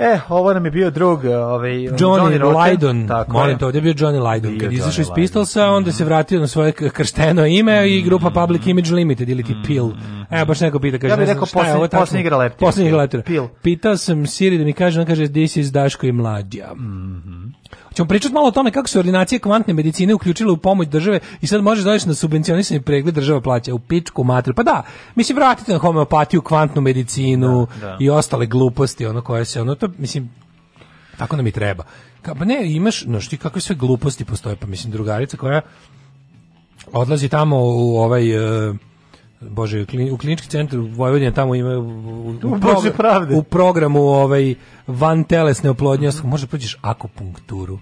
E, ovo nam je bio drug, eh, ovaj um, Johnny, Johnny Lydon. Tako, molim te, ovdje je bio Johnny Lydon. Kad izašao iz Pistolsa, onda mhm. se vratio na svoje kršteno ime mm, i grupa mhm. Public Image Limited ili ti mm, PIL Evo baš neko pita, kaže, ja bih rekao poslednji poslednji igra leptira. Poslednji igra Pitao sam Siri da mi kaže, on kaže this is Daško i mlađa. Mhm. Mm Ćemo pričati malo o tome kako se ordinacije kvantne medicine uključile u pomoć države i sad možeš doći na subvencionisani pregled država plaća u pičku mater. Pa da, mislim vratite na homeopatiju, kvantnu medicinu da, da. i ostale gluposti, ono koje se ono to mislim tako nam i treba. Ka, pa ne, imaš, no što kakve sve gluposti postoje, pa mislim drugarica koja odlazi tamo u ovaj uh, Bože, u klinički centar Vojvodine tamo ima u, u, progr u programu ovaj van telesne oplodnje, mm -hmm. može da prođeš akupunkturu.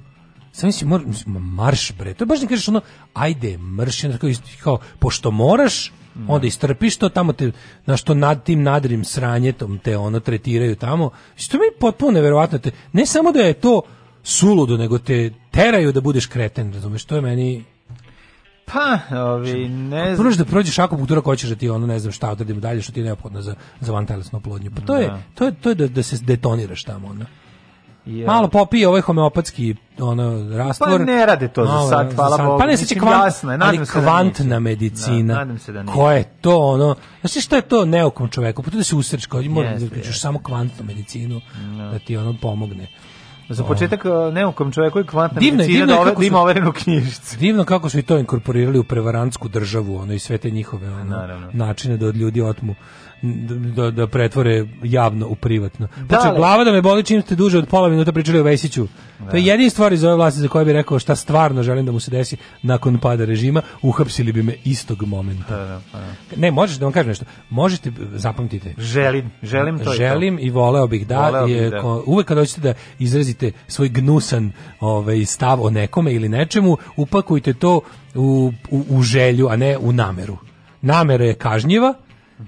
Sam si mor, marš bre. To je baš ne da kažeš ono ajde, mrš, kao, kao pošto moraš, mm. onda istrpiš to tamo te na što nad tim nadrim sranjetom te ono tretiraju tamo. Što mi je potpuno neverovatno te ne samo da je to suludo, nego te teraju da budeš kreten, razumeš? To je meni Pa, ovi, ne znam. Prvo da prođeš ako kultura koja ćeš da ti ono, ne znam šta odradimo dalje, što ti je neophodno za, za vantelesnu oplodnju. Pa to, da. je, to, je, to je da, da se detoniraš tamo, ono. Yeah. Malo popije ovaj homeopatski ono rastvor. Pa ne rade to za sad, hvala Bogu. Pa ne se kvant, jasno, je, ali se da kvantna da medicina. Da, nadam se da nije. Ko je to ono? Znači šta je to neukom čoveku? Pa to da se usreš, kao yes, da yes. samo kvantnu medicinu no. Da. da ti ono pomogne. Za početak e, neukom čovjeku je kvantna divno, medicina divno da kako da ima overenu knjižicu. Divno kako su i to inkorporirali u prevarantsku državu, ono i sve te njihove ono, načine da od ljudi otmu da, da pretvore javno u privatno. Da, Poču, da. glava da me boli čim ste duže od pola minuta pričali o Vesiću. Da. To je da. jedina stvar iz ove vlasti za koje bih rekao šta stvarno želim da mu se desi nakon pada režima, uhapsili bi me istog momenta. Da, da, da ne, možeš da vam kažem nešto. Možete, zapamtite. Želim, želim to. Želim i, to. i voleo bih da. Voleo je, bih da. Uvek kad hoćete da izrazite svoj gnusan ovaj, stav o nekome ili nečemu, upakujte to u, u, u želju, a ne u nameru. Namera je kažnjiva,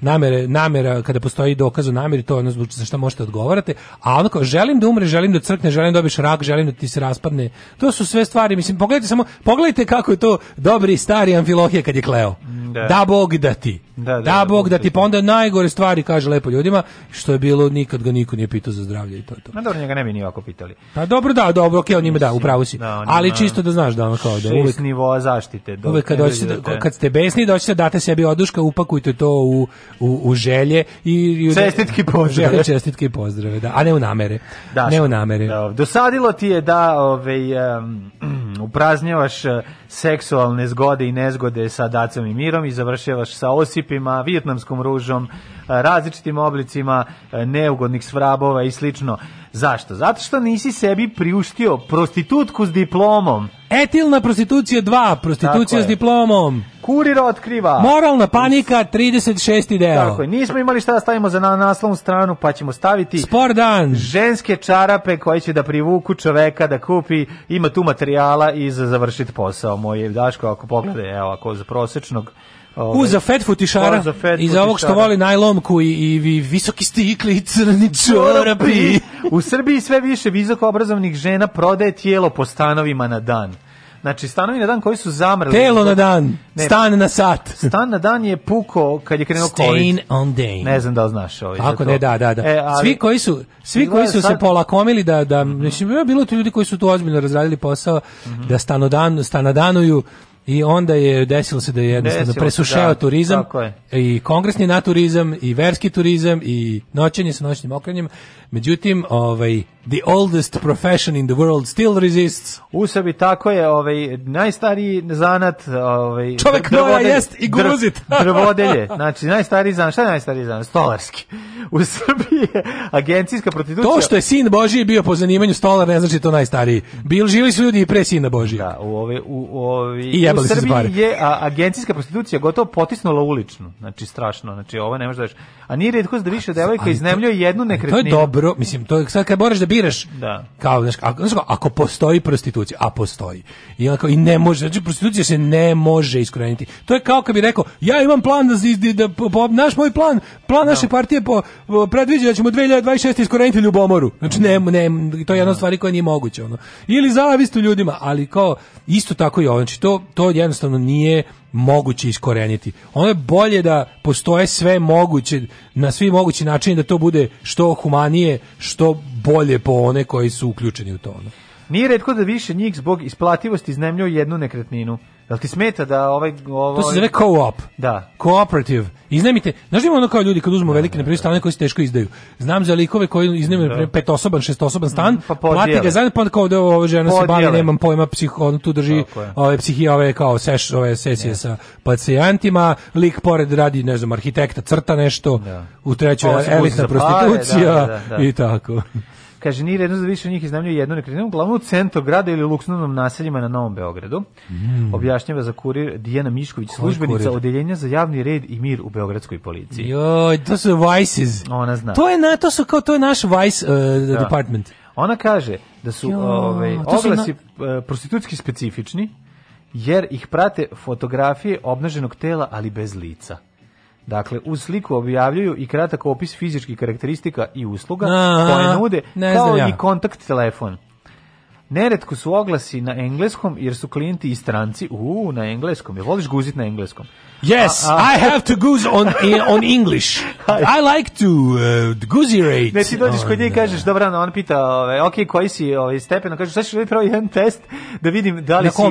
namere, namera, kada postoji dokaz o nameri, to je ono zbog za šta možete da odgovarati, a ono kao, želim da umre, želim da crkne, želim da dobiš rak, želim da ti se raspadne, to su sve stvari, mislim, pogledajte samo, pogledajte kako je to dobri stari amfilohije kad je kleo. Da, da Bog da ti. Da, da, da, da Bog da, da ti, pa onda najgore stvari kaže lepo ljudima, što je bilo, nikad ga niko nije pitao za zdravlje i to je to. Na dobro, njega ne bi ni ovako pitali. Pa dobro, da, dobro, okej, okay, on ima da, upravo si. Da, ali čisto da znaš da ono kao da uvek nivoa zaštite. Uvek kad, dođete, kad ste besni, doćete date sebi oduška, upakujte to u u, u želje i, i u čestitke pozdrave. Želje, čestitke pozdrave, da, a ne u namere. Daško, ne u namere. Da, dosadilo ti je da ovaj um, upraznjavaš e, seksualne zgode i nezgode sa dacom i mirom i završavaš sa osipima, vijetnamskom ružom, e, različitim oblicima e, neugodnih svrabova i slično. Zašto? Zato što nisi sebi priuštio prostitutku s diplomom. Etilna prostitucija 2, prostitucija s diplomom. Kurir otkriva. Moralna panika 36. deo. Tako je, nismo imali šta da stavimo za naslovnu stranu, pa ćemo staviti Spor dan. Ženske čarape koje će da privuku čoveka da kupi, ima tu materijala i za završiti posao. Moje Daško, ako pogleda, evo, ako za prosečnog Ove, U, za fed futišara za fed i za ovog što voli najlomku i, i visoki stikli i crni čorapi. U Srbiji sve više visoko obrazovnih žena prodaje tijelo po stanovima na dan. Znači, stanovi na dan koji su zamrli. Telo na dan, ne, stan na sat. Stan na dan je puko kad je krenuo Stain COVID. on day. Ne znam da li znaš ovaj. Ako ne, da, da, da. E, ali, svi koji su, svi koji su sad... se polakomili da, da, mm -hmm. mislim, bilo tu ljudi koji su tu ozbiljno razradili posao, mm -hmm. da stanodan, stanodanuju, I onda je desilo se da je jednostavno presušao da, turizam je. i kongresni naturizam i verski turizam i noćenje sa noćnim okrenjem Međutim, ovaj the oldest profession in the world still resists. U sebi tako je, ovaj najstariji zanat, ovaj Čovjek mora jest i gruzit. drvodelje. Znači najstariji zanat, šta je najstariji zanat? Stolarski. U Srbiji je agencijska prostitucija. To što je sin Božiji bio po zanimanju stolar ne znači to najstariji. Bil živeli su ljudi i pre sina Božija. Da, u ove u ovi I u Srbiji je a, agencijska prostitucija gotovo potisnula uličnu. Znači strašno, znači ovo ne možeš da A nije retko da više devojka iznemljuje jednu nekretninu. To je dobro dobro, mislim, to je sad kad moraš da biraš, da. kao, znači ako, znaš, ako postoji prostitucija, a postoji, i, onako, i ne može, znači prostitucija se ne može iskoreniti. To je kao kad bi rekao, ja imam plan da, da, da naš moj plan, plan da. naše partije po, predviđa da ćemo 2026. iskoreniti ljubomoru. Znači, ne, ne, to je jedna no. stvari koja nije moguća. Ono. Ili zavist u ljudima, ali kao, isto tako je ovo, znači, to, to jednostavno nije moguće iskoreniti. Ono je bolje da postoje sve moguće, na svi mogući načini da to bude što humanije, što bolje po one koji su uključeni u to. Ono. Nije redko da više njih zbog isplativosti iznemljuju jednu nekretninu. Jel ti smeta da ovaj... ovaj... To se zove co-op. Da. Cooperative. Iznemite, znaš da ima ono kao ljudi kad uzmu da, velike neprijatelje stane koji se teško izdaju. Znam za likove koji iznemaju da. petosoban, šestosoban stan, mm, pa plati ga zajedno, pa onda kao da ova žena podijele. se bavi, nemam pojma, psiho, on tu drži ove psihijave kao seš, ove sesije ne. sa pacijentima, lik pored radi, ne znam, arhitekta crta nešto, da. u trećoj elitna prostitucija da, da, da, i tako. Kaže, nije redno za više njih iznamljuje jednu nekretninu, uglavnom u centru grada ili luksuznom naseljima na Novom Beogradu. Mm. Objašnjava za kurir Dijana Mišković, službenica odeljenja za javni red i mir u beogradskoj policiji. Joj, to su vices. Ona zna. To je na to su kao to je naš vice uh, da. department. Ona kaže da su ovaj ove, oglasi na... Uh, prostitutski specifični jer ih prate fotografije obnaženog tela ali bez lica. Dakle, uz sliku objavljuju i kratak opis fizičkih karakteristika i usluga koje nude, ne kao i kontakt telefon. Neretko su oglasi na engleskom jer su klijenti i stranci. U, na engleskom. Je voliš guzit na engleskom? Yes, a, a, I have to goose on on English. I like to uh, goozerate. Ne, ti dođeš kod nje i oh, da. kažeš, dobro, no, on pita, ove, ok, koji si ove, ovaj, stepen? Kažeš, sad ćeš li da pravi jedan test da vidim da li si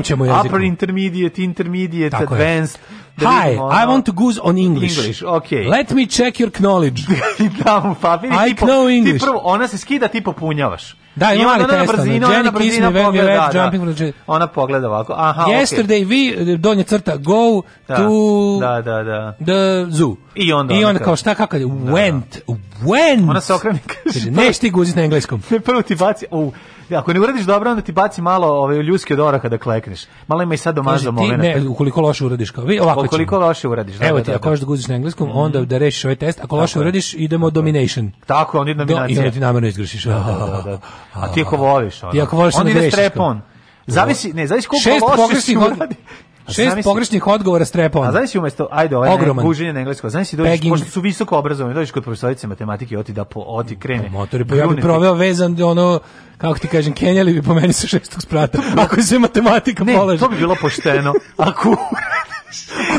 upper intermediate, intermediate, Tako advanced. Da Hi, ono, I want to goose on English. English, ok. Let me check your knowledge. da mu papir. I ti know English. Ti prvo, ona se skida, ti popunjavaš. Da, ima mali test. Jenny Kiss Me da. Ona pogleda ovako. Aha, Yesterday we, donje crta, go da. to da, da, da. the zoo. I onda, I onda kao šta, kako je, da, went, went. Ona se okrene. Kaže, neš ti guzit na engleskom. Ne prvo ti baci, oh, Ako ne uradiš dobro, onda ti baci malo ove ovaj, ljuske od oraha da klekneš. Malo ima i sad domazo momenat. Ne, ukoliko loše uradiš, kao vi ovako. Ukoliko ćemo. loše uradiš, da, Evo da, ti, da, ako da. hoćeš da guziš na engleskom, mhm. onda da rešiš ovaj test. Ako loše uradiš, idemo domination. Tako, onda idemo dominacija. Do, I ti namerno izgrešiš. A ti ako voliš, onda. Ti ako voliš, onda, onda strepon. Zavisi, ne, zavisi koliko loše si uradi. Šest zamisli, pogrešnih odgovora strepa. A znaš umesto ajde ovaj Ogroman. guženje na englesko. Znaš si dođeš pošto su visoko obrazovani, dođeš kod profesorice matematike oti da po oti krene. Motori pa ja bih proveo vezan ono kako ti kažem kenjali bi po meni sa šestog sprata. Ako se matematika ne, polaže. Ne, to bi bilo pošteno. Ako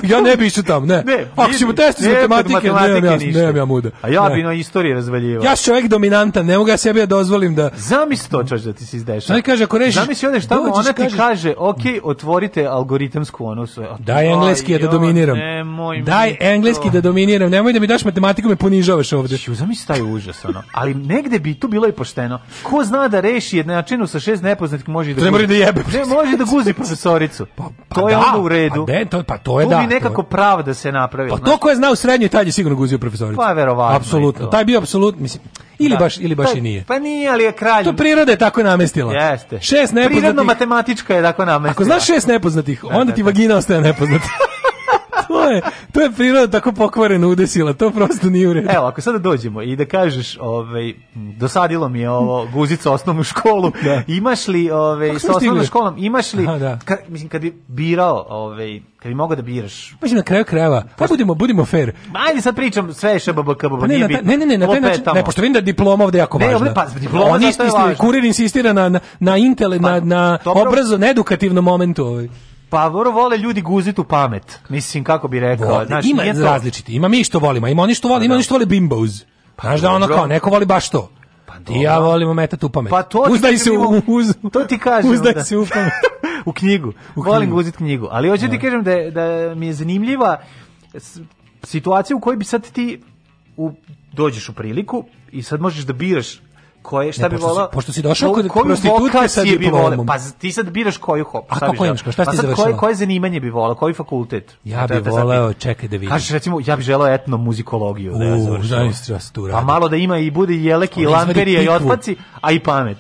ja ne bi išao tamo, ne. ne Ako ćemo testi iz matematike, ne, nemam ja, nemam ja muda. A ja ne. bi na istoriji razvaljivao. Ja sam čovjek dominantan, ne mogu ja sebi da dozvolim da... Zamisli to čoš da ti se izdešava. Znači kaže, ako rešiš... Zamisli odeš tamo, ona ti kaže, ok, otvorite algoritamsku onu sve. Daj engleski ja da dominiram. Nemoj Daj engleski da dominiram, nemoj da mi daš matematiku, me ponižavaš ovde. Ču, zamisli taj užas, ono. Ali negde bi tu bilo i pošteno. Ko zna da reši jednačinu sa šest nepoznatih može da... Ne može da jebe. Ne može da guzi profesoricu. Pa, pa to je onda u redu. Pa, to, pa to je tu da. Tu bi nekako je... pravo da se napravi. Pa znači. to ko je znao srednju taj je sigurno guzio profesoricu. Pa verovatno. Apsolutno. Taj bio apsolutno, mislim, ili da. baš ili baš pa, i nije. Pa nije, ali je kralj. To priroda je tako namestila. Jeste. Šest nepoznatih. Prirodno matematička je tako namestila. Ako znaš šest nepoznatih, da, onda da, ti da. vagina ostaje nepoznata. to je, to je priroda tako pokvareno udesila, to prosto nije u redu. Evo, ako sada dođemo i da kažeš, ovaj, dosadilo mi je ovo guzica osnovnu školu, da. imaš li, ovaj, pa sa osnovnom školom, imaš li, da. ka, mislim, kad bi birao, ovaj, kad bi mogao da biraš. Mislim, na kraju krajeva, pa budimo, budimo fair. Ajde sad pričam sve je šbbk, pa ne, ne, ne, ne, na taj način, ne, pošto vidim da diploma ovde jako važna. Ne, pa, diploma Oni insistira, kurir insistira na, na, na intele, pa, na, na obrazo, na edukativnom momentu. Ovaj. Pa vrlo vole ljudi guzitu pamet. Mislim kako bi rekao, vole. Znaš, ima to... različiti. Ima mi što volimo, ima oni što vole, ima oni što vole bimbos. Pa znaš da ono kao neko voli baš to. Pa I ja volim ometati u pamet. Pa to uzdaj se u, uz, to ti kažem. Uzdaj da. se u pamet. u knjigu. U volim knjigu. guzit knjigu, ali hoću ti da. kažem da da mi je zanimljiva situacija u kojoj bi sad ti u dođeš u priliku i sad možeš da biraš koje šta ne, bi volao pošto si došao kod prostitutke sa diplomom pa ti sad biraš koju hop šta a kako imaš šta pa ti koje koje zanimanje bi volao koji fakultet ja pa bih voleo čekaj da vidim kažeš recimo ja bih želeo etnomuzikologiju da ja završim da, pa malo da ima i bude jeleki i lamperija i otpaci a i pamet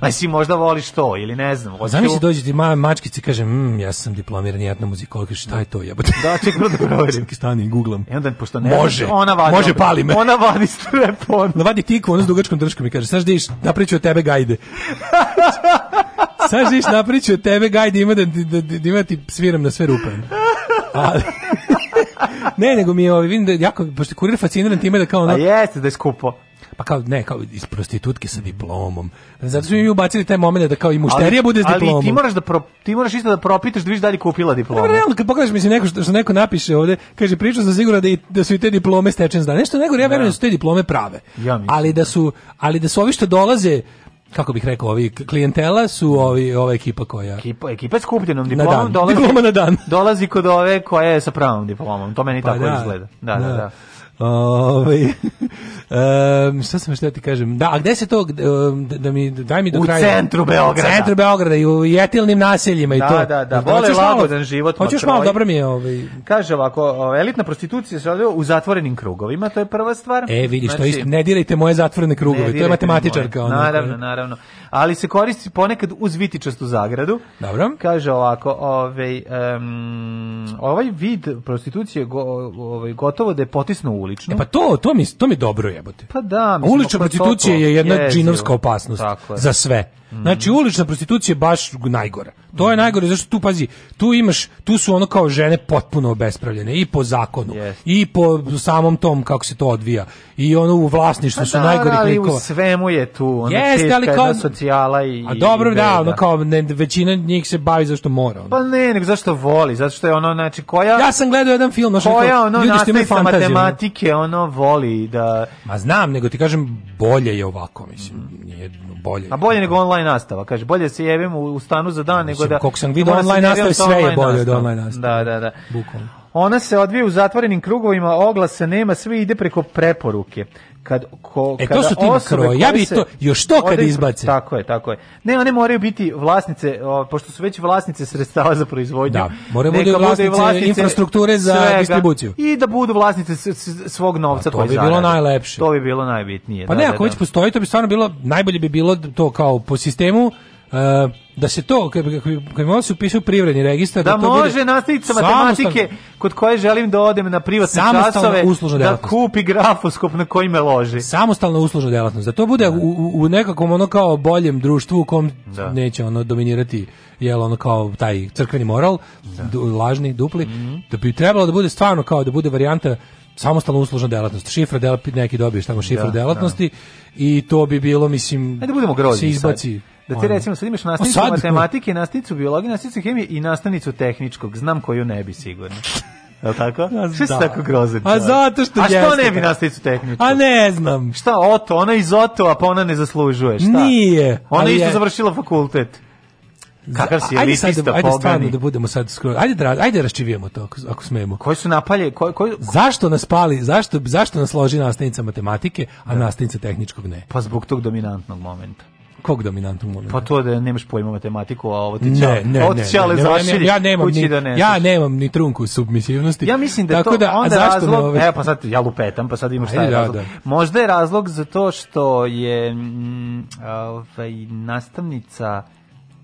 da si možda voliš to ili ne znam zamisli dođe ti ma i kaže mm, ja sam diplomirani etno muzikolog šta je to jebote da čekaj da provjerim. proverim stani guglam i e, onda pošto ne može ona vadi može pali me ona vadi strepon vadi tikvu ona s dugačkom drškom i kaže da napriču od tebe gajde. Sad Žiš napriču od tebe gajde, ima da, da, da, da, ima ti sviram na sve rupe. Ali... ne, nego mi je, vidim da jako, pošto kurir fasciniran time da kao ono... A jeste, da je skupo pa kao ne, kao iz prostitutke sa diplomom. Zato su ju ubacili taj moment da kao i mušterija bude s diplomom. Ali ti moraš da pro, ti moraš isto da propitaš da vidiš da li kupila diplomu. Ne, pa, realno kad pogledaš mislim neko što, što neko napiše ovde, kaže pričao sam sigurno da i, da su i te diplome stečene znanje. Nešto nego ja verujem da. da su te diplome prave. Ja ali da, da su ali da su ovi što dolaze kako bih rekao, ovi klijentela su ovi ova ekipa koja ekipa ekipa skupljenom diplomom na dan. dolazi Diploma na dan. dolazi kod ove koja je sa pravom diplomom. To meni pa tako da. izgleda. Da, da, da. da. Ove, ovaj- Um, šta sam što da ti kažem? Da, a gde se to da, da mi daj mi do u kraja. U centru Beograda. U centru Beograda i u jetilnim naseljima da, i to. Da, da, da. Vole lagodan život. Pa hoćeš malo, dobro mi je ovaj. Kaže ovako, ovaj, elitna prostitucija se odvija u zatvorenim krugovima, to je prva stvar. E, vidiš, znači, to isto, ne dirajte moje zatvorene krugove, to je matematičarka ona. Naravno, naravno. Ali se koristi ponekad uz vitičastu zagradu. Dobro. Kaže ovako, ovaj um, ovaj vid prostitucije go, ovaj gotovo da je potisno ulično. E pa to, to mi to mi dobro je jebote. Pa da, mislim, ulična prostitucija je jedna džinovska opasnost je. za sve. Mhm. Znači ulična prostitucija je baš najgore. To je mhm. najgore zašto tu pazi, tu imaš, tu su ono kao žene potpuno obespravljene i po zakonu yes. i po samom tom kako se to odvija. I ono u vlasništvu pa su da, najgori ali klikova. u svemu je tu, ona yes, ali kao, socijala i A dobro i da, ono kao ne, većina njih se bavi zašto mora. Ono. Pa ne, nego zašto voli, zato što je ono znači koja Ja sam gledao jedan film, znači koja ono, ljudi što imaju fantaziju. matematike ono voli da Ma znam, nego ti kažem bolje je ovako, mislim. Mm. Nije bolje. A bolje nego online nastava, kaže, bolje se jebem u, stanu za dan nego da... Koliko sam da vidio online nastave, sve je bolje od online nastave. Da, da, da. Bukvalno. Ona se odvija u zatvorenim krugovima, oglasa nema, sve ide preko preporuke kad ko e, to su ti makroje. Ja bi to još to kad izbace. Tako je, tako je. Ne, one moraju biti vlasnice, o, pošto su već vlasnice sredstava za proizvodnju. Da, moraju da biti vlasnice, vlasnice, infrastrukture za svega, distribuciju. I da budu vlasnice svog novca A pa to bi zarade. bilo najlepše. To bi bilo najbitnije. Pa da, ne, da, ako da, već postoji, to bi stvarno bilo najbolje bi bilo to kao po sistemu da se to kad kad mi se upiše u privredni registar da, da to može bude... nastavnica matematike kod koje želim da odem na privatne časove da kupi grafoskop na kojim me loži samostalna uslužna delatnost da to bude da. U, u nekakom ono kao boljem društvu u kom da. neće ono dominirati jel ono kao taj crkveni moral da. du, lažni dupli mm -hmm. da bi trebalo da bude stvarno kao da bude varijanta samostalna uslužna delatnost. Šifra delatnosti, neki dobiješ tamo šifru da, delatnosti da. i to bi bilo, mislim, Ajde da budemo grozni se izbaci. Sad. Da ti recimo sad imaš nastavnicu sad... matematike, nastavnicu biologije, nastavnicu hemije i nastavnicu tehničkog. Znam koju ne bi sigurno. Je tako? da. se tako grozan A zato što A što jeste, ne bi da. nastavicu tehničku? A ne znam. Šta, Oto, ona iz Oto, a pa ona ne zaslužuje, šta? Nije. Ona isto je... završila fakultet. Kakav si da- elitista, ajde, sad, ajde stvarno da budemo sad skoro. Ajde, da ajde raščivijemo to, ako, ako smemo. Koji su napalje? Koji, koji... Zašto nas pali? Zašto, zašto nas loži nastavnica matematike, a da. nastavnica tehničkog ne? Pa zbog tog dominantnog momenta. Kog dominantnog momenta? Pa to da nemaš pojma matematiku, a ovo ti čale, ne, ne, ovo ti ne, ne, ne, ja nemam ni, da Ja nemam ni trunku submisivnosti. Ja mislim da tako to da, onda zašto razlog, ove... e, pa sad ja lupetam, pa sad imaš šta je da, razlog. Da, da. Možda je razlog za to što je mm, ovaj, nastavnica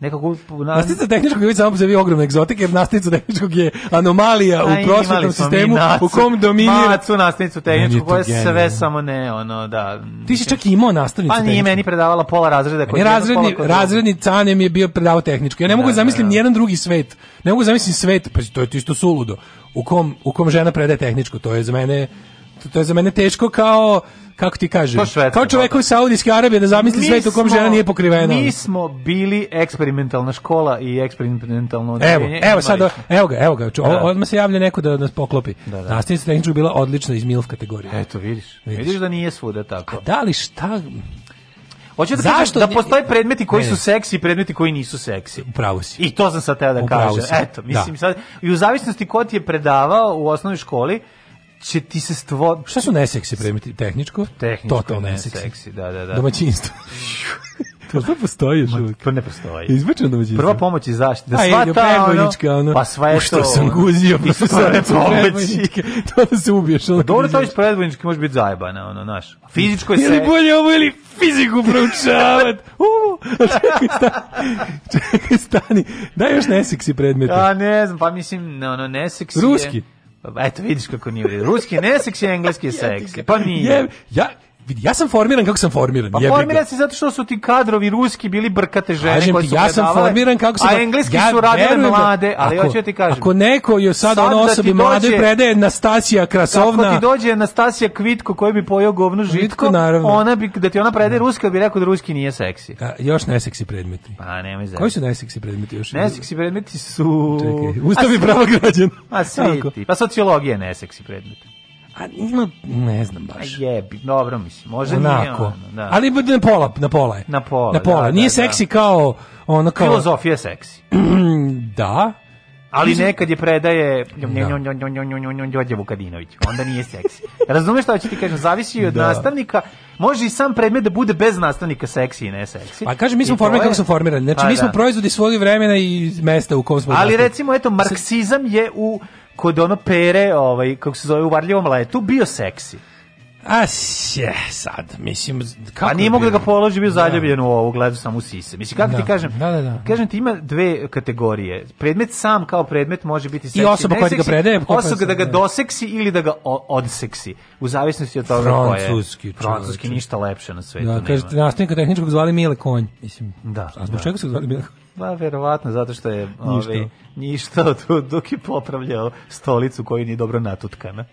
nekako na... Nastica tehničkog je samo sebi ogromna egzotika, jer nastica tehničkog je anomalija u prosvetnom sistemu nacu, u kom dominira macu nasnicu tehničku koja je sve samo ne ono da. Ti si čak i imao nastavnicu. Pa nije meni predavala pola razreda koji razredni pola razredni cane je bio predavao tehničko Ja ne da, mogu da, zamislim da. ni jedan drugi svet. Ne mogu zamislim svet, pa to je isto suludo. U kom u kom žena predaje tehničko to je za mene to je za mene teško kao kako ti kažem, pa kao čovjek iz Saudijske Arabije da zamisli mi svet u kom žena nije pokrivena. Mi smo bili eksperimentalna škola i eksperimentalno Evo, evo sad, evo ga, evo ga, ču, da. odmah se javlja neko da nas poklopi. Da, da. Nastavnica tehnička bila odlična iz MILF kategorije. Eto, vidiš, vidiš. Vidiš da nije svuda tako. A da li šta... Hoćeš da kažeš da postoje predmeti koji ne, ne. su seksi i predmeti koji nisu seksi. Upravo si. I to sam sad teo da kažem. Eto, da. mislim da. sad i u zavisnosti ko ti je predavao u osnovnoj školi, će ti se stvo... Šta su neseksi predmeti? Tehničko? Tehničko Totalno neseksi. neseksi. da, da, da. Domaćinstvo. To to postoji još uvijek. To pa ne postoji. Izbačeno domaćinstvo. Prva pomoć i zaštita. sva ta ono, ono, pa sva je što to. sam guzio profesoricu pa predvojničke. To da se ubiješ. Ono, Dobro, to iz predvojničke može biti zajebana, ono, naš. Fizičko je se... Ili bolje ovo, ili fiziku proučavati. Uh, čekaj, stani. Čekaj, stani. Daj još neseksi predmete. Ja ne znam, pa mislim, ono, neseksi je... Ruski. Eto, vidiš kako nije u redu. Ruski je neseksi, engleski je seksi. Pa nije. Ja, vidi, ja sam formiran kako sam formiran. Pa formiran si zato što su ti kadrovi ruski bili brkate žene kažem koje ti, su ja sam formiran kako sam... A da- engleski ja su radile da- mlade, ali ako, ja da ti kažem. Ako neko je sad, sad ono osobi da mlade predaje Nastasija Krasovna... Ako ti dođe Nastasija Kvitko koji bi pojao govnu žitko, Kvitko, ona bi, da ti ona predaje ruska, bi rekao da ruski nije seksi. A, još neseksi predmeti. Pa nemoj zavis. Koji su neseksi predmeti još? Neseksi predmeti su... Čekaj, ustavi pravo građana. A svi ti. Pa sociologija je neseksi predmeti. A ima, ne znam baš. A je, dobro mislim, možda Onako. nije ono, da. Ali na pola, na pola je. Na pola, na pola. Da, nije da, da. seksi da. kao, ono kao... Filozofija je seksi. da, ali nekad je predaje Đorđe da. Vukadinović. Onda nije seksi. Razumeš šta ću ti kažem? Zavisi od da. nastavnika. Može i sam predmet da bude bez nastavnika seksi i ne seksi. Pa kažem, mi smo formirani kako smo formirani. Znači, pa, mi smo da. proizvodi svog vremena i mesta u kom smo... Ali nastavnik. recimo, eto, marksizam je u kod ono pere, ovaj, kako se zove, u varljivom letu, bio seksi. A sje, sad, mislim, kako... A nije mogu da ga položi, bio da. zaljubljen u ovu, gledao samo u sise. Mislim, kako da, ti kažem, da, da, da. kažem ti ima dve kategorije. Predmet sam kao predmet može biti seksi. I osoba koja ga predaje. Osoba da ga doseksi ili da ga odseksi, u zavisnosti od toga koje je. Francuski. Francuski, ništa lepše na svetu. Da, kažete, nastavnika tehničkog zvali Mile Konj, mislim. Da. A zbog da. čega se zvali Mile Konj? Pa verovatno zato što je ovaj ništa, dok je popravljao stolicu koju nije dobro natutkana.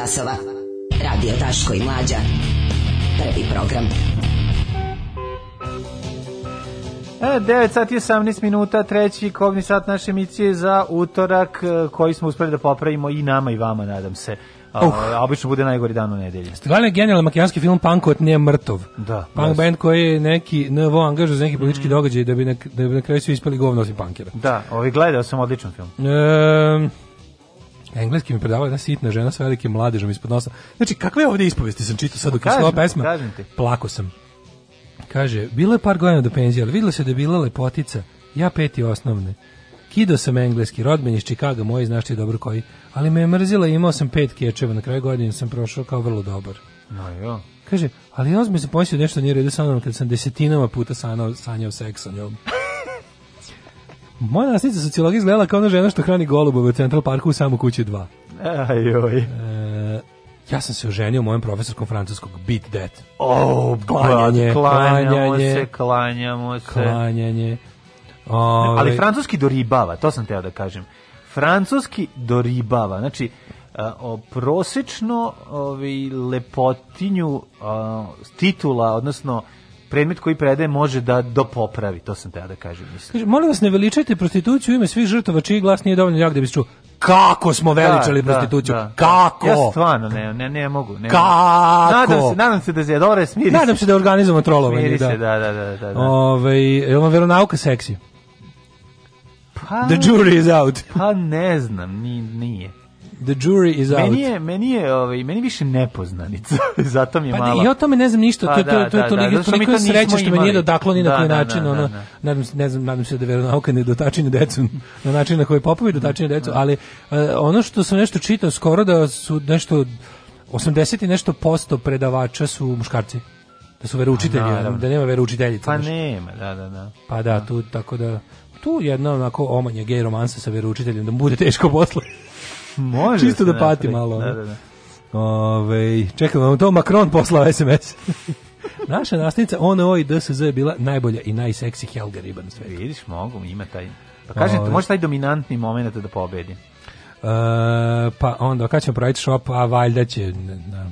časova. Radio Taško i Mlađa. Prvi program. E, 9 sati 18 minuta, treći kovni sat naše emisije za utorak e, koji smo uspeli da popravimo i nama i vama, nadam se. Uh. A, obično bude najgori dan u nedelji. Stvarno je genijalan makijanski film Pankot nije mrtov. Da. Punk yes. band koji je neki NVO angažao za neki mm. politički mm. događaj da bi, na, da bi na kraju svi ispali govno osim punkera. Da, ovi ovaj, gledao sam odličan film. E, engleski mi predavala jedna sitna žena sa velikim mladežom ispod nosa. Znači, kakve ovde ispovesti sam čitao sad dok je slova pesma? Plako sam. Kaže, bilo je par godina do penzije, ali vidjelo se da je bila lepotica. Ja peti osnovne. Kido sam engleski, rodben iz Čikaga, moji znaš ti dobro koji. Ali me je mrzila i imao sam pet kečeva. Na kraju godine sam prošao kao vrlo dobar. No, jo. Kaže, ali ja mi se pomislio nešto nije redu sa mnom kad sam desetinama puta sanao, sanjao seks sa njom. Moja nastavnica sociologija izgledala kao ona žena što hrani golubove u Central Parku u samo kući 2. Ajoj. E, ja sam se oženio mojem profesorskom francuskog Beat That. Oh, klanjanje, klanjamo klanjanje, se, klanjamo se. Klanjanje. Ove... Ali francuski doribava, to sam teo da kažem. Francuski doribava, znači o prosečno ovaj lepotinju o, titula, odnosno predmet koji predaje može da dopopravi, to sam te da kažem. Mislim. Kaže, molim vas, ne veličajte prostituciju u ime svih žrtova čiji glas nije dovoljno jak da bi se čuo kako smo da, veličali da, prostituciju. Da, da. Kako? Ja stvarno ne, ne, ne mogu. Ne kako? Nadam se, nadam se da se dobro smiri Nadam se da organizujemo trolovanje. Smiri da. se, da, da, da. da, da. Ove, ovaj, je li vam veronauka seksi? Pa, The jury is out. Pa ne znam, nije the jury is out. Meni je, meni je, ovaj, meni više nepoznanica. Zato mi je pa, malo. Ja o tome ne znam ništa. Pa, to, to, to, to, to, da, da, toliko je da, sreće što me nije dotaklo ni na da, koji da, način. Da, ono, Nadam, se, ne znam, nadam se da veronauka ne dotačine decu na način na koji popovi dotačine decu, ali uh, ono što sam nešto čitao skoro da su nešto 80 i nešto posto predavača su muškarci da su veroučitelji, da, da nema veroučiteljica. Pa nema, da, da, da. Pa da, tu tako da tu jedna onako omanja gej romansa sa veroučiteljem da mu bude teško posle. Može. Čisto da pati napred. malo. Da, da, da. Ove, čekam vam to Macron poslao SMS. Naša nastavnica ONO i DSZ je bila najbolja i najseksi Helga Riba na svetu. Vidiš, mogu, ima taj... Pa kažem, Ove. može taj dominantni moment da pobedi. Uh, pa onda, kad ćemo praviti šop, a valjda će... Na,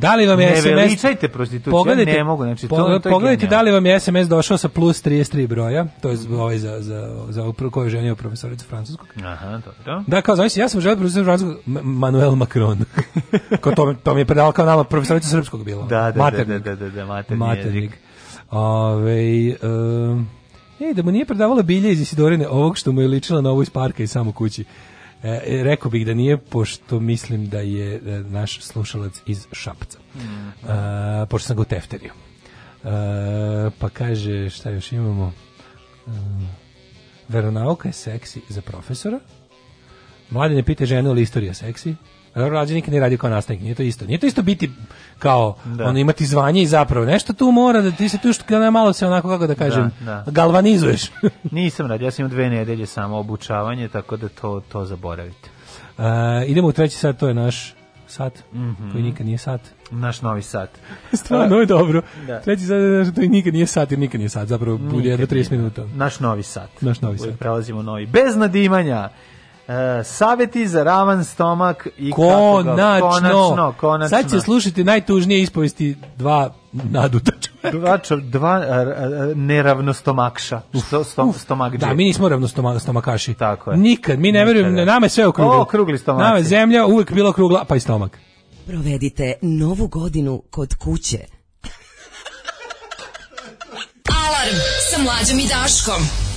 Da li vam je SMS? Ne prostituciju, pogledajte, ne mogu, znači to, pogledajte, to pogledajte da li vam je SMS došao sa plus 33 broja, to je ovaj za, za, za, za koju ženio profesoricu francuskog. Aha, dobro. Da, kao, znači, ja sam želeo da profesoricu francuskog, Manuel Macron. Ko to, to mi je predala kao nama profesorica srpskog bilo. Da, da, da maternik. da, da, da, da, materni maternik. Ove, um, Ej, da mu nije predavala bilje iz Isidorine, ovog što mu je ličila na ovo iz parka i samo kući. E, e, rekao bih da nije, pošto mislim da je e, naš slušalac iz Šapca. Mm -hmm. e, pošto sam ga tefterio. E, pa kaže, šta još imamo? E, veronauka je seksi za profesora. Mladen je ženu, ali istorija seksi? Rađe nikad ne radi kao nastavnik, nije to isto. Nije to isto biti kao da. ono imati zvanje i zapravo nešto tu mora da ti se tu što ne, da malo se onako kako da kažem da, da. galvanizuješ. Nisam radio, ja sam imao dve nedelje samo obučavanje, tako da to to zaboravite. Uh, idemo u treći sat, to je naš sat, mm -hmm. koji nikad nije sat. Naš novi sat. Stvarno je dobro. Da. Treći sat, to nikad nije sat, jer nikad nije sat, zapravo bude 30 da. minuta. Naš novi sat. Naš novi sat. Prelazimo novi. Bez nadimanja. E, saveti za ravan stomak i konačno, ga, konačno, konačno. Sad će slušati najtužnije ispovesti dva naduta dva, dva e, e, neravnostomakša. Sto, sto, stomak da, mi nismo ravnostomakaši. Tako je. Nikad, mi ne verujem, da. nama je sve okruglo. O, okrugli stomak. Nama je zemlja uvek bila okrugla, pa i stomak. Provedite novu godinu kod kuće. Alarm sa mlađom i Daškom.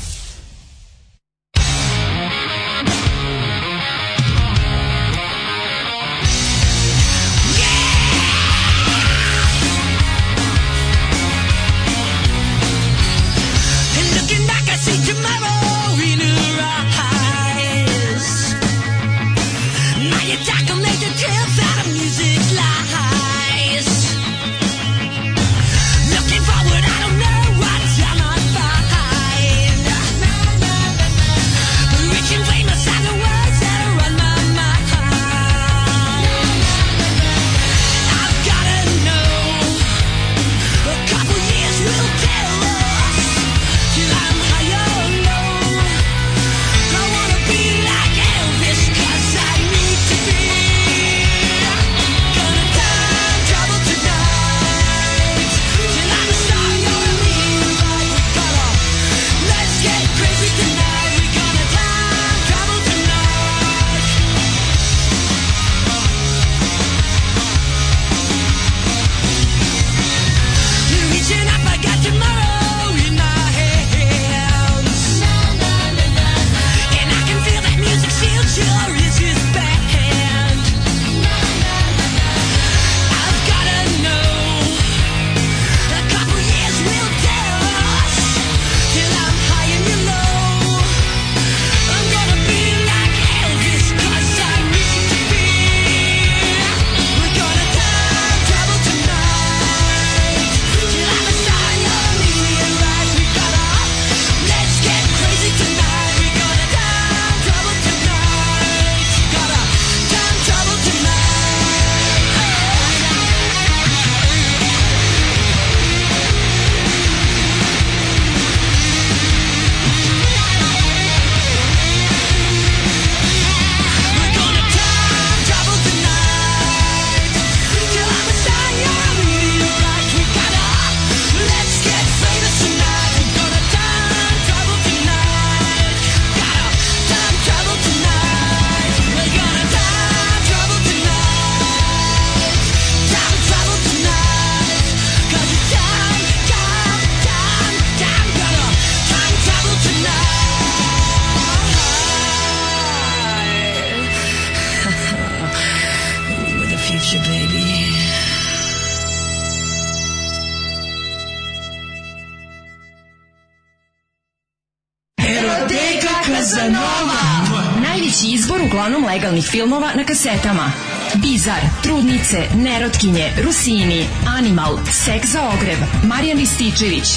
kriminalnih filmova na kasetama. Bizar, Trudnice, Nerotkinje, Rusini, Animal, Sek za ogrev, Marijan Rističević,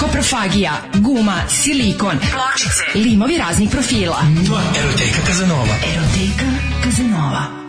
Koprofagija, Guma, Silikon, Pločice, limovi raznih profila. Erotejka Kazanova. Erotejka Kazanova.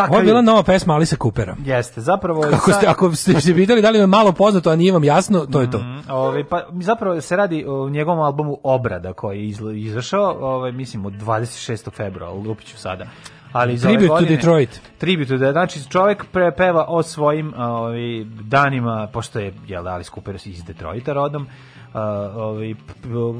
kakav... Ovo je bila nova pesma Alisa Coopera. Jeste, zapravo... Kako ste, ako ste se videli, da li je malo poznato, a nije vam jasno, to je to. Mm, ovaj pa, zapravo se radi o njegovom albumu Obrada koji je izašao, ovaj mislim, od 26. februara, lupiću sada ali za Tribute godine, to Detroit. Tribute da znači čovjek prepeva o svojim ovaj danima pošto je je da Cooper iz Detroita rodom ovaj,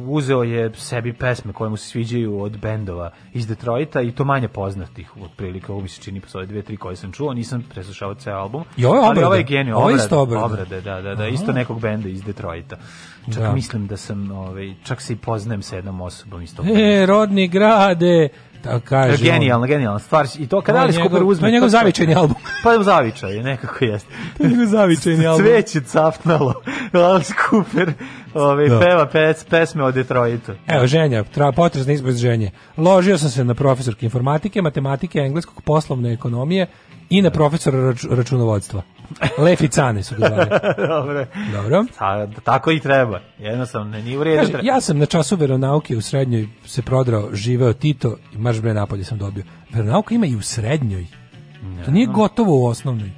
uzeo je sebi pesme koje mu se sviđaju od bendova iz Detroita i to manje poznatih otprilike, ovo mi se čini postoje pa dve, tri koje sam čuo, nisam preslušao ceo album. I ovo je obrade. Ali ovaj ovo je genio, obrade, ovo isto obrade. obrade. da, da, da, Aha. isto nekog benda iz Detroita. Čak da. mislim da sam, ovaj, čak se i poznajem sa jednom osobom iz tog. E, rodni grade, da kaže Genijalna, genijalna stvar. I to kada ali skupar uzme. To njegov zavičajni album. pa je zavičaj, nekako jeste. to njegov zavičajni album. Cveće cafnalo. Alice Cooper ove, ovaj, da. peva pes, pesme od Detroitu. Evo, ženja, tra, potresna izbor Ložio sam se na profesorke informatike, matematike, engleskog, poslovne ekonomije i na profesora rač, računovodstva. Lefi cane su ga zvali. Dobre. Dobro. Ta, tako i treba. Jednostavno, nije u redu. Kaže, ja sam na času veronauke u srednjoj se prodrao, živeo Tito i marš bre napolje sam dobio. Veronauka ima i u srednjoj. Ne. To nije gotovo u osnovnoj.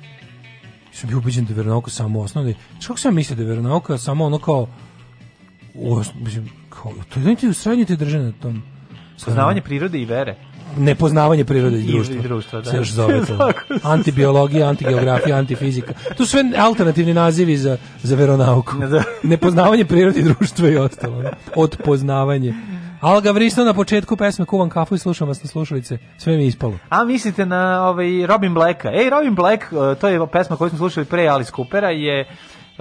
Sam bio ubeđen da je veronauka samo u osnovnoj. Znaš kako sam mislio da je veronauka samo ono kao u osnovnoj, kao, to je da u srednjoj te drže na tom. Poznavanje prirode i vere nepoznavanje prirode i društva. I društva da. Se još zove to. Antibiologija, antigeografija, antifizika. To su sve alternativni nazivi za, za veronauku. Da. Nepoznavanje prirode i društva i ostalo. Odpoznavanje. Alga vrisno na početku pesme Kuvam kafu i slušam vas na slušalice. Sve mi je ispalo. A mislite na ovaj Robin Blacka. Ej, Robin Black, to je pesma koju smo slušali pre Alice Coopera, je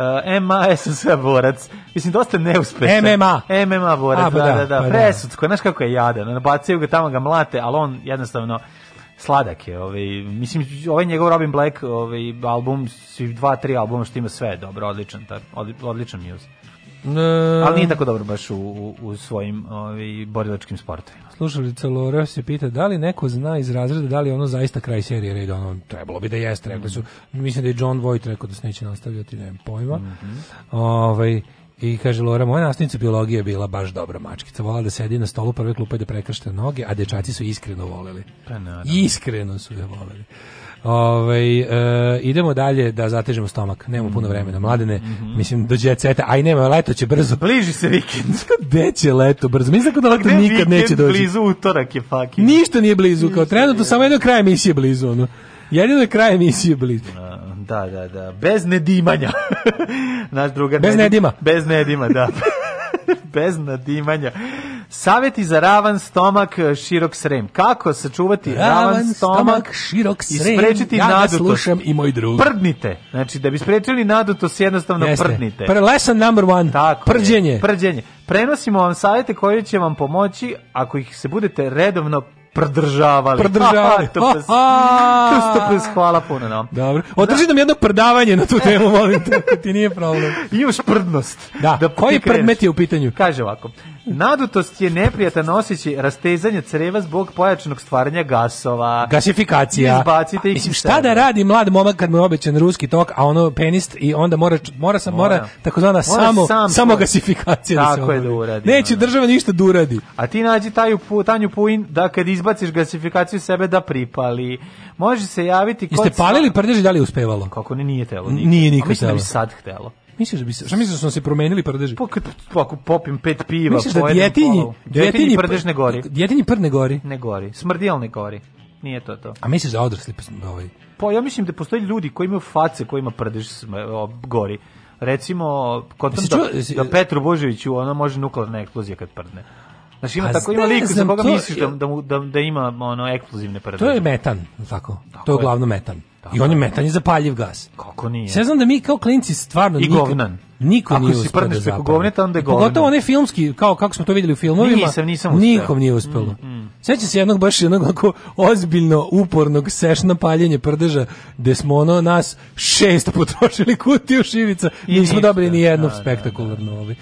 Uh, eh, MMA, ja sam borac. Mislim, dosta neuspešan. MMA. MMA borac, A, ba, pa da, da, da, da. Pa, da. Presudsko, znaš kako je jadan. Nabacaju ga tamo, ga mlate, ali on jednostavno sladak je. Ovaj, mislim, ovaj njegov Robin Black ovaj, album, svi dva, tri albuma što ima sve, dobro, odličan, ta, odličan muse. Ne. Ali nije tako dobro baš u, u, u svojim ovaj, borilačkim sportovima. Slušalica Lora se pita da li neko zna iz razreda da li ono zaista kraj serije Red, ono trebalo bi da jeste, rekli su. Mislim da je John Voight rekao da se neće nastavljati, nemam pojma. Mm -hmm. Ovaj, i kaže Lora, moja nastavnica biologije bila baš dobra mačkica. Vola da sedi na stolu prve klupe da prekršta noge, a dečaci su iskreno voleli. Pa, iskreno su je voleli. Ove, ovaj, e, idemo dalje da zatežemo stomak. Nemamo puno mhm. vremena, mladene. Mm -hmm. Mislim, do djeceta. Aj, nema, leto će brzo. Bliži se vikend. Gde će leto brzo? Mislim da leto nikad neće doći. blizu, utorak je fucking. Ništa nije blizu, kao trenutno, samo jedno kraj emisije blizu. Ono. Jedino je kraj emisije blizu. Da, da, da. Bez nedimanja. Naš druga drugar... Bez nedima. Bez nedima, da. bez nadimanja. Saveti za ravan stomak, e, širok srem. Kako sačuvati ravan, ravan stomak, širok srem? I sprečiti ja nadutost. slušam i moj drug. Prdnite. Znači, da bi sprečili nadutost, jednostavno Jeste. prdnite. Pre lesson number one. Tako prđenje. Je, prđenje. Prenosimo vam savete koji će vam pomoći ako ih se budete redovno prdržavali. Prdržavali. to Krstopres, hvala puno nam. Dobro. Održi nam jedno prdavanje na tu e. temu, molim te, ti nije problem. Imaš prdnost. Da, da koji predmet je u pitanju? Kaže ovako, nadutost je neprijatan osjećaj rastezanja creva zbog pojačanog stvaranja gasova. Gasifikacija. Izbacite ih Mislim, šta da radi mlad momak kad mu je obećan ruski tok, a ono penist i onda mora, mora, sam, mora, mora takozvana samo, sam samo gasifikacija. Tako da se je da uradi. Neće da, da. država ništa da uradi. A ti nađi taju, tanju puin da kad iz izbaciš gasifikaciju sebe da pripali. Može se javiti kod... Jeste palili prdeži, i da li uspevalo? Kako ne, nije telo. Nikad. Nije nikad mislim da bi sad htelo. Misliš da bi se... Šta misliš da su se promenili prdeži? Pa kad ako popim pet piva, misliš da djetinji, djetinji prdež ne gori. Djetinji prd ne gori. Ne gori. Smrdijel ne gori. Nije to to. A misliš da odrasli ovaj? Pa ja mislim da postoje ljudi koji imaju face kojima prdež gori recimo kod da, da Petru Božoviću ona može nuklearna eksplozija kad prdne. Znači ima tako ima lik za koga misliš da, da, da, da ima ono eksplozivne paradajze. To je metan, tako. tako to je glavno metan. Tako. I on je metan je zapaljiv gas. Kako nije? Sve znam da mi kao klinci stvarno I nikad, Niko Ako nije uspeo da zapadne. Govneta, onda je govno. Pogotovo onaj filmski, kao kako smo to videli u filmovima, nisam, nisam uspeo. nikom nije uspelo. Mm, mm. Seća se jednog baš jednog onako ozbiljno upornog sešna paljenje prdeža, gde smo ono nas šest potrošili kutiju šivica, I nismo ništa, dobili ni jedno da, da, da. spektakularno. Ovaj.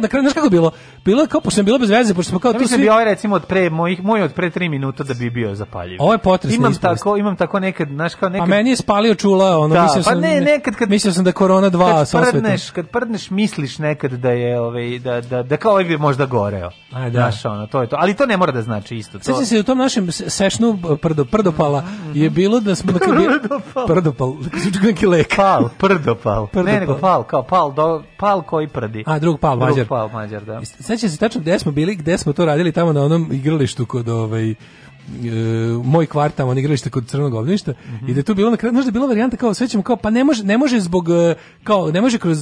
na kraju, znaš kako bilo? Bilo je kao, pošto sam bilo bez veze, pošto smo kao... Ja, tu svi... bi ovaj recimo od pre, mojih, moj od pre tri minuta da bi bio zapaljiv. Ovo je potresno imam tako, imam tako nekad, znaš kao pa nekad... A meni je spalio čula, ono, da, mislio, pa sam, ne, nekad kad, mislio sam da korona 2 kad prdneš, kad prdneš, misliš nekad da je, ovaj, da, da, da kao ovaj bi možda goreo. A, da. Znaš, ono, to je to. Ali to ne mora da znači isto. To... Sjećam se u tom našem sešnu prdo, prdopala je bilo da smo... prdopal. Prdopal. neki lek. Pal, prdopal. prdopal. Ne, nego pal, kao pal, do, pal koji prdi. A, drug pal, drug mađar. pal, mađar, da. Sjećam se tačno gde smo bili, gde smo to radili tamo na onom igralištu kod ovaj, e, moj kvart tamo igralište kod Crnog obdaništa mm -hmm. i da je tu bilo na kraju, znaš je bila varijanta kao sve ćemo kao pa ne može ne može zbog e, kao ne može kroz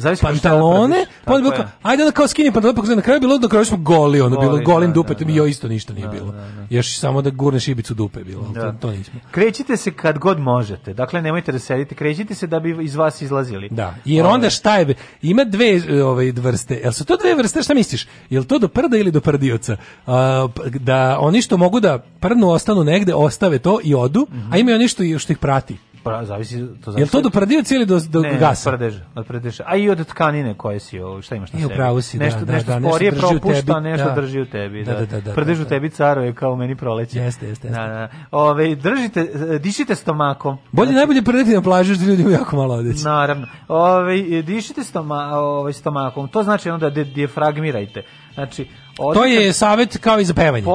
Zavisi da pantalone, pa onda bilo, ajde onda kao skini pantalone, pa na kraju bilo do kraja smo goli, ono goli, bilo golim da, dupetom da, da. i jo isto ništa nije da, bilo. Da, da. Još samo da gurneš šibicu dupe bilo, to, to nismo. Krećite se kad god možete. Dakle nemojte da sedite, krećite se da bi iz vas izlazili. Da. Jer onda ovaj. šta je ima dve ove ovaj, vrste. Jel su to dve vrste, šta misliš? Jel to do prda ili do prdioca? da oni što mogu da prnu ostanu negde, ostave to i odu, mm -hmm. a ima i oni što, što ih prati pra, zavisi to zavisi. Jel to do prdioca ili do do ne, gasa? Ne, prdeža, od prdeža. A i od tkanine koje si, šta imaš na sebi? Upravo si, nešto, da, da, nešto da, da sporije nešto propušta, tebi, nešto da. drži u tebi, da. da, da, da Prdežu da, da, da. tebi caro je kao meni proleće. Jeste, jeste, jeste. Da, da, da. Ove, držite, dišite stomakom. Bolje znači, najbolje prdeti na plažu, što ljudi jako malo odeći. Naravno. Ove, dišite stoma, ove, stomakom. To znači onda da dijefragmirajte. Znači, to je savet kao i za pevanje.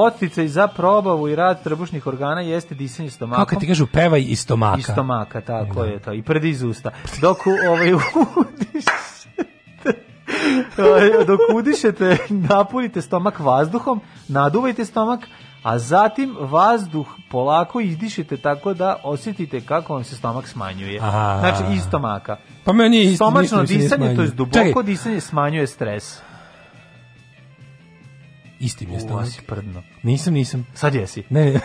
i za probavu i rad trbušnih organa jeste disanje stomakom. Kako ti kažu pevaj iz stomaka. Iz stomaka, tako da. je to. I pred iz usta. Dok ovaj, dok udišete, napunite stomak vazduhom, naduvajte stomak, a zatim vazduh polako izdišite tako da osjetite kako vam se stomak smanjuje. Aha. Znači iz stomaka. Pa meni Stomačno da disanje, to je duboko Čekaj. disanje, smanjuje stres. Isti mi je stomak. Uva prdno. Nisam, nisam. Sad jesi. Ne, ne.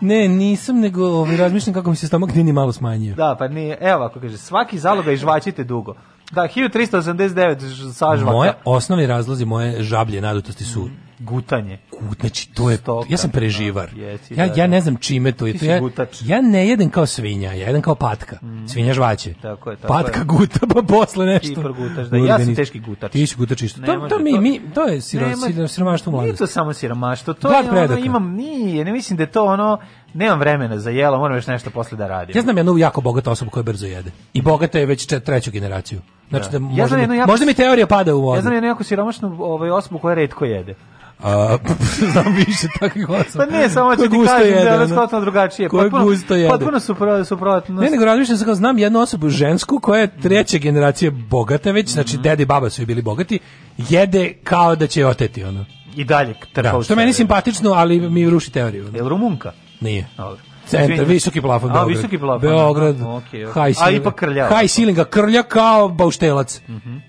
ne, nisam, nego ovaj, razmišljam kako mi se stomak nije ni malo smanjio. Da, pa nije. Evo, ako kaže, svaki zalogaj žvaćite dugo. Da, 1389 sažvaka. Moje osnovni razlozi moje žablje nadutosti su mm, gutanje. Gut, znači to je Stoka, ja sam da, preživar. Da, jeci, ja da, ja da. ne znam čime to je. To ja, ja ne jedem kao svinja, ja jedem kao patka. Mm. Svinja žvaće. Tako je, tako patka je. guta pa posle nešto. Ti progutaš da ja sam teški gutač. Ti si gutač isto. To, to, mi, mi, to je siro, nema, siromaštvo mladosti. Nije to samo siromaštvo, to Glad je ono, predaka. imam, nije, ne mislim da je to ono Nemam vremena za jelo, moram još nešto posle da radim. Ja znam jednu jako bogatu osobu koja brzo jede. I bogata je već čet, treću generaciju. Znači da, da možda, ja znam mi, jako, možda mi teorija pada u vodu. Ja znam jednu jako siromašnu ovaj, osobu koja redko jede. A, znam više takvih osoba. Pa ne, samo ću ti kažem da je skotno drugačije. Koje potpuno, gusto jede. Potpuno suprotno. Supro, ne, nego razmišljam se kao znam jednu osobu žensku koja je treće generacije bogata već, znači mm -hmm. dede i baba su i bili bogati, jede kao da će oteti ono. I dalje. Da, što meni simpatično, ali mi ruši teoriju. Ono. Jel Rumunka? Nije. Dobro. Centar, visoki plafon Beograd. A, visoki plafon. Da, Beograd, okay, da, okay. high ceiling. A ipak krlja. High ceiling, krlja kao bauštelac. Mm -hmm.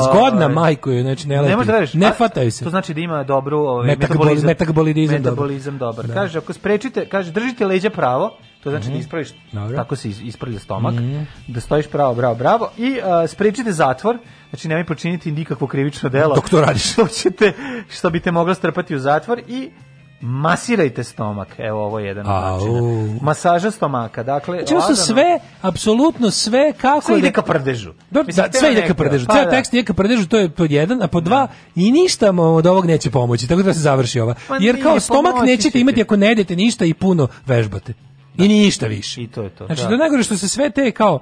Zgodna uh, majko je, znači ne lepi. Ne može da radiš. Ne fataju se. To znači da ima dobru ovaj, metabolizam. Metabolizam, metabolizam dobar. Da. Kaže, ako sprečite, kaže, držite leđa pravo, to znači mm -hmm. da mhm. ispraviš, Dobro. tako se ispravlja stomak, mm -hmm. da stojiš pravo, bravo, bravo, i uh, sprečite zatvor, znači nemoj počiniti nikakvo krivično delo. Dok to radiš. Što, ćete, što bi te moglo strpati u zatvor i masirajte stomak. Evo ovo je jedan od načina. Masaža stomaka. Dakle, Čeo znači, su sve, apsolutno sve kako sve ide da- ka prdežu. Do, Mislim, da, sve ide ka prdežu. Pa, Ceo da. tekst ide ka prdežu, to je pod jedan, a pod dva da. i ništa od ovog neće pomoći. Tako da se završi ova. Ma pa Jer kao stomak nećete imati ako ne jedete ništa i puno vežbate. Da. I ništa više. I to je to. Znači, da. to najgore što se sve te kao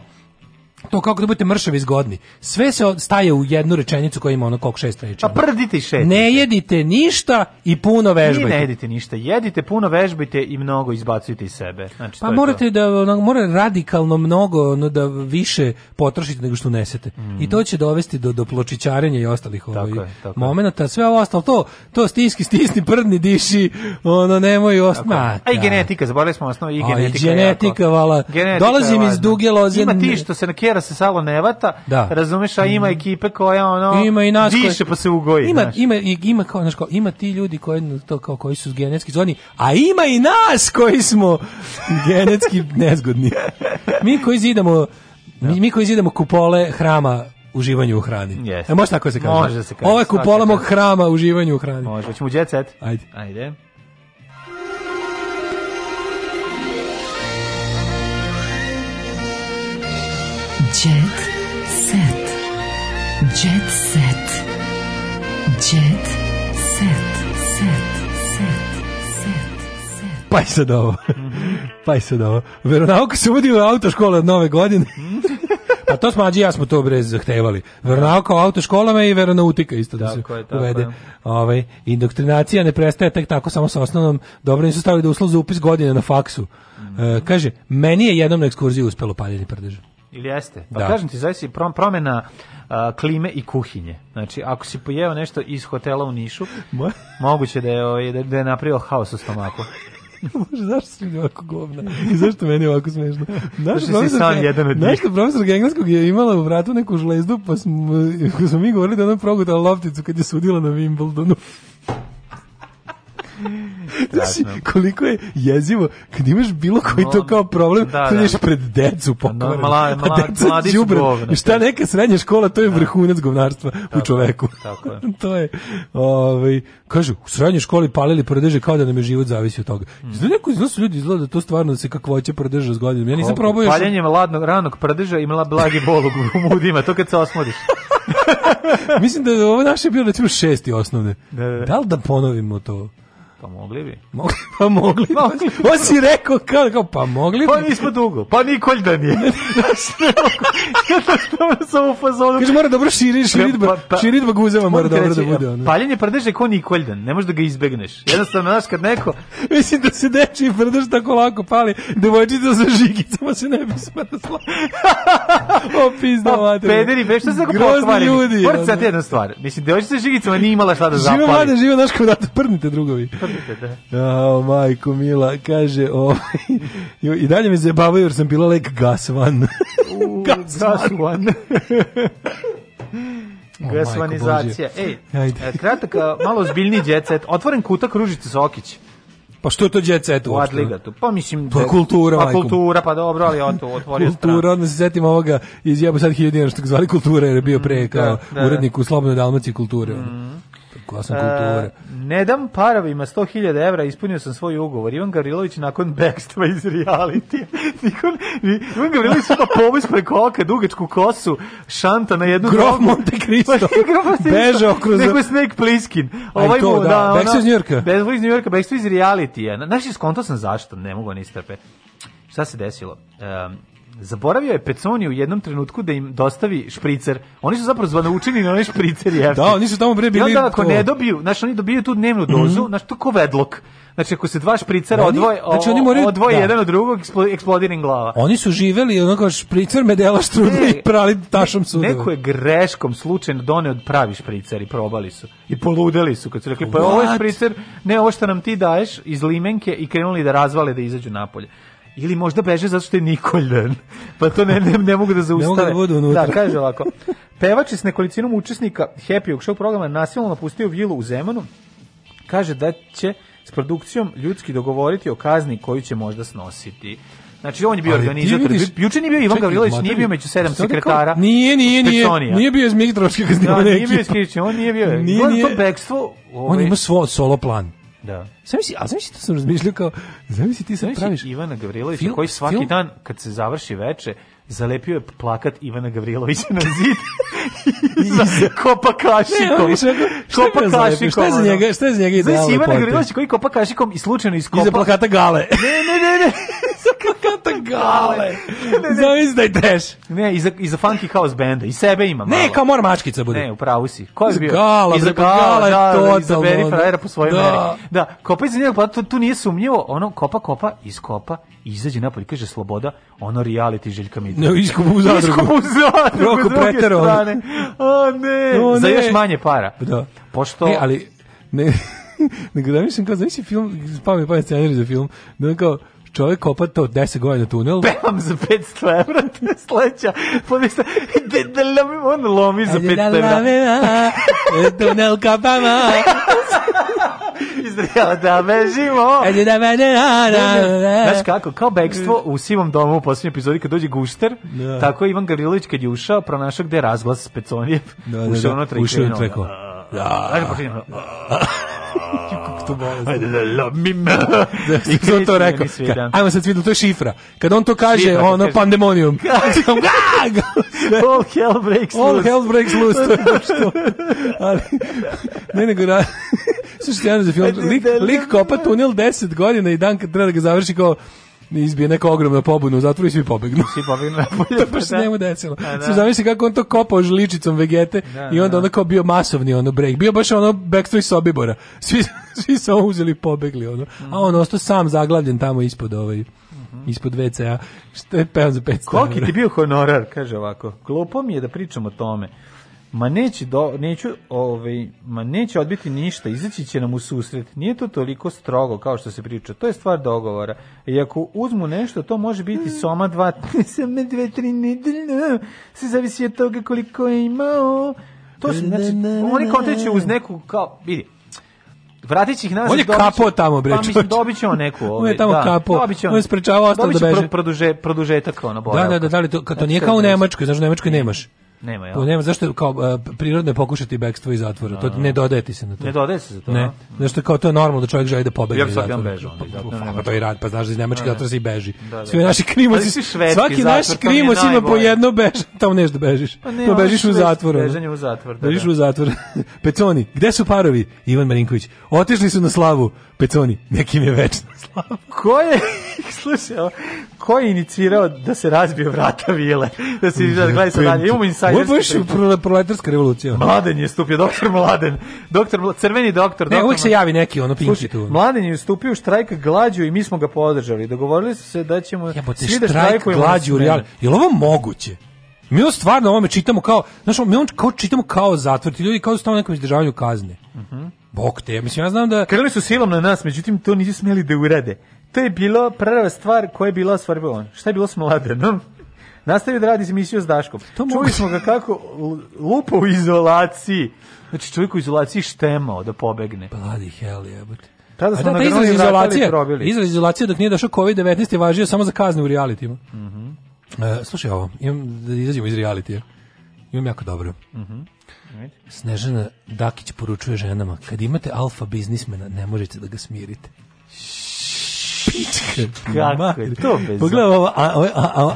to kako da budete mršavi zgodni. Sve se staje u jednu rečenicu koja ima ono koliko šest reči. Pa prdite i šetite. Ne jedite ništa i puno vežbajte. Ni ne jedite ništa, jedite, puno vežbajte i mnogo izbacujte iz sebe. Znači, pa morate to. da ono, mora radikalno mnogo ono, da više potrošite nego što unesete. Mm. I to će dovesti do, do pločićarenja i ostalih ovaj, momenta. Sve ovo ostalo, to, to stiski, stisni, prdni, diši, ono, nemoj ostma. A i da. genetika, zaboravili smo osnovu i genetika. A i genetika, jako. vala. Genetika Dolazim iz duge loze. Ima ti što se na tera se salo nevata, da. razumeš, a ima mhm. ekipe koja ono ima i nas diše koje, pa se ugoji. Ima, znaš. ima, ima, kao, znaš, kao, ima ti ljudi koji, to, kao, koji su genetski zoni, a ima i nas koji smo genetski nezgodni. Mi koji zidamo mi, da. mi koji zidamo kupole hrama uživanju u hrani. Yes. E, može tako da se kaže? Može da se kaže. Ovo je kupola mog hrama uživanju u hrani. Može, ćemo jet set. Ajde. Ajde. Jet set. Jet set. Jet set. Set. Set. Set. set. Pa je sad ovo. pa je sad ovo. Veronauka se uvodi u autoškole od nove godine. Pa to smo Ađi ja smo to brez zahtevali. Veronauka u autoškolama i veronautika isto da se tako je, tako uvede. Je. Ovaj indoktrinacija ne prestaje tek tako samo sa osnovnom. Dobro nisu stavili da uslov za upis godine na faksu. Mm kaže meni je jednom na ekskurziji uspelo paljenje prdeža. Ili jeste? Pa da. kažem ti, zaista promena a, klime i kuhinje. Znači, ako si pojeo nešto iz hotela u Nišu, moguće da je, ovaj, da, da je napravio haos u stomaku. zašto si mi ovako govna? I zašto meni ovako smešno? Naš Zašto profesor, si sam jedan od njih? Naš profesor engleskog je imala u vratu neku žlezdu, pa smo, smo mi govorili da ona progutala lopticu kad je sudila na Wimbledonu. Znaš, koliko je jezivo kad imaš bilo koji no, to kao problem, da, da. pred decu pokvarenu. No, mala, mala, a deca mladić govna, I šta da. neka srednja škola, to je da. vrhunac govnarstva tako, u čoveku. Tako je. to je, ovaj, kažu, u srednjoj školi palili prdeže kao da nam je život zavisi od toga. Mm. Znači, neko iznosu ljudi izgleda da to stvarno da se kakvoće prdrža s godinama. Ja nisam Kogu, probao još... Paljenjem ladnog, ranog prdeža imala blagi bol u mudima, to kad se osmodiš. Mislim da ovo naše bilo recimo šesti osnovne. Da, da, da. da li da ponovimo to? Pa mogli bi. Mogli, pa mogli. mogli. On si rekao kao, kao pa mogli bi. Pa nismo dugo. Pa Nikolj da nije. Znaš, ne mogu. sam u fazonu. Kaže, mora dobro širi, širidba, pa, pa, širidba guzeva mora dobro da bude. Ono. Paljenje prdeže ko Nikoljdan. Ne možeš da ga izbegneš. Jednostavno, znaš, kad neko... Mislim da se deči i prdež tako lako pali. Devojčica sa žigicama se ne bi smrzla. o, pizda, pa, mater. Pederi, već što se tako pokvarili. Grozni ljudi. Moram sad jedna stvar. Mislim, devojčica sa žigicama nije imala šta da zapali. Živo, mlada, živo, znaš kao da prdnite, drugovi. Pa ostanite, da. A, majko Mila, kaže, ovaj, i dalje me zabavaju jer sam bila lek gasvan. gasvan. Gasvanizacija. Ej, Ajde. E, kratak, malo zbiljni djecet. Otvoren kutak Ružice Sokić. Pa što je to jet eto? uopšte? Adligatu. Pa mislim to pa da je kultura, pa kultura, pa dobro, ali on to otvorio stranu. Kultura, onda se setim ovoga iz jebo sad hiljadina što zvali kultura jer je bio pre mm, kao da, da, da. urednik u Slobodnoj Dalmaciji kulture. Mm osam kultura. Ne dam paravima 100.000 evra, ispunio sam svoj ugovor. Ivan Gavrilović nakon bekstva iz reality. Nikon, Ivan Gavrilović sada povis preko oka, dugačku kosu, šanta na jednu Grof Monte Cristo. Bežao kroz... Neko je Snake Pliskin. Ovaj to, mu, da. da Bekstvo iz Njurka. Bekstvo iz Njurka, Bekstvo iz reality. Znaš, iskonto sam zašto, ne mogu ni strpe. Šta se desilo? Um, Zaboravio je Peconi u jednom trenutku da im dostavi špricer. Oni su zapravo zvonoučeni na da onaj špricer jeftin. Da, oni su tamo bre bili. I onda ako to... ne dobiju, znači oni dobiju tu dnevnu mhm. dozu, mm -hmm. znači to ko vedlok. Znači ako se dva špricera oni, odvoje, znači oni moraju, odvoje da. jedan od drugog, eksplodira glava. Oni su živeli onako špricer medela štrudu e, i prali tašom su. Neko je greškom slučajno doneo od pravi špricer i probali su. I poludeli su kad su rekli What? pa ovo je špricer, ne ovo što nam ti daješ iz limenke i krenuli da razvale da izađu napolje. Ili možda beže zato što je Nikoljan. Pa to ne, ne, ne mogu da zaustave. Ne mogu da budu unutra. Da, kaže ovako. Pevač je s nekolicinom učesnika Happy Oak Show programa nasilno napustio vilu u Zemanu. Kaže da će s produkcijom ljudski dogovoriti o kazni koju će možda snositi. Znači on je bio organizator. Juče nije bio Ivan Gavrilović, nije bio među sedam sekretara. Kao, nije, nije, nije. Nije bio iz Mitrovske kaznivane ekipe. Da, nije bio iz Kričke, on nije bio. Nije, nije. on ovaj- ima svoj solo plan. Da. Sam misli, a zamisli to sam razmišljao kao, zamisli ti sad praviš... Ivana Gavrilovića film, koji svaki film? dan kad se završi veče, zalepio je plakat Ivana Gavrilovića na zid i kopa kašikom. Ne, kopa kašikom. Šta je za njega, šta je za njega idealno? Znači Ivana Gavrilovića koji kopa kašikom i slučajno iskopa... Iza plakata gale. ne, ne, ne, ne. Kata gale. Zavis da ideš. Ne, iz iza Funky House benda. I sebe ima malo. Ne, kao mora mačkica bude. Ne, upravo si. Ko je bio? Gala, iza gala, gala da, da, totalno. Iza beri frajera da, po svojoj da. meri. Da, kopa iz njega, pa tu, tu nije sumnjivo. Ono, kopa, kopa, iskopa, izađe napolje, kaže sloboda, ono reality Željka Mitrovića. Ne, iskopa u zadrugu. Iskopa u zadrugu, s druge pretero. ne. o, ne. Za još manje para. Da. Pošto... Ne, ali... Ne, nego da mislim kao, zamisli film, pa mi pa je scenarij za film, da kao, čovjek kopa to 10 godina tunel. Pevam za 500 evra, te sleća, podesta, de, de, lomi, on lomi za 500 da evra. tunel kapama. Izrela da bežimo. Ajde da mene, Znaš kako, kao bekstvo u sivom domu u posljednjoj epizodi kad dođe Gušter, da. tako je Ivan Gavrilović kad je ušao, pronašao gde je razglas Peconijev. Da, da, da. Ušao ono da. treko. Ušao ono treko. Da. da. da. da. da. da. da tu bolest. Ajde, da, love me. Da, I kada to rekao. Da. ajmo sad vidim, to je šifra. Kad on to kaže, šifra, ono, kaže. pandemonium. All hell breaks loose. All hell breaks loose. što. Ali, ne nego radi. Slušajte, Janu za film. Pa lik, da, lik da, kopa tunel 10 godina i dan kad treba da ga završi kao izbije neka ogromna pobuna u zatvoru i svi pobegnu. Svi pobegnu napolje. to baš se njemu desilo. Da, da. Zamisli kako on to kopao žličicom vegete da, i onda da. onda kao bio masovni ono break. Bio baš ono backstory Sobibora. Svi svi su uzeli i pobegli, ono. A on ostao sam zaglavljen tamo ispod ovaj, mhm. ispod WC-a, što je pevan za 500 Koliki ti bio honorar, kaže ovako, glupo mi je da pričam o tome. Ma neće, do, neću, ovaj, ma neće odbiti ništa, izaći će nam u susret. Nije to toliko strogo kao što se priča, to je stvar dogovora. I ako uzmu nešto, to može biti soma dva, soma dve, tri nedeljno, se zavisi od toga koliko je imao. To su, znači, oni kao teče uz neku, kao, vidi, Vratit će ih nazad. On je kapo tamo, bre. Pa mislim, dobit on neku. Ovaj, on je ovaj, tamo da, kapo. Dobit on, on je sprečavao ostalo da beže. Dobit će da produže, produžetak, ono, boravka. Da, da, da, da, li to, to nije znači, kao u Nemačkoj, znaš, u Nemačkoj nemaš. Nema, ja. Nema, zašto kao prirodno pokušati bekstvo iz zatvora. To ne dodaje ti se na to. Ne dodaje se za to. Ne. Zašto kao to je normalno da čovjek želi da pobegne iz zatvora. Pa, pa to i rad, pa znaš da iz Nemačke zatvora se i beži. Svi naši krimos, svaki naš krimos ima po jedno beže, tamo nešto bežiš. Pa bežiš u zatvoru. Bežanje u zatvor. Bežiš u zatvor. Petoni, gde su parovi? Ivan Marinković. Otišli su na slavu. Petoni, nekim je večna slava. Ko je, slušaj, ko je inicirao da se razbije vrata vile? Da se izgleda, sa sad dalje. Imamo sajderska... Ovo je baš pro, proletarska revolucija. Mladen je stupio, doktor Mladen. Doktor, crveni doktor. Ne, doktor, uvijek se javi neki, ono, pinki tu. Mladen je stupio u štrajk glađu i mi smo ga podržali. Dogovorili su se da ćemo... Jebote, da štrajk, štrajk glađu, real... Je ovo moguće? Mi ovo stvarno ovome čitamo kao, znaš, mi ovo kao čitamo kao zatvrti ljudi kao da su tamo nekom izdržavanju kazne. Uh mhm. -huh. Bog te, mislim, ja znam da... Krili su silom na nas, međutim, to nisu smeli da urade. To je bilo prva stvar koja je bila stvar osvarbovana. Šta je bilo s mladenom? Nastavio da radi emisiju s Daškom. To Čuli smo ga kako lupa u izolaciji. Znači čovjek u izolaciji štemao da pobegne. Bloody hell, jebote. Tada smo da, na da, izraz izolacije, izraz izolacije dok nije došao COVID-19 je važio samo za kazne u realitima. Mm -hmm. e, slušaj ovo, imam, da izađemo iz realitija. Imam jako dobro. Mm -hmm. Snežana Dakić poručuje ženama, kad imate alfa biznismena, ne možete da ga smirite pička. Kako Mati. je to bez... Pogledaj ovo,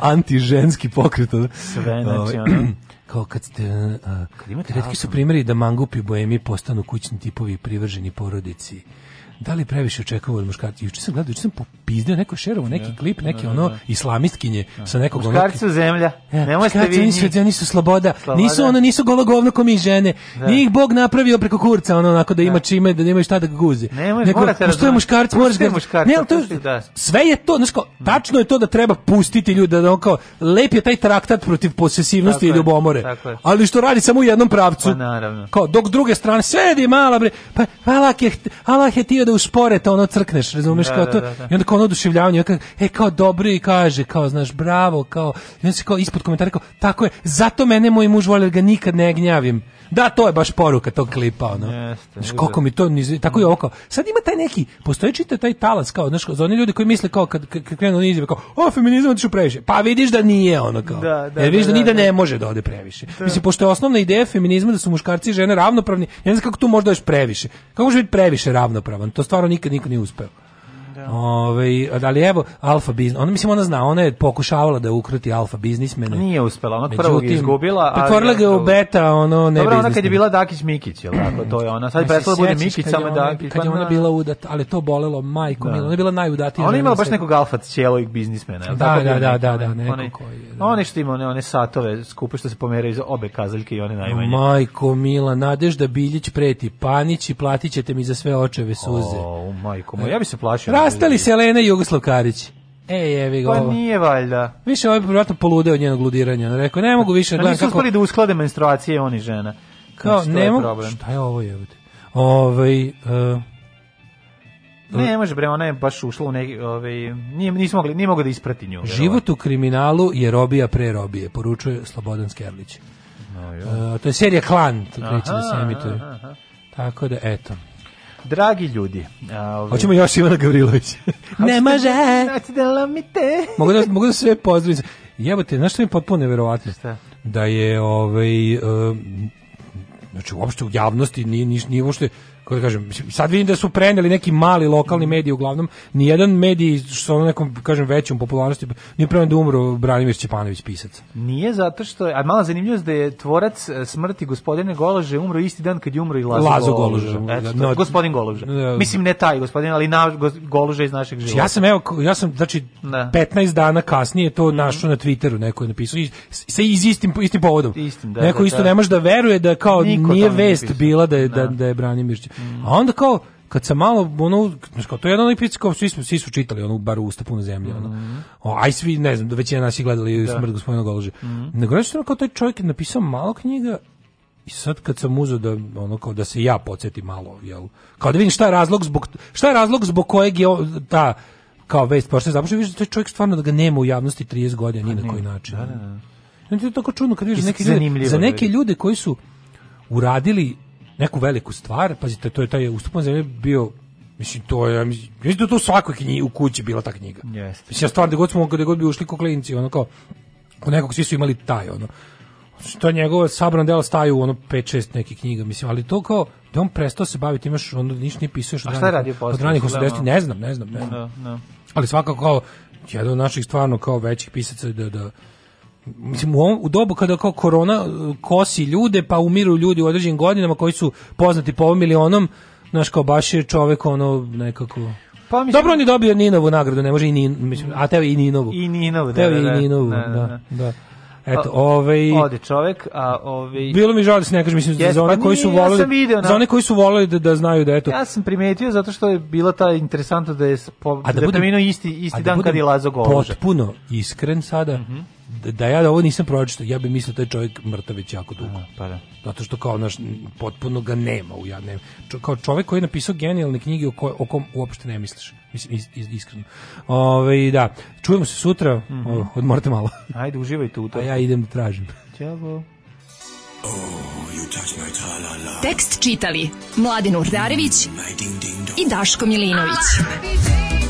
antiženski pokret. Sve, znači ovaj, ono kao kad ste a, kad imate su primjeri da mangupi boemi postanu kućni tipovi privrženi porodici da li previše očekavao od muškarca? Juče sam gledao, juče sam popizdeo neko šerovo neki klip, neki da, ono da, da. islamistkinje sa nekog muškarca ono... zemlja. Ja, Nemoj ste vi. Nisu, nisu sloboda. sloboda. Nisu ono nisu golo govno ko mi žene. Da. Njih Bog napravio preko kurca, ono onako da ima čime, da nemaju šta da guzi. Nemoj, Neko, morate što je muškarac, moraš ga. Ne, ali to da. sve je to, znači tačno je to da treba pustiti ljude da on kao lep je taj traktat protiv posesivnosti i ljubomore. Ali što radi samo u jednom pravcu. Pa naravno. Kao dok druge strane sedi mala bre. Pa Allah je Allah je tio da usporeta ono crkneš, razumeš da, kao da, to. Da, da, I onda kao ono oduševljavanje, kao, e kao dobro i kaže, kao znaš, bravo, kao i onda se kao ispod komentara kao tako je, zato mene moj muž voli, da ga nikad ne gnjavim. Da, to je baš poruka tog klipa, ono. Jeste. Znaš, koliko mi to, niz... tako je oko. sad ima taj neki, postoji čita taj talas, kao, znaš, za one ljudi koji misle kao, kad, kad krenu izjave, kao, o, feminizam otišu previše, pa vidiš da nije, ono, kao. Da, da, Jer vidiš da, da, da, da, ne može da ode previše. Da. Mislim, pošto je osnovna ideja feminizma da su muškarci i žene ravnopravni, ja ne znam kako tu možda još previše. Kako može biti previše ravnopravan? To stvarno nikad niko nije uspeo. Da. Ove, ali evo, alfa biznis, ona mislim ona zna, ona je pokušavala da ukruti alfa biznismene. Nije uspela, ona prvo je izgubila. Pretvorila ga u beta, ono ne Dobro, ona kad je bila Dakić Mikić, jel tako, to je ona. Sad prestala da bude Mikić, samo Dakić. Kad je pa ona da. bila udata, ali to bolelo majko, da. ona je bila najudatija. Ona je imala baš nekog alfa cijelog biznismena, jel da, tako? Da, da, da, da, neko koji je. One što ima, one, satove skupe što se pomeraju iz obe kazaljke i one najmanje. Majko Mila, Nadežda Biljić preti, Panić i platit ćete mi za sve očeve suze. O, majko, ja bi se plašio. Rastali se Elena i Jugoslav Karić. E, jevi ga. Pa nije valjda. Više ovaj vjerojatno poludeo od njenog ludiranja. On rekao ne mogu više da gledam kako. Nisu uspeli da usklade menstruacije oni žena. Kao što znači, ne mogu. Šta je ovo jebote? Ovaj uh, ne, može bre, ona je baš ušla u neki, ovaj, nije nismo mogli, nije mogu da isprati nju. Život u kriminalu je robija pre robije, poručuje Slobodan Skerlić. No, uh, to je serija Klan, to kreće da se emituje. Tako da, eto. Dragi ljudi, ovaj Hoćemo još Ivana Gavrilović. ne može. Da mogu da mogu da sve pozdravim. Jebote, znaš što je potpuno neverovatno? Da je ovaj um, znači uopšte u javnosti ni ni ni uopšte kako da kažem, sad vidim da su preneli neki mali lokalni mm. mediji uglavnom, ni jedan mediji što na nekom kažem većom popularnosti ni prema da umro Branimir Čepanović pisac. Nije zato što je, a mala zanimljivost da je tvorac e, smrti gospodine Golože umro isti dan kad je umro i Lazo, Lazo Golože. Eto, no, da, da. gospodin Golože. No, da, Mislim ne taj gospodin, ali na, Golože iz našeg života. Ja sam evo ja sam znači ne. 15 dana kasnije to mhm. našao na Twitteru neko je napisao i sa istim istim povodom. Istim, da, neko da, isto da. ne može da veruje da kao Niko nije vest bila da je da, da je Branimir Mm. A onda kao, kad sam malo ono kao to je jedan epic kao svi smo svi su čitali ono, bar usta puno zemlje ono. Mm aj svi ne znam većina nas je gledali da. smrt gospodina Golože. Mm Nego nešto kao taj čovjek je napisao malo knjiga i sad kad sam uzeo da ono kao da se ja podsjetim malo jel kao da vidim šta je razlog zbog šta je razlog zbog kojeg je ta kao vest pošto započeo vidiš da taj čovjek stvarno da ga nema u javnosti 30 godina ni pa na koji način. Da, da, da. Znači, to je tako čudno kad vidiš neke ljude, za da neke ljude koji su uradili neku veliku stvar, pazite, to je taj ustupan zemlje bio Mislim, to je, mislim, da to u svakoj knjigi, u kući bila ta knjiga. Jeste. Mislim, ja stvarno, da god smo, da god bi ušli ko klinci, ono kao, kod nekog svi su imali taj, ono, što je njegovo sabrano dela staju u ono 5 6 nekih knjiga mislim ali to kao da on prestao se baviti imaš ono ništa nije pisao što šta radi od ranih 80 da, da, ne da. znam ne znam ne znam no, no. ali svakako kao jedan od naših stvarno kao većih pisaca da da mislim u, ovom, u dobu kada kao korona uh, kosi ljude pa umiru ljudi u određenim godinama koji su poznati po ovom milionom znaš kao baš je čovek ono nekako pa, mislim, Dobro, on je dobio Ninovu nagradu, ne može i Ninovu, mislim, a teo i Ninovu. I Ninovu, da, da, da, da. i Ninovu, da, da. da. da. da. Eto, ovaj Ode čovjek, a ovaj Bilo mi žao da se ne kaže, mislim yes, za one pa koji su voljeli. Ja video, Za one koji su voljeli da, da znaju da eto. Ja sam primetio zato što je bila ta interesantno da je po, a da, da budem, isti isti dan da kad je Lazo govorio. Potpuno iskren sada. Mm -hmm Da, da ja ovo nisam pročitao, ja bih mislio taj čovjek mrtav već jako dugo. pa da. Zato što kao naš potpuno ga nema u ja ne, kao čovjek koji je napisao genijalne knjige o, ko, o kom uopšte ne misliš. Mislim is, is, iskreno. Ove, da, čujemo se sutra, mm -hmm. odmorite malo. Ajde, uživajte u to. A ja idem da tražim. Ćao. Oh, Tekst čitali Mladin Urdarević mm, i Daško Milinović. Ah!